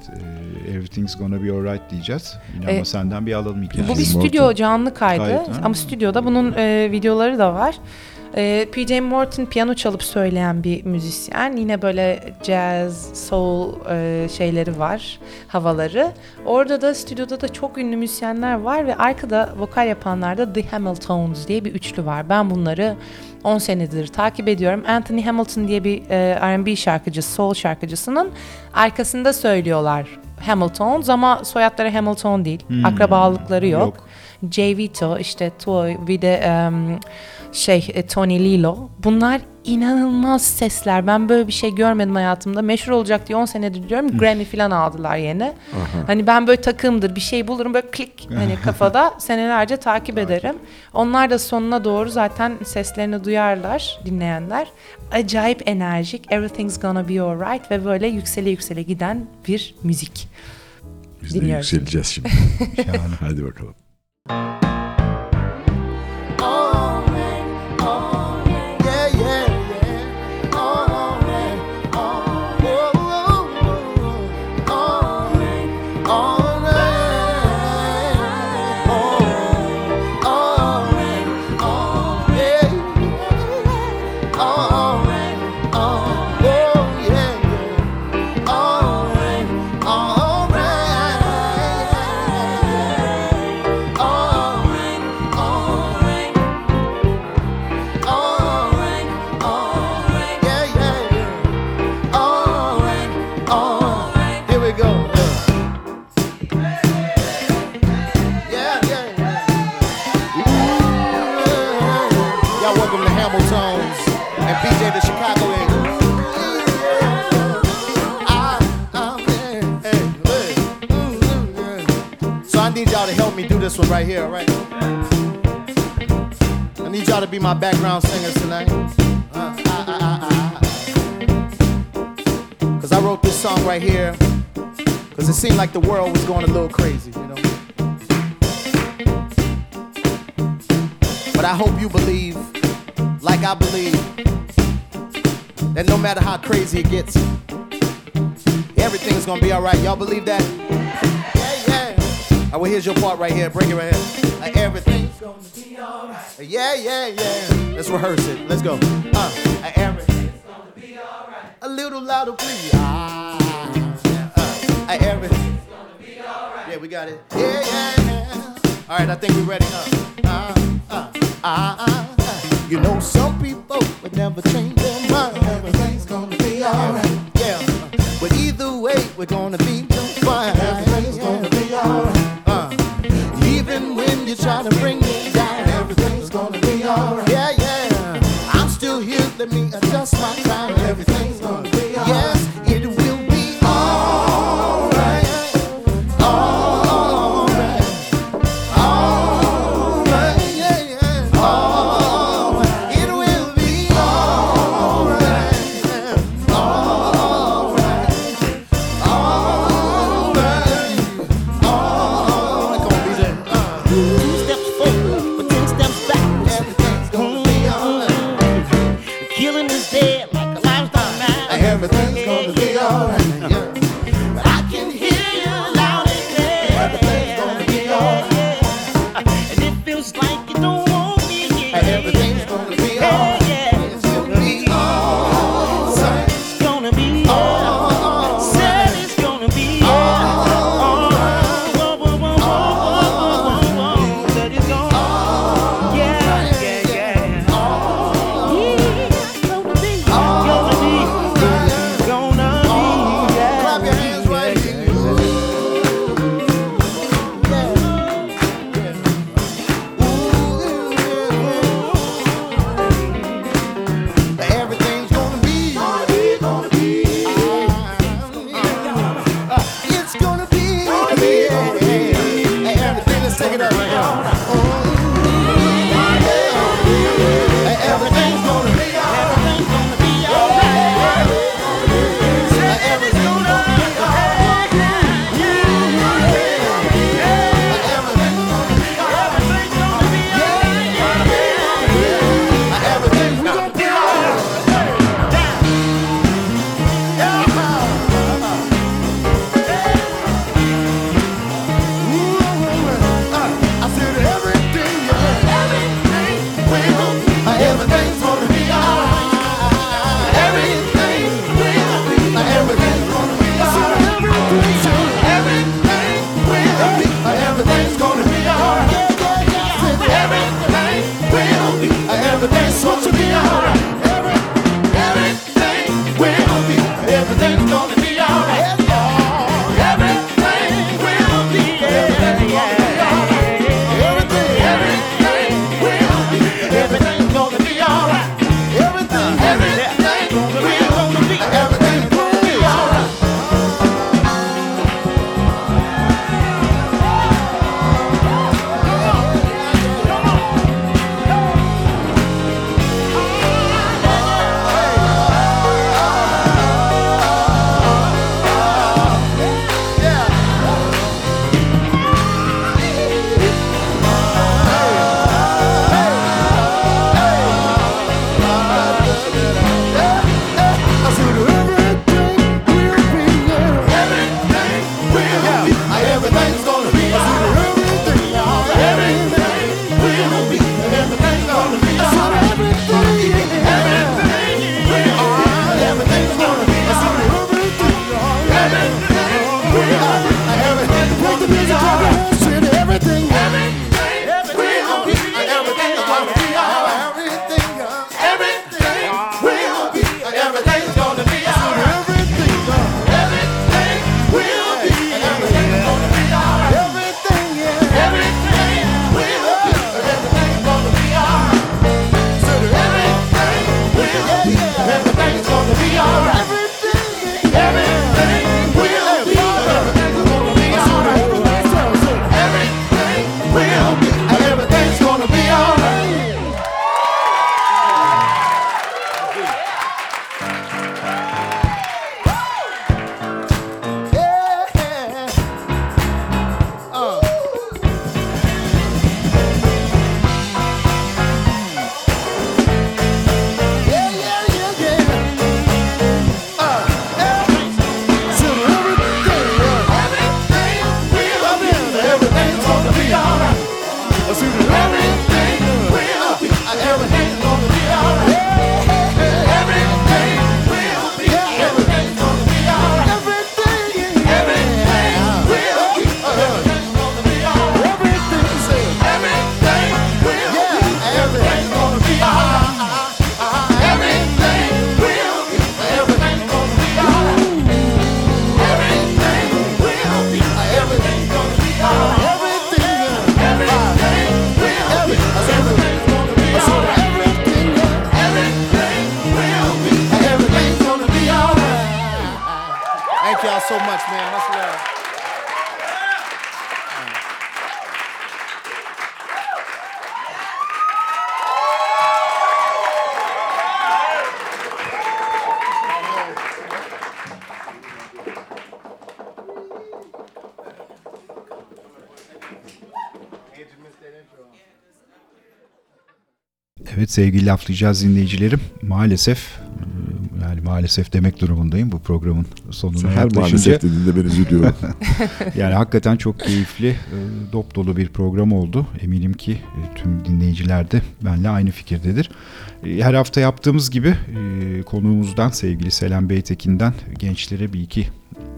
Ee, Everything's gonna be alright diyeceğiz. Yine Ee, ama senden bir alalım hikayeyi. Bu bir stüdyo canlı kaydı Kayıt, ama stüdyoda bunun e, videoları da var. E, PJ Morton piyano çalıp söyleyen bir müzisyen. Yine böyle jazz, soul e, şeyleri var, havaları. Orada da stüdyoda da çok ünlü müzisyenler var ve arkada vokal yapanlar da The Hamiltons diye bir üçlü var. Ben bunları 10 senedir takip ediyorum. Anthony Hamilton diye bir e, R&B şarkıcısı, soul şarkıcısının arkasında söylüyorlar Hamiltons ama soyadları Hamilton değil. Hmm. Akrabalıkları yok. Yok. Jay Vito, işte Toy, bir de em, şey e, Tony Lilo. Bunlar inanılmaz sesler. Ben böyle bir şey görmedim hayatımda. Meşhur olacak diye 10 senedir diyorum. Grammy falan aldılar yeni. Hani ben böyle takımdır bir şey bulurum böyle klik hani [LAUGHS] kafada senelerce takip ederim. Onlar da sonuna doğru zaten seslerini duyarlar dinleyenler. Acayip enerjik. Everything's gonna be alright ve böyle yüksele yüksele giden bir müzik. Biz de Dinliyoruz. yükseleceğiz şimdi. [LAUGHS] Şahane. Hadi bakalım. Thank you this one right here, all right? I need y'all to be my background singers tonight. Uh, ah, ah. Cause I wrote this song right here. Cause it seemed like the world was going a little crazy, you know. But I hope you believe, like I believe, that no matter how crazy it gets, everything's gonna be alright. Y'all believe that? Yeah, yeah. All right, well, here's your part right here. Bring it right here. Like, everything's gonna be alright. Yeah, yeah, yeah. Let's rehearse it. Let's go. Uh, like, everything's gonna be alright. A little louder, please. Ah, yeah, uh, like, everything's gonna be alright. Yeah, we got it. Yeah, yeah, yeah. All right, I think we're ready. Uh, uh, uh, uh, uh, uh. You know, some people would never change their mind. Everything's gonna be alright. Yeah, but either way, we're gonna be Evet sevgili laflayacağız dinleyicilerim. Maalesef e, yani maalesef demek durumundayım bu programın sonuna her yaklaşınca. maalesef dediğinde ben üzülüyorum. [LAUGHS] yani hakikaten çok keyifli, e, dop dolu bir program oldu. Eminim ki e, tüm dinleyiciler de benimle aynı fikirdedir. Her hafta yaptığımız gibi konuğumuzdan sevgili Selam Beytekin'den gençlere bir iki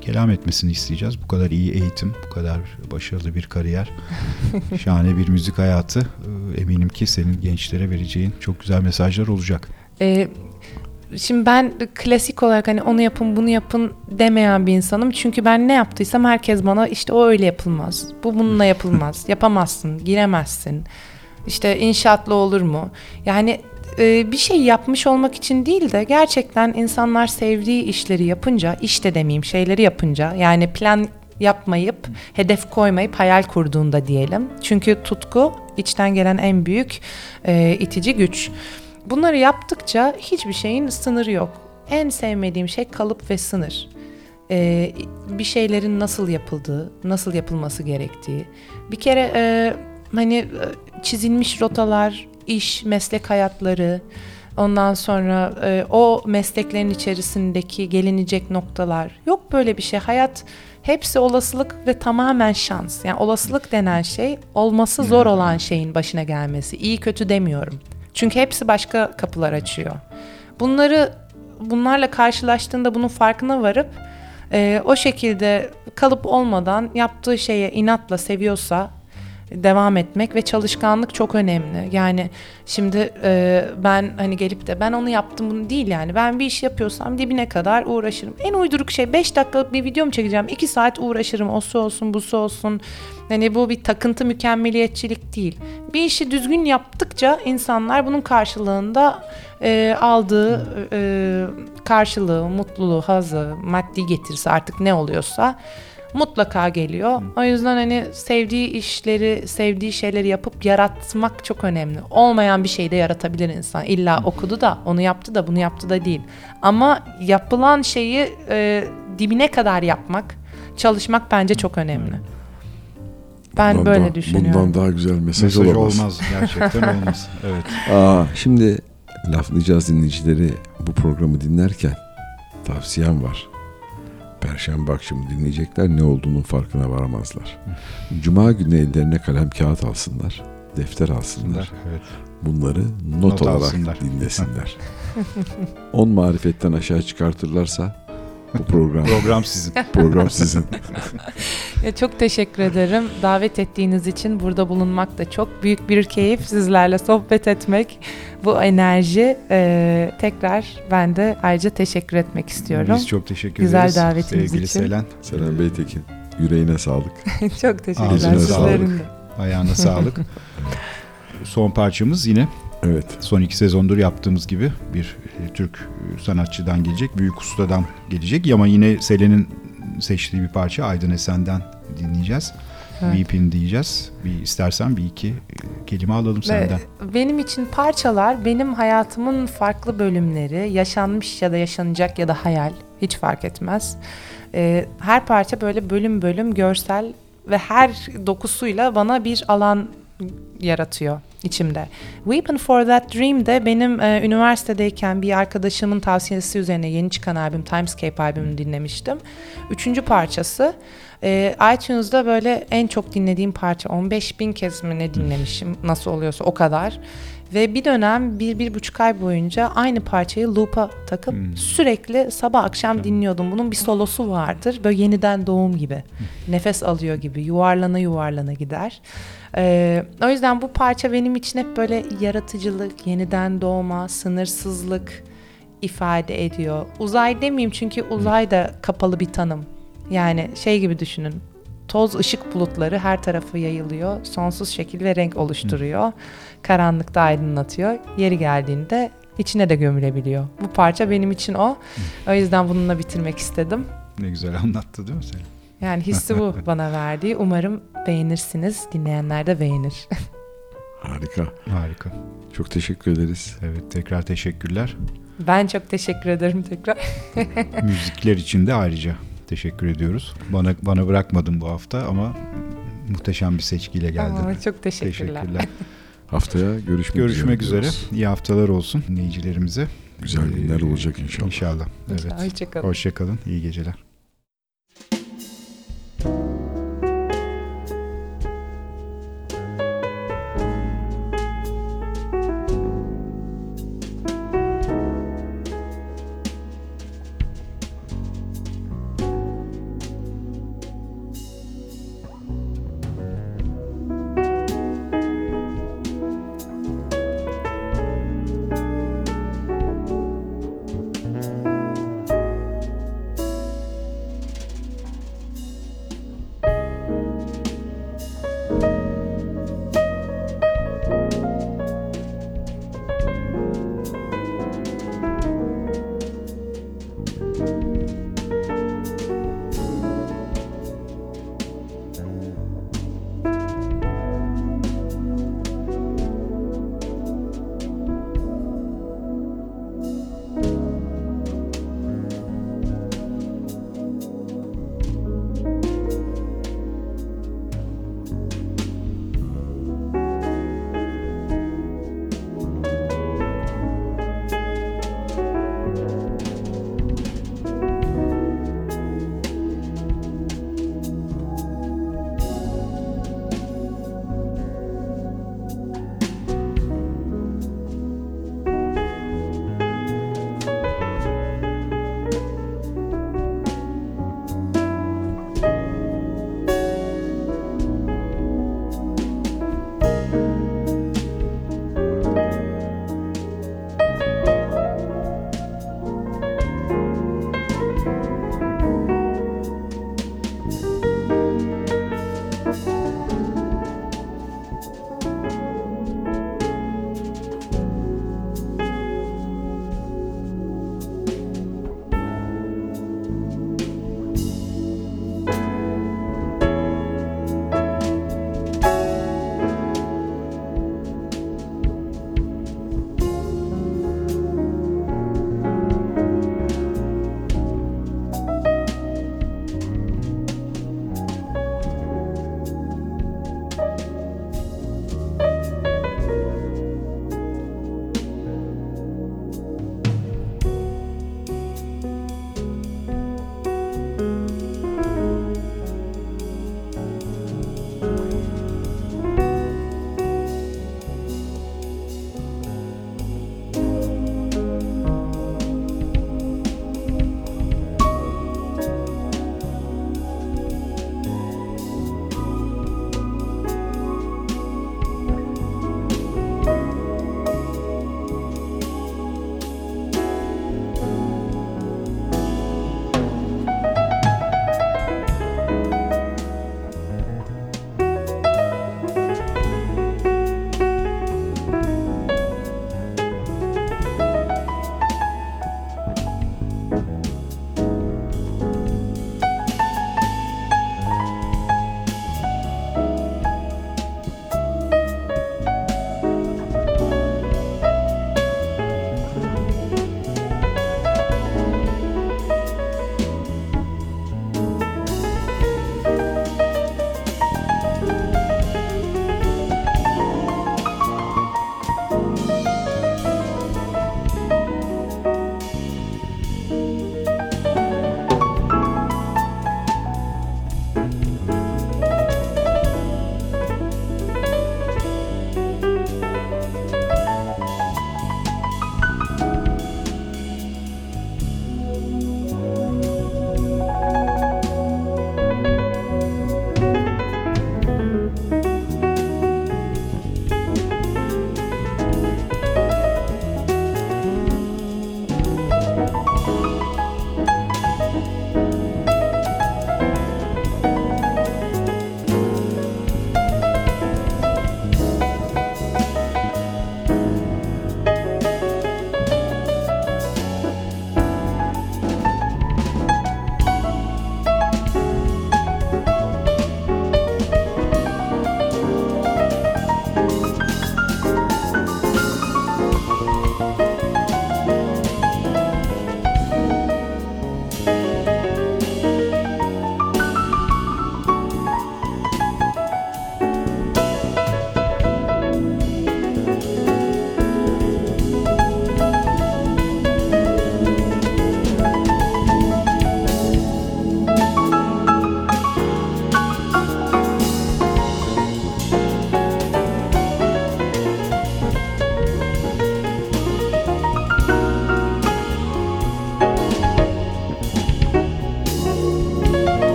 kelam etmesini isteyeceğiz. Bu kadar iyi eğitim, bu kadar başarılı bir kariyer, [LAUGHS] şahane bir müzik hayatı. e, Eminim ki senin gençlere vereceğin çok güzel mesajlar olacak. Ee, şimdi ben klasik olarak hani onu yapın bunu yapın demeyen bir insanım. Çünkü ben ne yaptıysam herkes bana işte o öyle yapılmaz. Bu bununla yapılmaz. [LAUGHS] Yapamazsın, giremezsin. İşte inşaatla olur mu? Yani e, bir şey yapmış olmak için değil de gerçekten insanlar sevdiği işleri yapınca, işte demeyeyim şeyleri yapınca yani plan yapmayıp, hedef koymayıp hayal kurduğunda diyelim. Çünkü tutku içten gelen en büyük e, itici güç. Bunları yaptıkça hiçbir şeyin sınırı yok. En sevmediğim şey kalıp ve sınır. Ee, bir şeylerin nasıl yapıldığı, nasıl yapılması gerektiği. Bir kere e, hani e, çizilmiş rotalar, iş, meslek hayatları, ondan sonra e, o mesleklerin içerisindeki gelinecek noktalar. Yok böyle bir şey. Hayat hepsi olasılık ve tamamen şans. Yani olasılık denen şey olması zor olan şeyin başına gelmesi. İyi kötü demiyorum. Çünkü hepsi başka kapılar açıyor. Bunları bunlarla karşılaştığında bunun farkına varıp e, o şekilde kalıp olmadan yaptığı şeye inatla seviyorsa devam etmek ve çalışkanlık çok önemli. Yani şimdi e, ben hani gelip de ben onu yaptım bunu değil yani. Ben bir iş yapıyorsam dibine kadar uğraşırım. En uyduruk şey 5 dakikalık bir video mu çekeceğim? 2 saat uğraşırım. O su olsun, bu su olsun. Hani bu bir takıntı mükemmeliyetçilik değil. Bir işi düzgün yaptıkça insanlar bunun karşılığında e, aldığı e, karşılığı, mutluluğu, hazı, maddi getirisi artık ne oluyorsa mutlaka geliyor. O yüzden hani sevdiği işleri, sevdiği şeyleri yapıp yaratmak çok önemli. Olmayan bir şey de yaratabilir insan. İlla okudu da, onu yaptı da, bunu yaptı da değil. Ama yapılan şeyi e, dibine kadar yapmak, çalışmak bence çok önemli. Ben Bundan böyle daha- düşünüyorum. Bundan daha güzel mesaj, Mesaj olamaz. olmaz, gerçekten [LAUGHS] olmaz. Evet. Aa, şimdi laflayacağız dinleyicileri bu programı dinlerken tavsiyem var. Perşembe akşamı dinleyecekler ne olduğunun farkına varamazlar. Cuma günü ellerine kalem kağıt alsınlar, defter alsınlar. Evet. Bunları not, Not olarak alsınlar. dinlesinler. [LAUGHS] 10 marifetten aşağı çıkartırlarsa bu program Program sizin. [LAUGHS] program sizin. [LAUGHS] Ya çok teşekkür ederim. Davet ettiğiniz için burada bulunmak da çok büyük bir keyif. Sizlerle sohbet etmek, bu enerji. Ee, tekrar ben de ayrıca teşekkür etmek istiyorum. Biz çok teşekkür Güzel ederiz. davetiniz Sevgili için. Selen. Selam Beytekin. Yüreğine sağlık. [LAUGHS] çok teşekkürler Ağzına sağlık. Ayağına sağlık. Son parçamız yine Evet. Son iki sezondur yaptığımız gibi bir e, Türk e, sanatçıdan gelecek, büyük ustadan gelecek. Ama yine Selen'in seçtiği bir parça Aydın Esen'den dinleyeceğiz. Evet. Weepin diyeceğiz. Bir istersen bir iki e, kelime alalım Ve senden. benim için parçalar benim hayatımın farklı bölümleri, yaşanmış ya da yaşanacak ya da hayal hiç fark etmez. Ee, her parça böyle bölüm bölüm görsel ve her dokusuyla bana bir alan yaratıyor içimde. Weapon for That Dream de benim e, üniversitedeyken bir arkadaşımın tavsiyesi üzerine yeni çıkan albüm Timescape albümünü dinlemiştim. Üçüncü parçası. E, iTunes'da böyle en çok dinlediğim parça 15 bin kez mi ne dinlemişim nasıl oluyorsa o kadar. Ve bir dönem bir, bir buçuk ay boyunca aynı parçayı loop'a takıp sürekli sabah akşam dinliyordum. Bunun bir solosu vardır. Böyle yeniden doğum gibi. Nefes alıyor gibi. Yuvarlana yuvarlana gider. Ee, o yüzden bu parça benim için hep böyle yaratıcılık, yeniden doğma, sınırsızlık ifade ediyor. Uzay demeyeyim çünkü uzay da kapalı bir tanım. Yani şey gibi düşünün. Toz ışık bulutları her tarafı yayılıyor. Sonsuz şekil ve renk oluşturuyor. Karanlıkta aydınlatıyor. Yeri geldiğinde içine de gömülebiliyor. Bu parça benim için o. O yüzden bununla bitirmek istedim. Ne güzel anlattı değil mi Selen? Yani hissi bu [LAUGHS] bana verdiği. Umarım beğenirsiniz. Dinleyenler de beğenir. [LAUGHS] Harika. Harika. Çok teşekkür ederiz. Evet tekrar teşekkürler. ben çok teşekkür ederim tekrar. [LAUGHS] Müzikler için de ayrıca teşekkür ediyoruz. Bana bana bırakmadın bu hafta ama muhteşem bir seçkiyle geldin. Aa, çok teşekkürler. Haftaya görüşmek, Görüşmek üzere. diyoruz. İyi haftalar olsun dinleyicilerimize. Güzel günler Ee, olacak inşallah. İnşallah. Evet. Hoşçakalın. Hoşçakalın. İyi geceler. Ben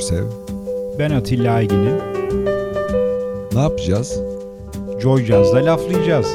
Görsev. Ben Atilla Aygin'im. Ne yapacağız? Joy Jazz'da laflayacağız.